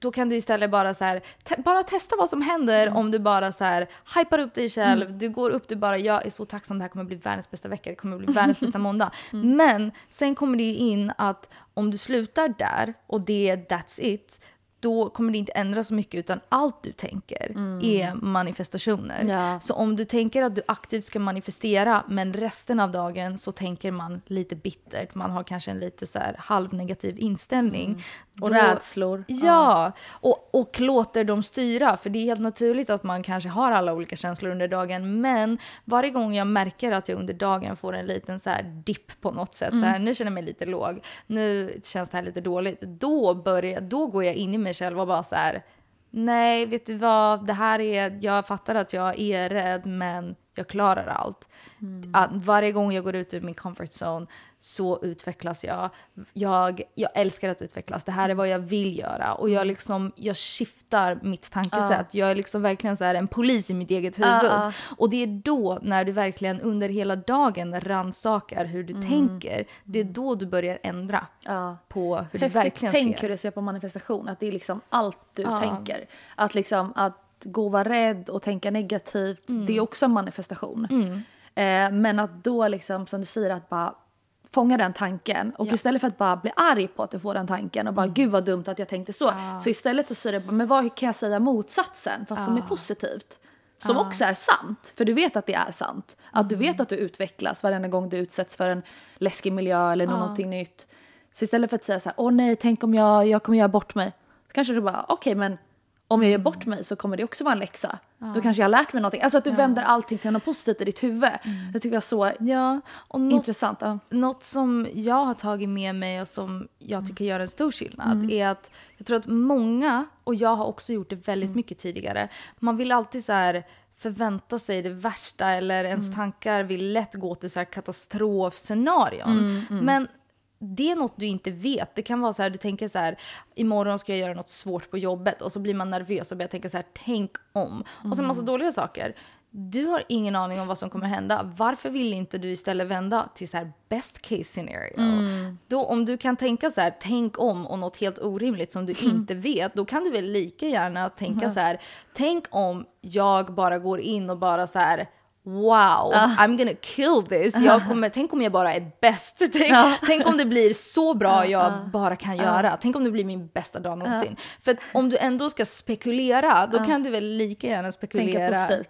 Då kan du istället bara så här, te- bara testa vad som händer om du bara så här hypar upp dig själv. Du går upp, du bara jag är så tacksam, det här kommer bli världens bästa vecka, det kommer bli världens bästa måndag. Men sen kommer det ju in att om du slutar där och det är that's it, då kommer det inte ändra så mycket utan allt du tänker är manifestationer. Ja. Så om du tänker att du aktivt ska manifestera men resten av dagen så tänker man lite bittert, man har kanske en lite så halvnegativ inställning. Och Då- rädslor. Ja, och, och låter dem styra. För det är helt naturligt att man kanske har alla olika känslor under dagen. Men varje gång jag märker att jag under dagen får en liten så här dipp på något sätt. Så här, nu känner jag mig lite låg. Nu känns det här lite dåligt. Då, börjar, då går jag in i mig själv och bara så här. Nej, vet du vad? Det här är, jag fattar att jag är rädd men jag klarar allt. Att varje gång jag går ut ur min comfort zone så utvecklas jag. jag. Jag älskar att utvecklas. Det här är vad jag vill göra. Och jag, liksom, jag skiftar mitt tankesätt. Jag är liksom verkligen så här en polis i mitt eget huvud. ja. Och det är då, när du verkligen under hela dagen rannsakar hur du tänker, det är då du börjar ändra Ja. på hur du Häftigt verkligen tänk ser. hur du ser på manifestation. Att det är liksom allt du tänker. Att liksom att gå och vara rädd och tänka negativt, Mm. det är också en manifestation. Eh, men att då liksom, som du säger, att bara fånga den tanken. Och istället för att bara bli arg på att du får den tanken och bara Mm. gud vad dumt att jag tänkte så. Så istället så säger du men vad kan jag säga motsatsen fast som är positivt? Som också är sant, för du vet att det är sant. Att du Mm. vet att du utvecklas varenda gång du utsätts för en läskig miljö eller någonting nytt. Så istället för att säga så här, åh nej, tänk om jag, jag kommer göra bort mig. Så kanske du bara, okej men om jag gör bort mig så kommer det också vara en läxa. Då kanske jag har lärt mig någonting. Alltså att du vänder allting till något positivt i ditt huvud. Det tycker jag är så Ja, och något, intressant. Ja. något som jag har tagit med mig och som jag tycker gör en stor skillnad är att jag tror att många, och jag har också gjort det väldigt mycket tidigare, man vill alltid så här förvänta sig det värsta eller ens tankar vill lätt gå till så här katastrofscenarion. Men det är något du inte vet. Det kan vara så här, du tänker så här, imorgon ska jag göra något svårt på jobbet och så blir man nervös och börjar tänka så här, tänk om. Och så en massa dåliga saker. Du har ingen aning om vad som kommer hända. Varför vill inte du istället vända till så här best case scenario? Då om du kan tänka så här, tänk om och något helt orimligt som du inte vet, då kan du väl lika gärna tänka så här, tänk om jag bara går in och bara så här Wow, I'm gonna kill this. Jag kommer, tänk om jag bara är bäst. Tänk, tänk om det blir så bra jag bara kan göra. Tänk om det blir min bästa dag någonsin. För om du ändå ska spekulera, då kan du väl lika gärna spekulera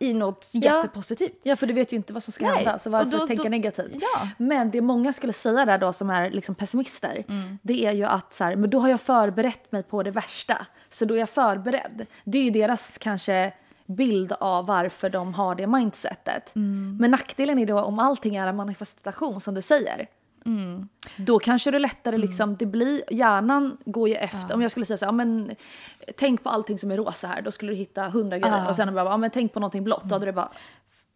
i något jättepositivt. Ja, för du vet ju inte vad som ska Nej, hända. Så varför då- tänka då- negativt? Ja. Men det många skulle säga där då som är liksom pessimister, Mm. det är ju att så här, men då har jag förberett mig på det värsta. Så då är jag förberedd. Det är ju deras kanske bild av varför de har det mindsetet. Mm. Men nackdelen är då om allting är en manifestation som du säger. Då kanske det lättare liksom, det blir, hjärnan går ju efter, om jag skulle säga så här, ja, men tänk på allting som är rosa här, då skulle du hitta hundra grejer. Och sen bara, ja men tänk på någonting blått, då hade du bara,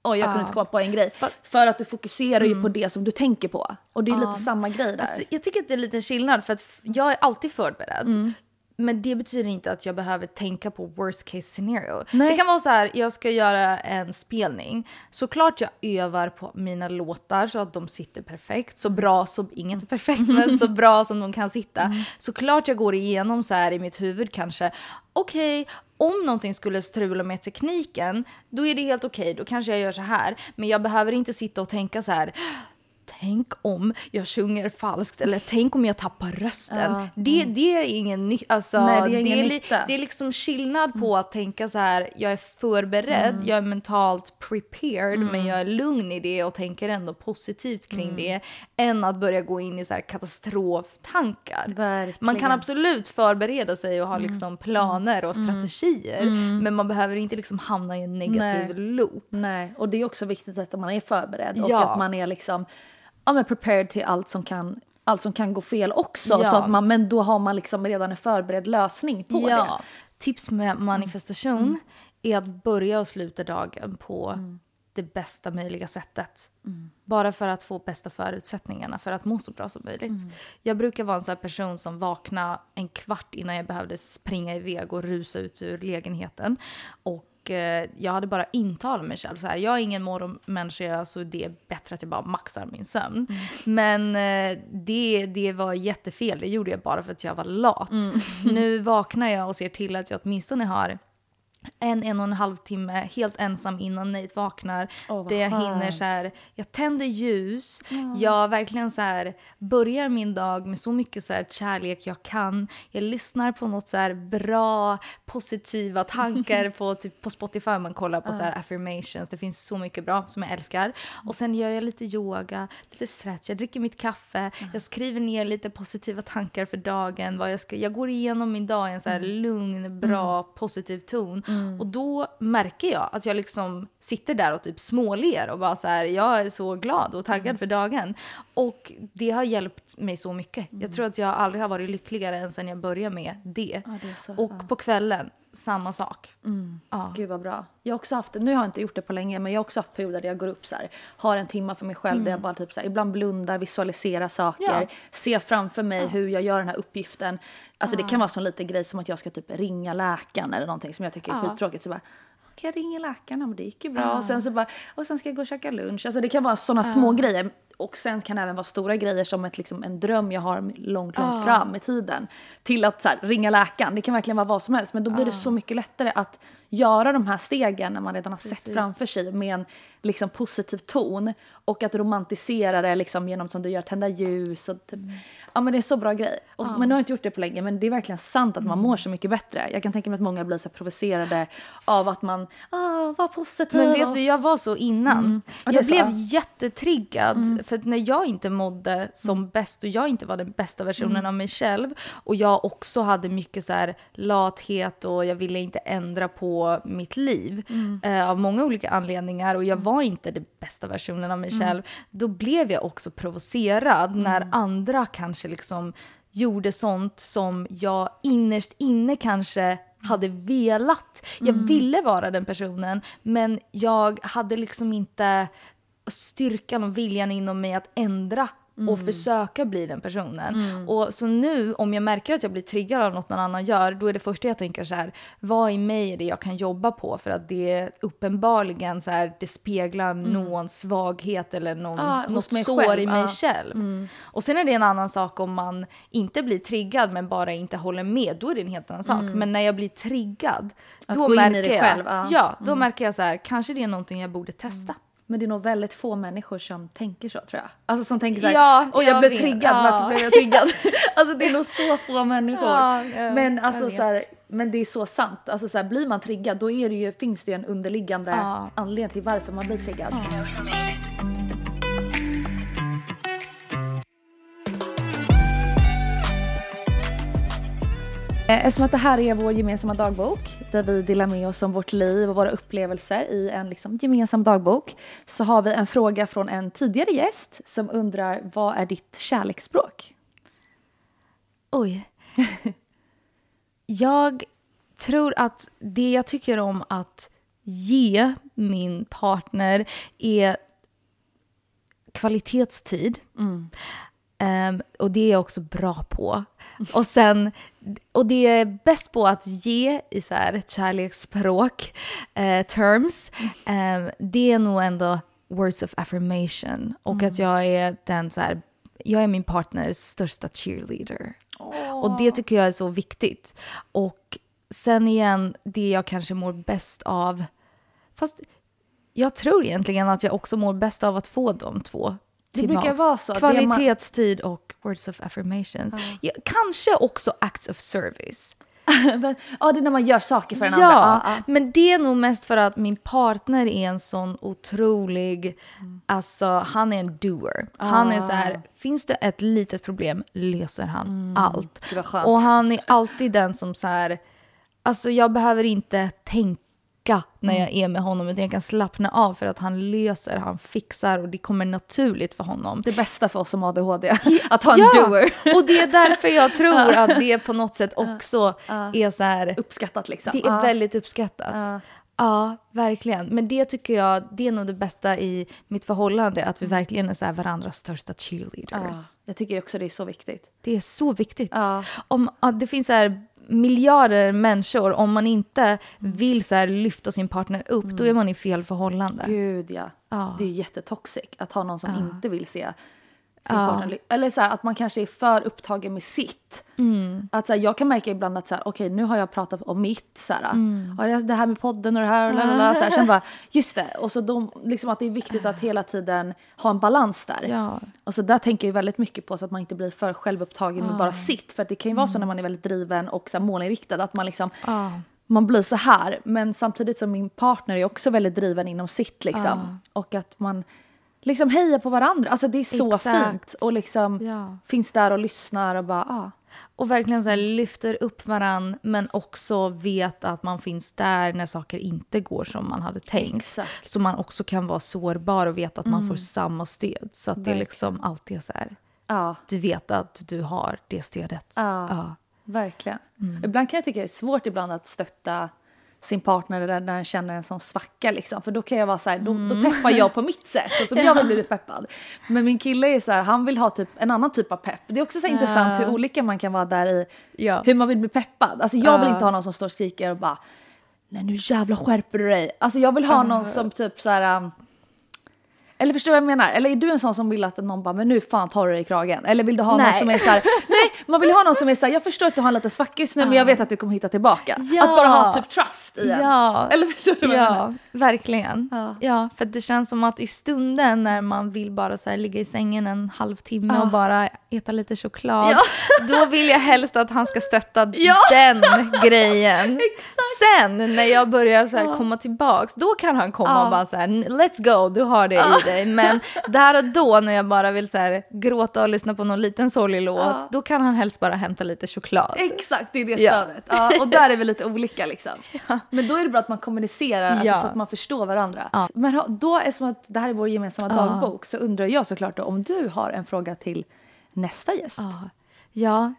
oj jag kunde inte komma på en grej. För, att du fokuserar ju på det som du tänker på. Och det är lite samma grej där. Alltså, jag tycker att det är lite skillnad för att jag är alltid förberedd. Men det betyder inte att jag behöver tänka på worst case scenario. Nej. Det kan vara så här, jag ska göra en spelning. Såklart jag övar på mina låtar så att de sitter perfekt. Så bra som, inget är perfekt, men så bra som de kan sitta. Såklart jag går igenom så här i mitt huvud kanske, okej, om någonting skulle strula med tekniken, då är det helt okej, då kanske jag gör så här. Men jag behöver inte sitta och tänka så här, tänk om jag sjunger falskt eller tänk om jag tappar rösten. Ja. Det, det är ingen ny, alltså, Nej, det är ingen li- nytta. det är liksom skillnad på att tänka så här, jag är förberedd, jag är mentalt prepared, men jag är lugn i det och tänker ändå positivt kring det, än att börja gå in i så här katastroftankar. Verkligen. Man kan absolut förbereda sig och ha liksom planer och strategier, men man behöver inte liksom hamna i en negativ Nej. loop. Nej, och det är också viktigt att man är förberedd och Ja. att man är liksom ja, men prepared till allt som kan allt som kan gå fel också. Ja. Så att man, men då har man liksom redan en förberedd lösning på det. Ja. Tips med manifestation Mm. är att börja och sluta dagen på det bästa möjliga sättet. Bara för att få bästa förutsättningarna för att må så bra som möjligt. Mm. Jag brukar vara en sån person som vaknar en kvart innan jag behövde springa iväg och rusa ut ur lägenheten. Och eh, jag hade bara intalat mig själv så här, jag är ingen morgonmänniska så det är bättre att jag bara maxar min sömn. Men eh, det, det var jättefel, det gjorde jag bara för att jag var lat. Nu vaknar jag och ser till att jag åtminstone har en, en och en halv timme helt ensam innan Nate vaknar. Vad där jag hinner så här, jag tänder ljus, jag verkligen så här börjar min dag med så mycket så här kärlek jag kan. Jag lyssnar på något så här bra, positiva tankar på, typ, på Spotify man kollar på så här affirmations. Det finns så mycket bra som jag älskar. Och sen gör jag lite yoga, lite stretch, jag dricker mitt kaffe, jag skriver ner lite positiva tankar för dagen. Vad jag, ska, jag går igenom min dag i en så här lugn, bra, positiv ton. Och då märker jag att jag liksom sitter där och typ småler och bara så här, jag är så glad och taggad för dagen. Och det har hjälpt mig så mycket. Jag tror att jag aldrig har varit lyckligare än sen jag började med det. Ja, det så, och ja. på kvällen, samma sak. Ja. Gud vad bra. Jag har också haft, nu har jag inte gjort det på länge, men jag har också haft perioder där jag går upp så här, har en timma för mig själv där jag bara typ så här, ibland blundar, visualiserar saker, Ja. ser framför mig hur jag gör den här uppgiften. Alltså det kan vara sån liten grej som att jag ska typ ringa läkaren eller någonting som jag tycker är Ja. skittråkigt. Så bara, okej jag ringer läkaren, ja, men det gick ju bra. Och sen så bara, och sen ska jag gå och käka lunch. Alltså det kan vara såna små grejer. Och sen kan det även vara stora grejer som ett, liksom, en dröm jag har långt, långt fram i tiden. Till att så här, ringa läkaren, det kan verkligen vara vad som helst. Men då blir det så mycket lättare att göra de här stegen när man redan har sett framför sig med en liksom, positiv ton. Och att romantisera det liksom, genom som du gör, tända ljus och typ. Ja men det är så bra grej. Och, Men nu har jag inte gjort det på länge men det är verkligen sant att man Mm. mår så mycket bättre. Jag kan tänka mig att många blir så provocerade av att man, ah var positiv. Men vet du, jag var så innan. Ja, är jag så. blev jättetriggad. För att när jag inte mådde som bäst och jag inte var den bästa versionen av mig själv och jag också hade mycket så här lathet och jag ville inte ändra på mitt liv eh, av många olika anledningar och jag var inte den bästa versionen av mig själv. Då blev jag också provocerad när andra kanske liksom gjorde sånt som jag innerst inne kanske hade velat. Jag ville vara den personen, men jag hade liksom inte styrkan och viljan inom mig att ändra och försöka bli den personen. Och så nu om jag märker att jag blir triggad av något någon annan gör, då är det första jag tänker så här, vad i mig är det jag kan jobba på? För att det är uppenbarligen så här, det speglar någon svaghet eller någon, hos något sår själv, i mig ja. själv. Och sen är det en annan sak om man inte blir triggad men bara inte håller med, då är det en helt annan sak. Men när jag blir triggad, Att då märker jag, själv, ja. ja, då märker jag så här, kanske det är någonting jag borde testa. Men det är nog väldigt få människor som tänker så tror jag. Alltså som tänker så här, Ja, och jag, jag blev vet. triggad, Ja. varför blev jag triggad? alltså det är nog så få människor. Ja, ja, men, jag alltså, så här, men det är så sant. Alltså, så här, blir man triggad då är det ju, finns det ju en underliggande Ja. anledning till varför man blir triggad. Eh, Eftersom att det här är vår gemensamma dagbok där vi delar med oss om vårt liv och våra upplevelser i en liksom gemensam dagbok så har vi en fråga från en tidigare gäst som undrar vad är ditt kärleksspråk? Oj. jag tror att det jag tycker om att ge min partner är kvalitetstid. Ehm, och det är jag också bra på. Och, sen, och det är bäst på att ge i så här kärleksspråk, eh, terms. Ehm, det är nog ändå words of affirmation. Och att jag är den så här, jag är min partners största cheerleader. Och det tycker jag är så viktigt. Och sen igen, det jag kanske mår bäst av, fast jag tror egentligen att jag också mår bäst av att få de två Det brukar vara så. Kvalitetstid och words of affirmation. Ja, kanske också acts of service. Men, ja, det är när man gör saker för den Ja, andra. Ja, ja. men det är nog mest för att min partner är en sån otrolig, alltså han är en doer. Han är så här, finns det ett litet problem löser han allt. var skönt. Och han är alltid den som så här, alltså jag behöver inte tänka när jag är med honom utan jag kan slappna av för att han löser, han fixar och det kommer naturligt för honom. Det bästa för oss som har ADHD, att ha en Ja, doer. och det är därför jag tror att det på något sätt också är så här, Uppskattat liksom. det är väldigt uppskattat. Ja. verkligen. Men det tycker jag, det är nog det bästa i mitt förhållande, att vi verkligen är så här varandras största cheerleaders. Ja, jag tycker också det är så viktigt. Det är så viktigt. Ja. Om, det finns så här miljarder människor, om man inte vill så här lyfta sin partner upp, då är man i fel förhållande. Gud ja. Ja. Det är ju jättetoxic att ha någon som inte vill se ly- Eller så här, att man kanske är för upptagen med sitt. Att så här, jag kan märka ibland att så här, okej nu har jag pratat om mitt. Så här, jag det här med podden och det här. Och lalala, så här sen bara, just det. Och så de, liksom att det är viktigt att hela tiden ha en balans där. Ja. Och så där tänker jag väldigt mycket på så att man inte blir för självupptagen med bara sitt. För att det kan ju vara så när man är väldigt driven och så här målinriktad att man liksom Ja. man blir så här. Men samtidigt som min partner är också väldigt driven inom sitt liksom. Och att man liksom hejar på varandra. Alltså det är så Exakt. fint. Och liksom Ja. finns där och lyssnar och bara ah. Och verkligen så här lyfter upp varann, men också vet att man finns där när saker inte går som man hade tänkt. Exakt. Så man också kan vara sårbar och veta att man får samma stöd. Så att det liksom alltid är så här, Ja, du vet att du har det stödet. Ja. Ja. verkligen. Ibland kan jag tycka det är svårt ibland att stötta sin partner där när den känner en sån svacka liksom. För då kan jag vara så här, då, då peppar jag på mitt sätt och som jag vill bli peppad. Men min kille är så här, han vill ha typ en annan typ av pepp. Det är också så här intressant hur olika man kan vara där i Ja. hur man vill bli peppad. Alltså jag vill Ja. inte ha någon som står och skriker och bara Nej nu jävla skärper du dig. Alltså jag vill ha någon som typ så här. Eller förstår du vad jag menar? Eller är du en sån som vill att någon bara, men nu fan tar du dig i kragen? Eller vill du ha någon Nej. som är så här, nej, man vill ha någon som är så här, jag förstår att du har en liten svacka just nu, men jag vet att du kommer hitta tillbaka. Ja. Att bara ha typ trust i en. Ja. Eller förstår du vad jag menar? Ja, verkligen. Ja. Ja. för det känns som att i stunden när man vill bara så här ligga i sängen en halvtimme och bara äta lite choklad, Ja. då vill jag helst att han ska stötta Ja. den grejen. Sen när jag börjar så här komma tillbaks, då kan han komma och bara så här, let's go, du har det i dig. Men där och då när jag bara vill så här gråta och lyssna på någon liten sorglig låt, Ja. då kan han helst bara hämta lite choklad. Exakt, det är det Ja. stödet. Ja, och där är vi lite olika liksom. Men då är det bra att man kommunicerar alltså, Ja. så att man förstår varandra. Ja. Men då, eftersom att det här är vår gemensamma Ja. dagbok, så undrar jag såklart då, om du har en fråga till nästa gäst. Ja. ja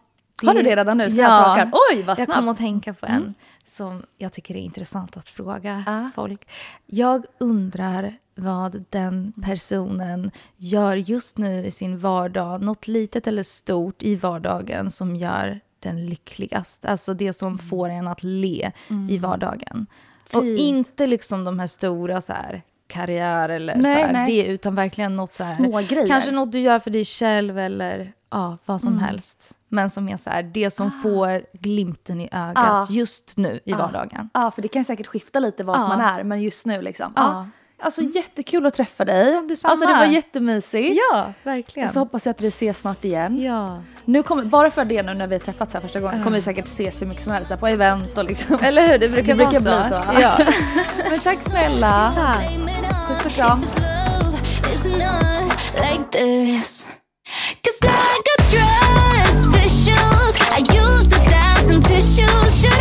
Har du det redan nu? Så arm? Oj, vad Jag snabb. kom att tänka på en som jag tycker är intressant att fråga Ja. folk. Jag undrar vad den personen gör just nu i sin vardag, något litet eller stort i vardagen som gör den lyckligast. Alltså det som får en att le i vardagen. Och Fint. inte liksom de här stora så här karriär eller Nej, så här, nej. det, utan verkligen något så här, Små grejer. kanske något du gör för dig själv eller ja, vad som Mm. helst. Men som är så här, det som får glimten i ögat Ah. just nu i vardagen. Ja, för det kan säkert skifta lite vart Ja. man är, men just nu liksom. Ja. Ja. Alltså jättekul att träffa dig. detsamma. alltså det var jättemysigt. Ja, verkligen. Så hoppas jag att vi ses snart igen. Ja. Nu kommer, bara för det nu när vi har träffats här första gången kommer vi säkert ses hur mycket som helst här på event och liksom. Eller hur, det brukar, Det brukar bli så. Ja. Men tack snälla. Tack. Puss och kram. Like this. Cause like a trust tissues.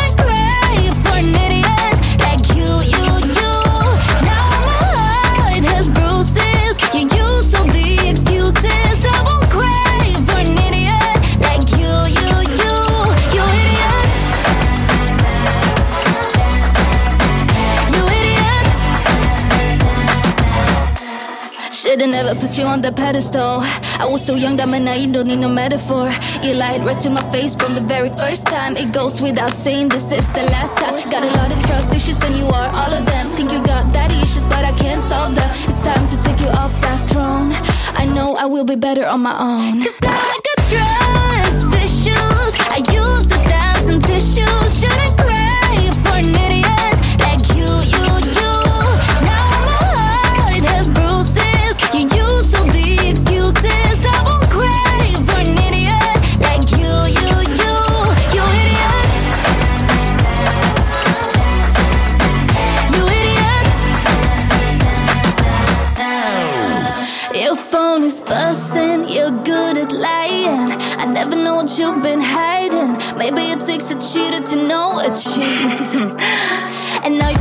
Should've never put you on the pedestal. I was so young, dumb and naive, don't need no metaphor. You lied right to my face from the very first time. It goes without saying this is the last time. Got a lot of trust issues, and you are all of them. Think you got daddy issues, but I can't solve them. It's time to take you off that throne. I know I will be better on my own. Cause now I got trust issues. I used a takes cheater to know a cheat. And now